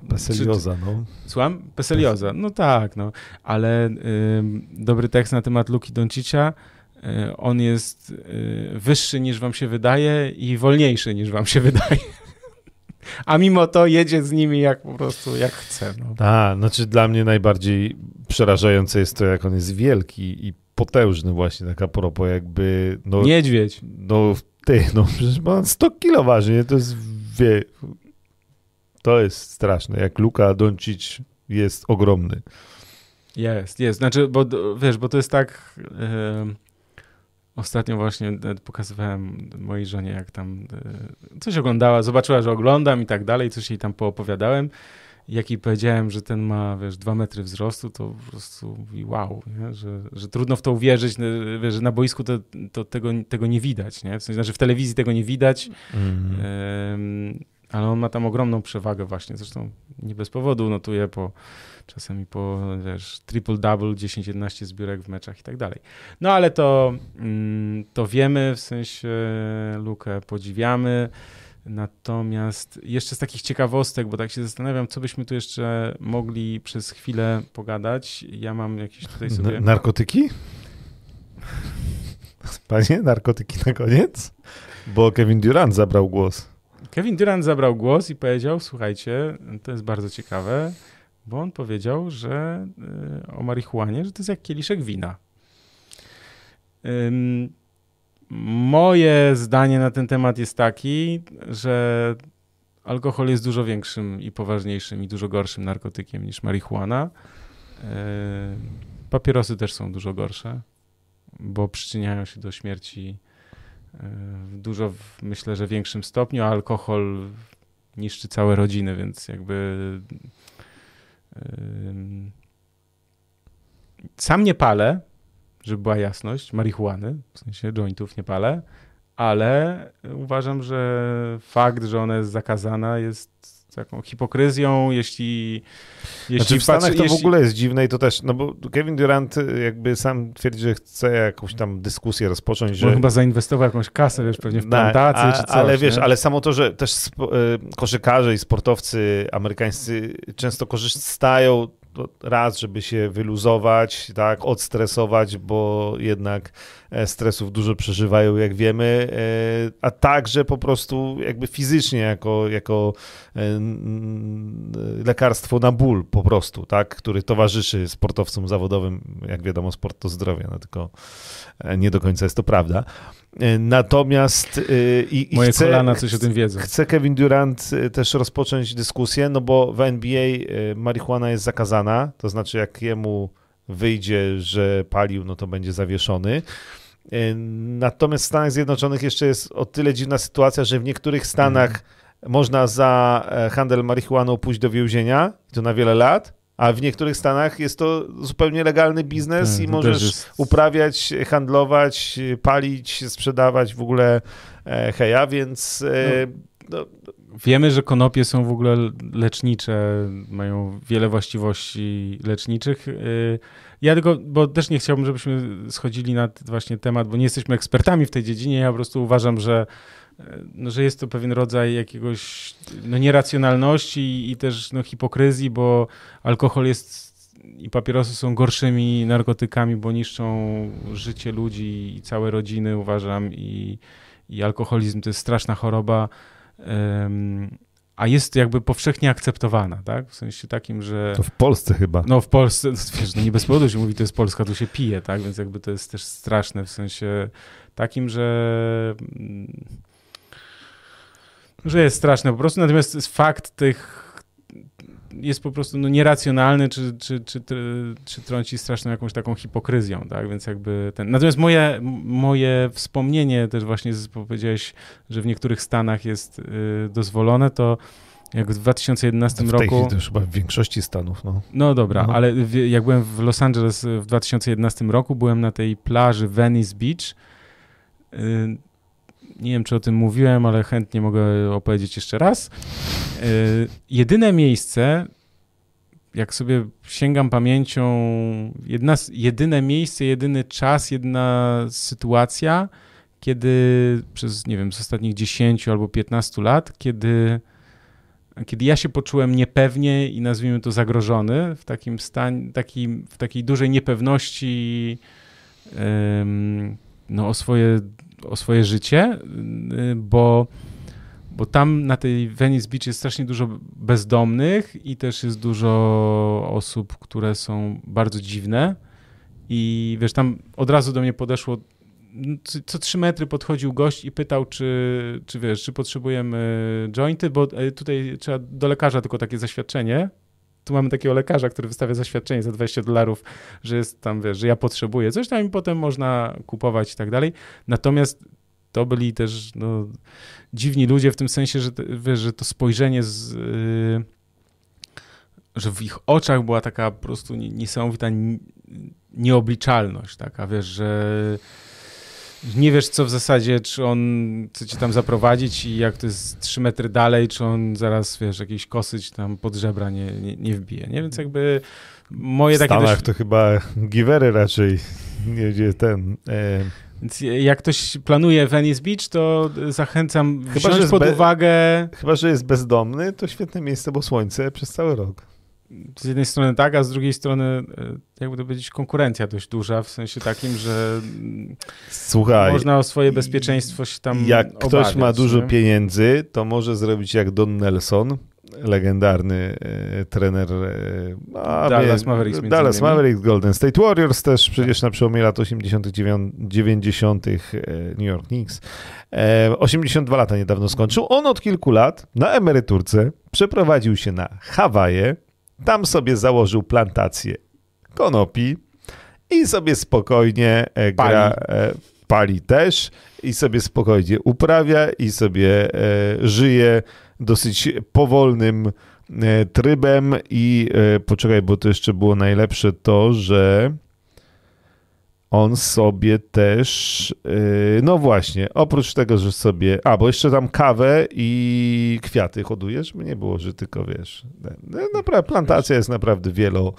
Peselioza, no. Słucham? Peselioza. No tak, no. Ale yy, dobry tekst na temat Luki Doncicia. Yy, on jest yy, wyższy niż wam się wydaje i wolniejszy niż wam się wydaje a mimo to jedzie z nimi jak po prostu jak chce. No. A, znaczy dla mnie najbardziej przerażające jest to, jak on jest wielki i potężny właśnie, taka propos jakby... No, Niedźwiedź. No ty, no przecież ma 100 kilo waży? To jest, wie, to jest straszne, jak Luka Doncic jest ogromny. Jest, jest, znaczy, bo wiesz, bo to jest tak... Yy Ostatnio właśnie pokazywałem mojej żonie, jak tam e, coś oglądała, zobaczyła, że oglądam i tak dalej, coś jej tam poopowiadałem. Jak jej powiedziałem, że ten ma, wiesz, dwa metry wzrostu, to po prostu mówi wow, nie? Że, że trudno w to uwierzyć, wiesz, że na boisku to, to tego, tego nie widać, nie? W sensie, znaczy w telewizji tego nie widać, mm. ale on ma tam ogromną przewagę właśnie, zresztą nie bez powodu notuje po czasami po, wiesz, triple-double, 10-11 zbiórek w meczach i tak dalej. No ale to, mm, to wiemy, w sensie Lukę podziwiamy. Natomiast jeszcze z takich ciekawostek, bo tak się zastanawiam, co byśmy tu jeszcze mogli przez chwilę pogadać. Ja mam jakieś tutaj sobie... narkotyki? Panie, narkotyki na koniec? Bo Kevin Durant zabrał głos. Kevin Durant zabrał głos i powiedział: Słuchajcie, to jest bardzo ciekawe bo on powiedział, że y, o marihuanie, że to jest jak kieliszek wina. Moje zdanie na ten temat jest taki, że alkohol jest dużo większym i poważniejszym i dużo gorszym narkotykiem niż marihuana. Papierosy też są dużo gorsze, bo przyczyniają się do śmierci w dużo, myślę, że większym stopniu, a alkohol niszczy całe rodziny, więc jakby sam nie palę, żeby była jasność, marihuany, w sensie jointów nie palę, ale uważam, że fakt, że ona jest zakazana jest taką hipokryzją, jeśli... jeśli znaczy w Stanach patrzy, to jeśli... w ogóle jest dziwne i to też, no bo Kevin Durant jakby sam twierdzi, że chce jakąś tam dyskusję rozpocząć, że... On chyba zainwestował jakąś kasę, wiesz, pewnie w plantację czy coś. Ale wiesz, nie? ale samo to, że też y, koszykarze i sportowcy amerykańscy często korzystają raz, żeby się wyluzować, tak, odstresować, bo jednak stresów dużo przeżywają, jak wiemy, e, a także po prostu jakby fizycznie, jako, jako e, lekarstwo na ból po prostu, tak, który towarzyszy sportowcom zawodowym, jak wiadomo, sport to zdrowie, no tylko nie do końca jest to prawda. Natomiast i, i Moje chce, kolana coś o tym wiedzą. Chce Kevin Durant też rozpocząć dyskusję, no bo w NBA marihuana jest zakazana, to znaczy jak jemu wyjdzie, że palił, no to będzie zawieszony. Natomiast w Stanach Zjednoczonych jeszcze jest o tyle dziwna sytuacja, że w niektórych stanach mm. można za e, handel marihuaną pójść do więzienia, to na wiele lat, a w niektórych stanach jest to zupełnie legalny biznes tak, i możesz jest... uprawiać, handlować, palić, sprzedawać w ogóle e, heja, więc e, no. No, Wiemy, że konopie są w ogóle lecznicze, mają wiele właściwości leczniczych. Y, ja tylko, bo też nie chciałbym, żebyśmy schodzili na właśnie temat, bo nie jesteśmy ekspertami w tej dziedzinie. Ja po prostu uważam, że no, że jest to pewien rodzaj jakiegoś no, nieracjonalności i też no, hipokryzji, bo alkohol jest i papierosy są gorszymi narkotykami, bo niszczą życie ludzi i całe rodziny, uważam, i, i alkoholizm to jest straszna choroba, a jest jakby powszechnie akceptowana, tak? W sensie takim, że... To w Polsce chyba. No w Polsce, wiesz, no nie bez powodu się mówi, to jest Polska, tu się pije, tak? Więc jakby to jest też straszne w sensie takim, że że jest straszne po prostu, natomiast fakt tych jest po prostu no, nieracjonalny, czy, czy, czy, czy trąci straszną jakąś taką hipokryzją, tak, więc jakby ten... Natomiast moje, moje wspomnienie też właśnie, powiedziałeś, że w niektórych stanach jest y, dozwolone, to jak w 2011 w roku... Chwili to już chyba w większości stanów, no. No dobra, no. ale w, jak byłem w Los Angeles w 2011 roku, byłem na tej plaży Venice Beach, y, nie wiem, czy o tym mówiłem, ale chętnie mogę opowiedzieć jeszcze raz. Yy, jedyne miejsce, jak sobie sięgam pamięcią, jedna, jedyne miejsce, jedyny czas, jedna sytuacja, kiedy przez, nie wiem, z ostatnich 10 albo 15 lat, kiedy, kiedy ja się poczułem niepewnie i nazwijmy to zagrożony, w takim stanie, w takiej dużej niepewności no, o, swoje, o swoje życie, y, bo bo tam na tej Venice Beach jest strasznie dużo bezdomnych i też jest dużo osób, które są bardzo dziwne. I wiesz, tam od razu do mnie podeszło, co trzy metry podchodził gość i pytał, czy, czy wiesz, czy potrzebujemy jointy, bo e, tutaj trzeba do lekarza tylko takie zaświadczenie. Tu mamy takiego lekarza, który wystawia zaświadczenie za 20 dolarów, że jest tam, wiesz, że ja potrzebuję coś tam i potem można kupować i tak dalej. Natomiast to byli też no, dziwni ludzie w tym sensie, że, wiesz, że to spojrzenie z, yy, że w ich oczach była taka po prostu niesamowita nieobliczalność, taka, wiesz, że nie wiesz, co w zasadzie, czy on chce cię tam zaprowadzić i jak to jest trzy metry dalej, czy on zaraz, wiesz, jakiś kosyć tam pod żebra nie, nie, nie wbije, nie? Więc jakby moje w takie... W Stanach to chyba givery raczej, nie gdzie ten... E więc jak ktoś planuje Venice Beach, to zachęcam chyba, wziąć pod uwagę... Chyba, że jest bezdomny, to świetne miejsce, bo słońce przez cały rok. Z jednej strony tak, a z drugiej strony e, jakby to powiedzieć konkurencja dość duża, w sensie takim, że Słuchaj, można o swoje bezpieczeństwo się tam Jak obawiać, ktoś ma dużo nie? pieniędzy, to może zrobić jak Don Nelson, legendarny e, trener e, Dallas wie, Mavericks. Dallas Mavericks, Golden State Warriors też przecież na przełomie lat 80., 90. E, New York Knicks. E, 82 lata niedawno skończył. On od kilku lat na emeryturce przeprowadził się na Hawaje. Tam sobie założył plantację konopi i sobie spokojnie e, gra. Pali. E, pali też i sobie spokojnie uprawia i sobie e, żyje dosyć powolnym trybem i poczekaj, bo to jeszcze było najlepsze to, że on sobie też, e, no właśnie, oprócz tego, że sobie, a bo jeszcze tam kawę i kwiaty hoduje, żeby nie było, że tylko wiesz, naprawdę plantacja jest naprawdę wielo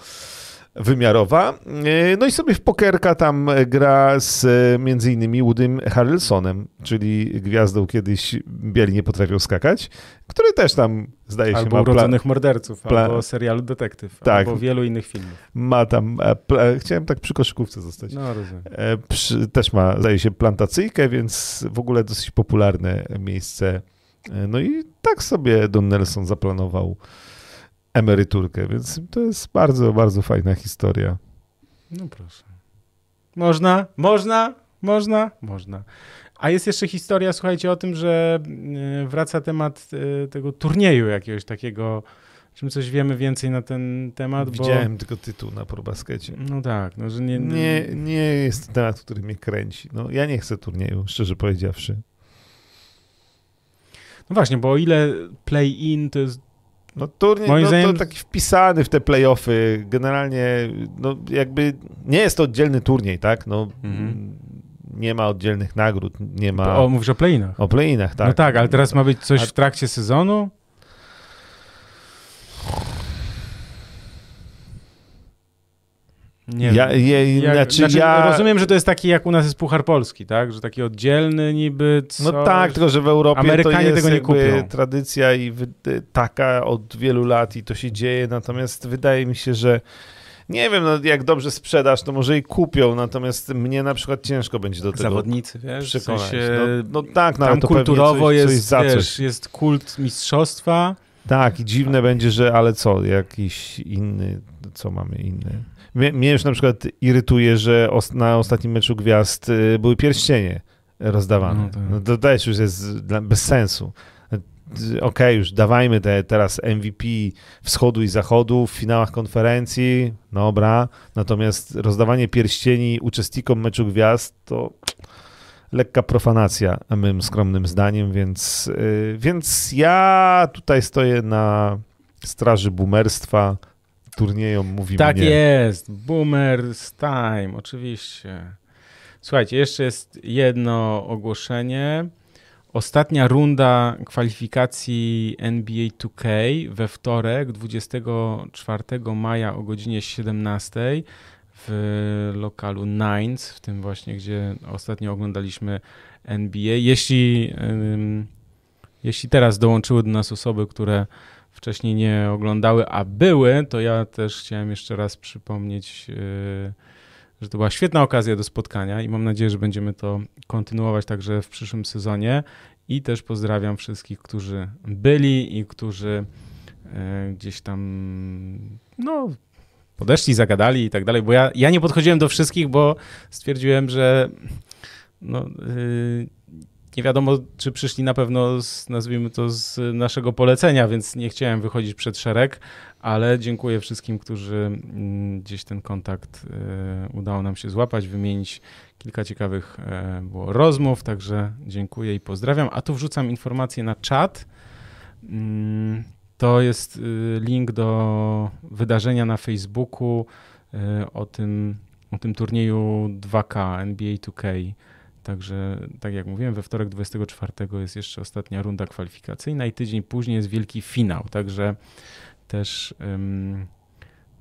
wymiarowa. E, no i sobie w pokerka tam gra z e, między innymi Woodym Harrelsonem, czyli gwiazdą kiedyś Bieli nie potrafią skakać, który też tam zdaje się albo ma urodzonych morderców, pla... albo serialu Detektyw, tak. albo wielu innych filmów. Ma tam, e, chciałem tak przy koszykówce zostać. No rozumiem. Przy, też ma, zdaje się, plantacyjkę, więc w ogóle dosyć popularne miejsce. No i tak sobie Don Nelson zaplanował emeryturkę, więc to jest bardzo, bardzo fajna historia. No proszę. Można, można, można, można. A jest jeszcze historia, słuchajcie, o tym, że e, wraca temat e, tego turnieju jakiegoś takiego, czym coś wiemy więcej na ten temat. Widziałem bo... tylko tytuł na probaskecie. No tak, no, że nie, nie... Nie jest temat, który mnie kręci. No, ja nie chcę turnieju, szczerze powiedziawszy. No właśnie, bo o ile play-in to jest no turniej, Moim no, zdaniem... to taki wpisany w te playoffy, generalnie, no jakby nie jest to oddzielny turniej, tak, no mhm. nie ma oddzielnych nagród, nie ma... O, mówisz o playinach. O playinach, tak. No tak, ale teraz ma być coś w trakcie sezonu? Nie ja, je, jak, znaczy, znaczy ja... Rozumiem, że to jest taki jak u nas jest Puchar Polski, tak? Że taki oddzielny niby coś. No tak, tylko że w Europie Amerykanie to jest tego nie kupią. tradycja i taka od wielu lat i to się dzieje, natomiast wydaje mi się, że nie wiem, no jak dobrze sprzedasz, to może i kupią, natomiast mnie na przykład ciężko będzie do tego Zawodnicy, wiesz, przekonać. W sensie, no, no, tak, no, tam to kulturowo coś, jest, coś za wiesz, jest kult mistrzostwa. Tak, i dziwne będzie, że ale co, jakiś inny, co mamy inny? Mnie już na przykład irytuje, że na ostatnim meczu gwiazd y, były pierścienie rozdawane. No, tak. no to też już jest bez sensu. Okej, okay, już dawajmy te teraz MVP wschodu i zachodu w finałach konferencji, dobra, natomiast rozdawanie pierścieni uczestnikom meczu gwiazd to lekka profanacja, moim skromnym zdaniem, więc, yy, więc ja tutaj stoję na straży boomerstwa, turniejom mówimy Tak nie. jest, Boomers Time, oczywiście. Słuchajcie, jeszcze jest jedno ogłoszenie ostatnia runda kwalifikacji NBA 2K we wtorek 24 maja o godzinie 17 w lokalu Nines, w tym właśnie, gdzie ostatnio oglądaliśmy NBA. Jeśli, jeśli teraz dołączyły do nas osoby, które wcześniej nie oglądały, a były, to ja też chciałem jeszcze raz przypomnieć, yy, że to była świetna okazja do spotkania i mam nadzieję, że będziemy to kontynuować także w przyszłym sezonie. I też pozdrawiam wszystkich, którzy byli i którzy yy, gdzieś tam no, podeszli, zagadali i tak dalej, bo ja, ja nie podchodziłem do wszystkich, bo stwierdziłem, że no, yy, nie wiadomo, czy przyszli na pewno, z, nazwijmy to, z naszego polecenia, więc nie chciałem wychodzić przed szereg, ale dziękuję wszystkim, którzy mm, gdzieś ten kontakt y, udało nam się złapać, wymienić kilka ciekawych y, było rozmów, także dziękuję i pozdrawiam. A tu wrzucam informację na czat. Mm, to jest y, link do wydarzenia na Facebooku o tym, o tym turnieju 2K, NBA 2K. Także, tak jak mówiłem, we wtorek 24 jest jeszcze ostatnia runda kwalifikacyjna i tydzień później jest wielki finał. Także też,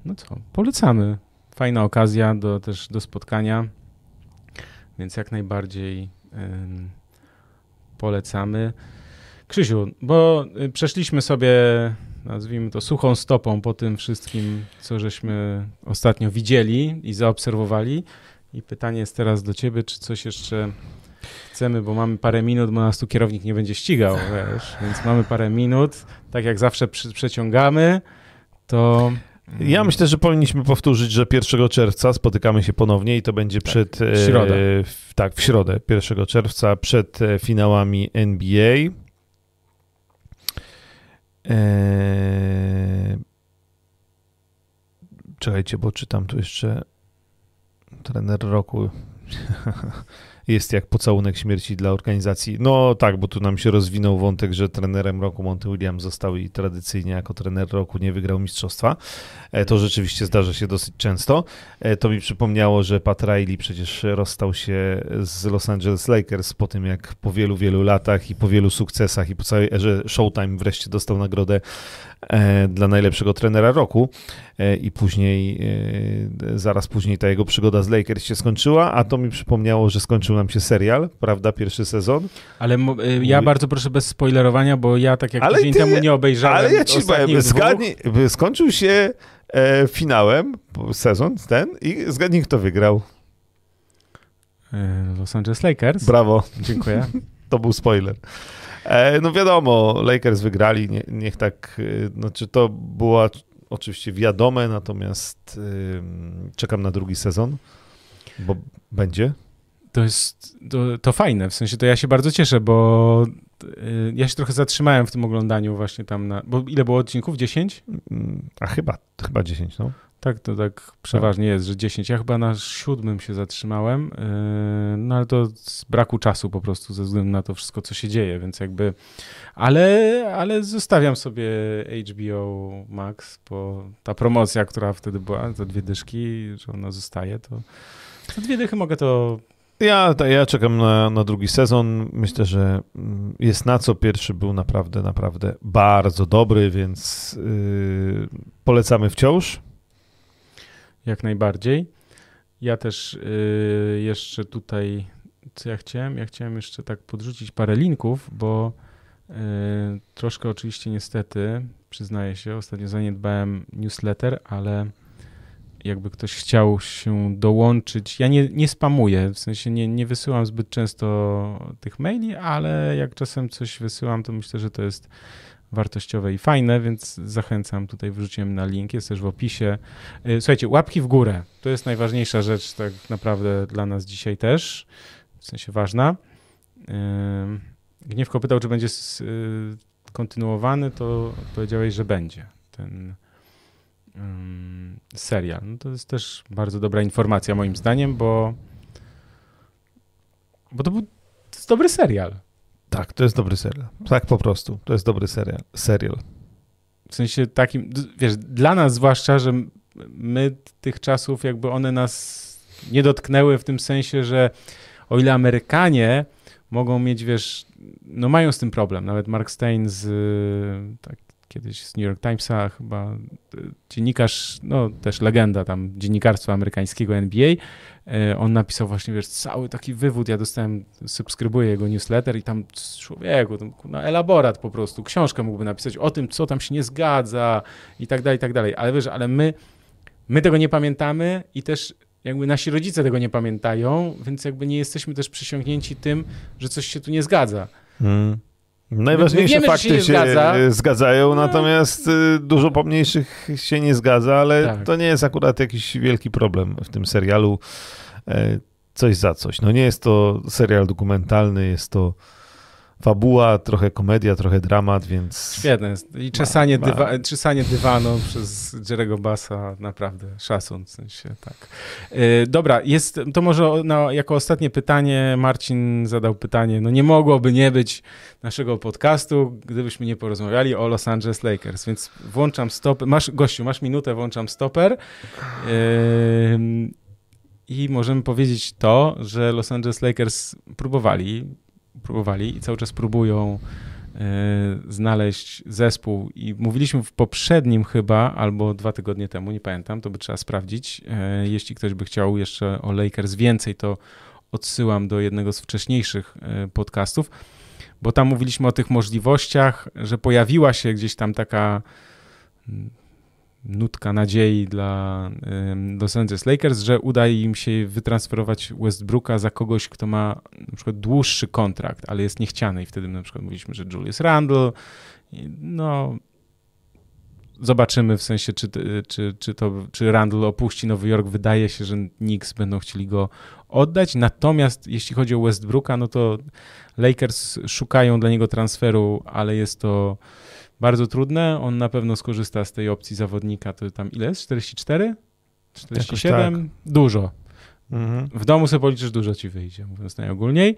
no co, polecamy. Fajna okazja do, też do spotkania, więc jak najbardziej polecamy. Krzysiu, bo y, przeszliśmy sobie, nazwijmy to, suchą stopą po tym wszystkim, co żeśmy ostatnio widzieli i zaobserwowali. I pytanie jest teraz do ciebie, czy coś jeszcze chcemy, bo mamy parę minut, bo nas tu kierownik nie będzie ścigał, wiesz, więc mamy parę minut, tak jak zawsze przy, przeciągamy, to... Ja myślę, że powinniśmy powtórzyć, że 1 czerwca spotykamy się ponownie i to będzie tak, przed... W środę. E, w, tak, w środę, 1 czerwca, przed e, finałami NBA. Eee... Czekajcie, bo czytam tu jeszcze trener roku jest jak pocałunek śmierci dla organizacji. No tak, bo tu nam się rozwinął wątek, że trenerem roku Monty Williams został i tradycyjnie jako trener roku nie wygrał mistrzostwa. E, to rzeczywiście zdarza się dosyć często. E, to mi przypomniało, że Pat Riley przecież rozstał się z Los Angeles Lakers po tym, jak po wielu, wielu latach i po wielu sukcesach i po całej erze Showtime wreszcie dostał nagrodę E, dla najlepszego trenera roku i później, zaraz później ta jego przygoda z Lakers się skończyła, a to mi przypomniało, że skończył nam się serial, prawda, pierwszy sezon. Ale ja bardzo proszę bez spoilerowania, bo ja tak jak ale tydzień ty, temu nie obejrzałem Ale ja ci powiem, zgadnij, skończył się finałem, sezon ten i zgadnij kto wygrał. Los Angeles Lakers. Brawo. Dziękuję. to był spoiler. E, no wiadomo, Lakers wygrali, nie, niech tak, e, znaczy to było oczywiście wiadome, natomiast czekam na drugi sezon, bo będzie. To jest, to, to fajne, w sensie to ja się bardzo cieszę, bo y, ja się trochę zatrzymałem w tym oglądaniu właśnie tam na, bo ile było odcinków? 10? Mm, a chyba, chyba 10, no. Tak, to tak przeważnie jest, że 10. Ja chyba na siódmym się zatrzymałem, yy, no ale to z braku czasu po prostu ze względu na to wszystko, co się dzieje, więc jakby, ale, ale zostawiam sobie HBO Max, bo ta promocja, która wtedy była, za dwie dyszki, że ona zostaje, to za dwie dychy mogę to ja, ja czekam na, na, drugi sezon. Myślę, że mm, jest na co. Pierwszy był naprawdę, naprawdę bardzo dobry, więc yy, polecamy wciąż. Jak najbardziej. Ja też y, jeszcze tutaj, co ja chciałem? Ja chciałem jeszcze tak podrzucić parę linków, bo y, troszkę oczywiście niestety, przyznaję się, ostatnio zaniedbałem newsletter, ale jakby ktoś chciał się dołączyć, ja nie, nie spamuję, w sensie nie, nie wysyłam zbyt często tych maili, ale jak czasem coś wysyłam, to myślę, że to jest wartościowe i fajne, więc zachęcam. Tutaj wrzuciłem na link, jest też w opisie. Y, słuchajcie, łapki w górę. To jest najważniejsza rzecz tak naprawdę dla nas dzisiaj też, w sensie ważna. Y, Gniewko pytał, czy będzie y, kontynuowany, to powiedziałeś, że będzie ten serial. No to jest też bardzo dobra informacja moim zdaniem, bo bo to był to jest dobry serial. Tak, to jest dobry serial. Tak po prostu. To jest dobry serial. serial. W sensie takim, wiesz, dla nas zwłaszcza, że my tych czasów jakby one nas nie dotknęły w tym sensie, że o ile Amerykanie mogą mieć, wiesz, no mają z tym problem. Nawet Mark Stein z, tak, kiedyś z New York Timesa, chyba e, dziennikarz, no też legenda tam dziennikarstwa amerykańskiego NBA, e, on napisał właśnie, wiesz, cały taki wywód, ja dostałem, subskrybuję jego newsletter i tam człowieku, tam, no elaborat po prostu, książkę mógłby napisać o tym, co tam się nie zgadza i tak dalej, i tak dalej, ale wiesz, ale my, my tego nie pamiętamy i też jakby nasi rodzice tego nie pamiętają, więc jakby nie jesteśmy też przysiągnięci tym, że coś się tu nie zgadza. Hmm. Najważniejsze wiemy, fakty się, się zgadza. zgadzają, no. natomiast y, dużo pomniejszych się nie zgadza, ale tak. to nie jest akurat jakiś wielki problem w tym serialu. E, coś za coś. No nie jest to serial dokumentalny, jest to fabuła, trochę komedia, trochę dramat, więc... Świetne. I czesanie, ma, dywa, czesanie dywanu przez Jerego Bassa, naprawdę szacun, w sensie, tak. Yy, dobra, jest, to może no, jako ostatnie pytanie, Marcin zadał pytanie, no nie mogłoby nie być naszego podcastu, gdybyśmy nie porozmawiali o Los Angeles Lakers, więc włączam stoper, masz, gościu, masz minutę, włączam stoper yy, i możemy powiedzieć to, że Los Angeles Lakers próbowali próbowali i cały czas próbują e, znaleźć zespół i mówiliśmy w poprzednim chyba, albo dwa tygodnie temu, nie pamiętam, to by trzeba sprawdzić. E, jeśli ktoś by chciał jeszcze o Lakers więcej, to odsyłam do jednego z wcześniejszych e, podcastów, bo tam mówiliśmy o tych możliwościach, że pojawiła się gdzieś tam taka nutka nadziei dla Los Angeles Lakers, że uda im się wytransferować Westbrooka za kogoś, kto ma na przykład dłuższy kontrakt, ale jest niechciany i wtedy na przykład mówiliśmy, że Julius Randle, no zobaczymy w sensie, czy, czy, czy, to, czy Randle opuści Nowy Jork. Wydaje się, że Knicks będą chcieli go oddać. Natomiast jeśli chodzi o Westbrooka, no to Lakers szukają dla niego transferu, ale jest to bardzo trudne. On na pewno skorzysta z tej opcji zawodnika. To tam ile jest? 44? 47? Tak. Dużo. Mhm. W domu sobie policzysz, dużo ci wyjdzie, mówiąc najogólniej.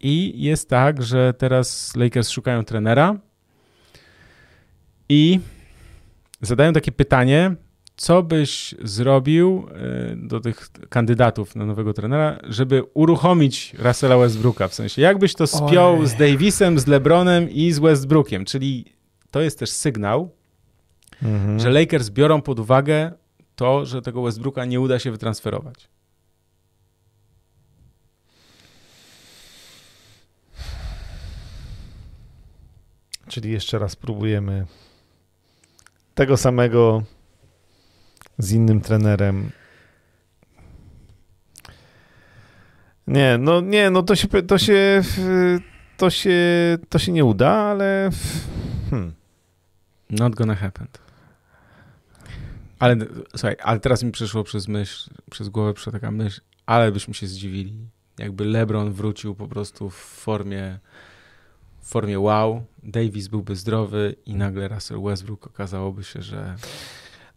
I jest tak, że teraz Lakers szukają trenera i zadają takie pytanie, co byś zrobił e, do tych kandydatów na nowego trenera, żeby uruchomić Russella Westbrooka? W sensie, jakbyś to spiął Oj. z Davisem, z LeBronem i z Westbrookiem? Czyli to jest też sygnał, mhm. że Lakers biorą pod uwagę to, że tego Westbrooka nie uda się wytransferować. Czyli jeszcze raz próbujemy tego samego z innym trenerem. Nie, no nie, no to się, to się, to się, to się nie uda, ale hmm. Not gonna happen. Ale słuchaj, ale teraz mi przyszło przez myśl, przez głowę przyszła taka myśl, ale byśmy się zdziwili, jakby LeBron wrócił po prostu w formie w formie wow, Davis byłby zdrowy i nagle Russell Westbrook okazałoby się, że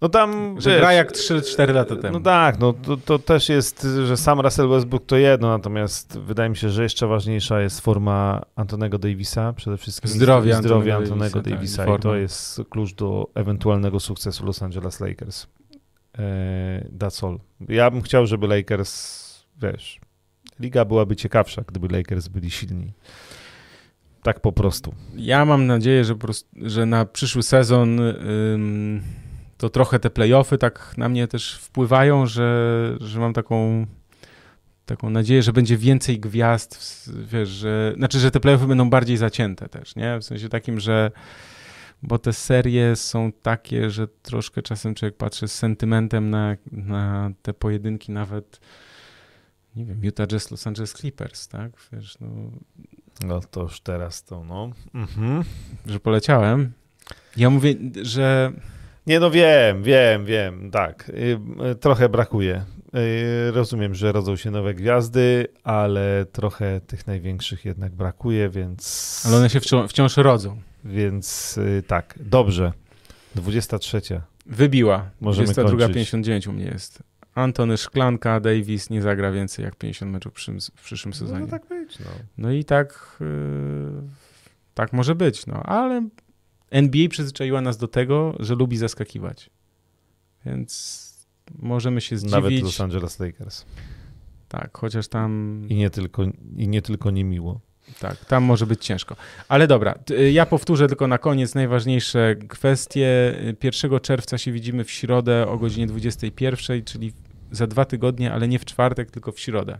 no tam, że wiesz, gra jak 3-4 lata temu. No tak, no to, to, też jest, że sam Russell Westbrook to jedno, natomiast wydaje mi się, że jeszcze ważniejsza jest forma Antonego Davisa, przede wszystkim zdrowie, zdrowie Antonego, Antonego Davisa, tak, i to jest klucz do ewentualnego sukcesu Los Angeles Lakers. E, that's all. Ja bym chciał, żeby Lakers, wiesz, liga byłaby ciekawsza, gdyby Lakers byli silni. Tak po prostu. Ja mam nadzieję, że, prostu, że na przyszły sezon to trochę te playoffy tak na mnie też wpływają, że, że mam taką, taką nadzieję, że będzie więcej gwiazd, wiesz, że, znaczy, że te playoffy będą bardziej zacięte też, nie? W sensie takim, że bo te serie są takie, że troszkę czasem człowiek patrzy z sentymentem na, na te pojedynki nawet nie wiem, Utah Jazz, Los Angeles Clippers, tak? Wiesz, no... no to już teraz to, no. Mhm. Że poleciałem. Ja mówię, że nie, no wiem, wiem, wiem, tak. Y, y, trochę brakuje. Y, rozumiem, że rodzą się nowe gwiazdy, ale trochę tych największych jednak brakuje, więc. Ale one się wciąż, wciąż rodzą. Więc tak, dobrze. 23. Wybiła. Możemy 22, 59 u mnie jest. Antony Szklanka, Davis nie zagra więcej jak 50 meczów w przyszłym sezonie. No, no tak być, no. No i tak, yy, tak może być, no, ale NBA przyzwyczaiła nas do tego, że lubi zaskakiwać. Więc możemy się zdziwić. Nawet Los Angeles Lakers. Tak, chociaż tam... I nie tylko, i nie tylko niemiło. Tak, tam może być ciężko. Ale dobra, y, ja powtórzę tylko na koniec najważniejsze kwestie. 1 czerwca się widzimy w środę o godzinie 21, czyli za dwa tygodnie, ale nie w czwartek, tylko w środę.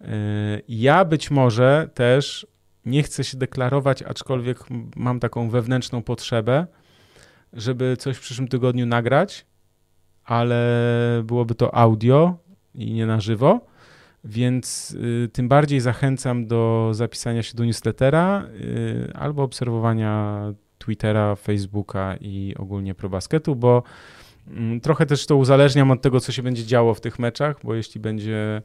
Y, ja być może też nie chcę się deklarować, aczkolwiek mam taką wewnętrzną potrzebę, żeby coś w przyszłym tygodniu nagrać, ale byłoby to audio i nie na żywo. Więc y, tym bardziej zachęcam do zapisania się do newslettera y, albo obserwowania Twittera, Facebooka i ogólnie ProBasketu, bo y, trochę też to uzależniam od tego, co się będzie działo w tych meczach, bo jeśli będzie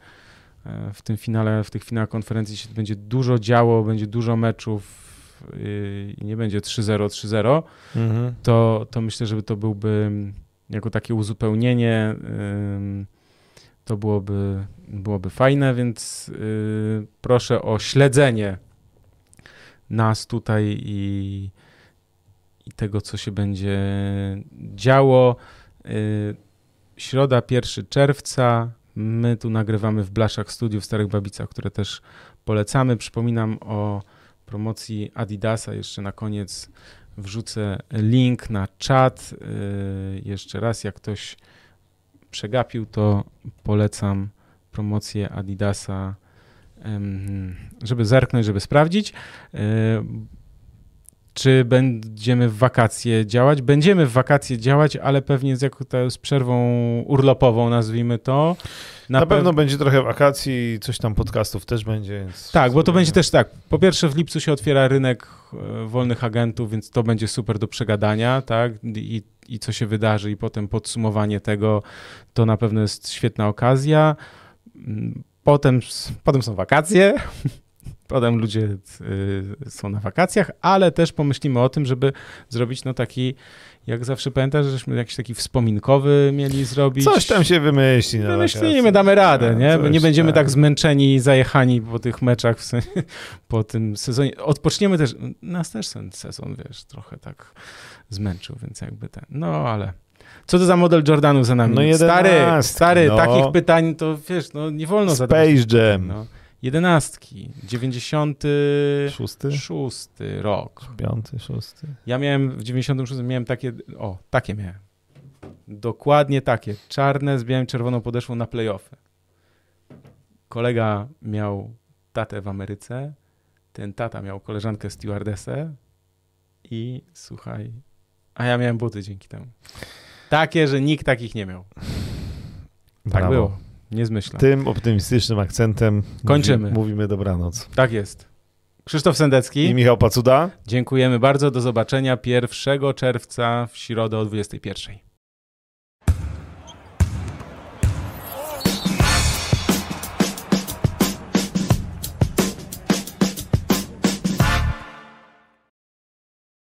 w tym finale, w tych finałach konferencji się będzie dużo działo, będzie dużo meczów y, i nie będzie 3-0, 3-0, mhm. to, to myślę, żeby to byłby jako takie uzupełnienie to byłoby, byłoby fajne, więc yy, proszę o śledzenie nas tutaj i, i tego, co się będzie działo. Yy, środa 1 czerwca. My tu nagrywamy w Blaszach Studio w Starych Babicach, które też polecamy. Przypominam o promocji Adidasa. Jeszcze na koniec wrzucę link na czat. Yy, jeszcze raz, jak ktoś przegapił, to polecam promocję Adidasa, żeby zerknąć, żeby sprawdzić. Czy będziemy w wakacje działać? Będziemy w wakacje działać, ale pewnie z, jako z przerwą urlopową, nazwijmy to. Na, Na pewno będzie trochę wakacji, coś tam podcastów też będzie. Tak, bo to będzie też tak. Po pierwsze, w lipcu się otwiera rynek e, wolnych agentów, więc to będzie super do przegadania, tak? I i co się wydarzy, i potem podsumowanie tego, to na pewno jest świetna okazja. Potem, potem są wakacje, potem ludzie y, są na wakacjach, ale też pomyślimy o tym, żeby zrobić no taki, jak zawsze pamiętasz, żeśmy jakiś taki wspominkowy mieli zrobić. Coś tam się wymyśli. Na Wymyślimy, damy radę, nie? nie będziemy tak. tak zmęczeni i zajechani po tych meczach, w sensie, po tym sezonie. Odpoczniemy też, nas też ten sezon, wiesz, trochę tak zmęczył, więc jakby ten, no ale... Co to za model Jordanu za nami? No stary, stary, no. takich pytań to wiesz, no nie wolno zadać. Space Jam. No. Jedenastki, 96 szósty rok. Piąty, szósty. Ja miałem w 96 miałem takie, o, takie miałem. Dokładnie takie. Czarne z białym czerwoną podeszwą na playoffy. Kolega miał tatę w Ameryce, ten tata miał koleżankę stewardessę i słuchaj, a ja miałem buty dzięki temu. Takie, że nikt takich nie miał. Tak Brawo. było. Nie zmyślam. Tym optymistycznym akcentem kończymy. Mówi, mówimy dobranoc. Tak jest. Krzysztof Sendecki i Michał Pacuda. Dziękujemy bardzo. Do zobaczenia 1 czerwca w środę o 21.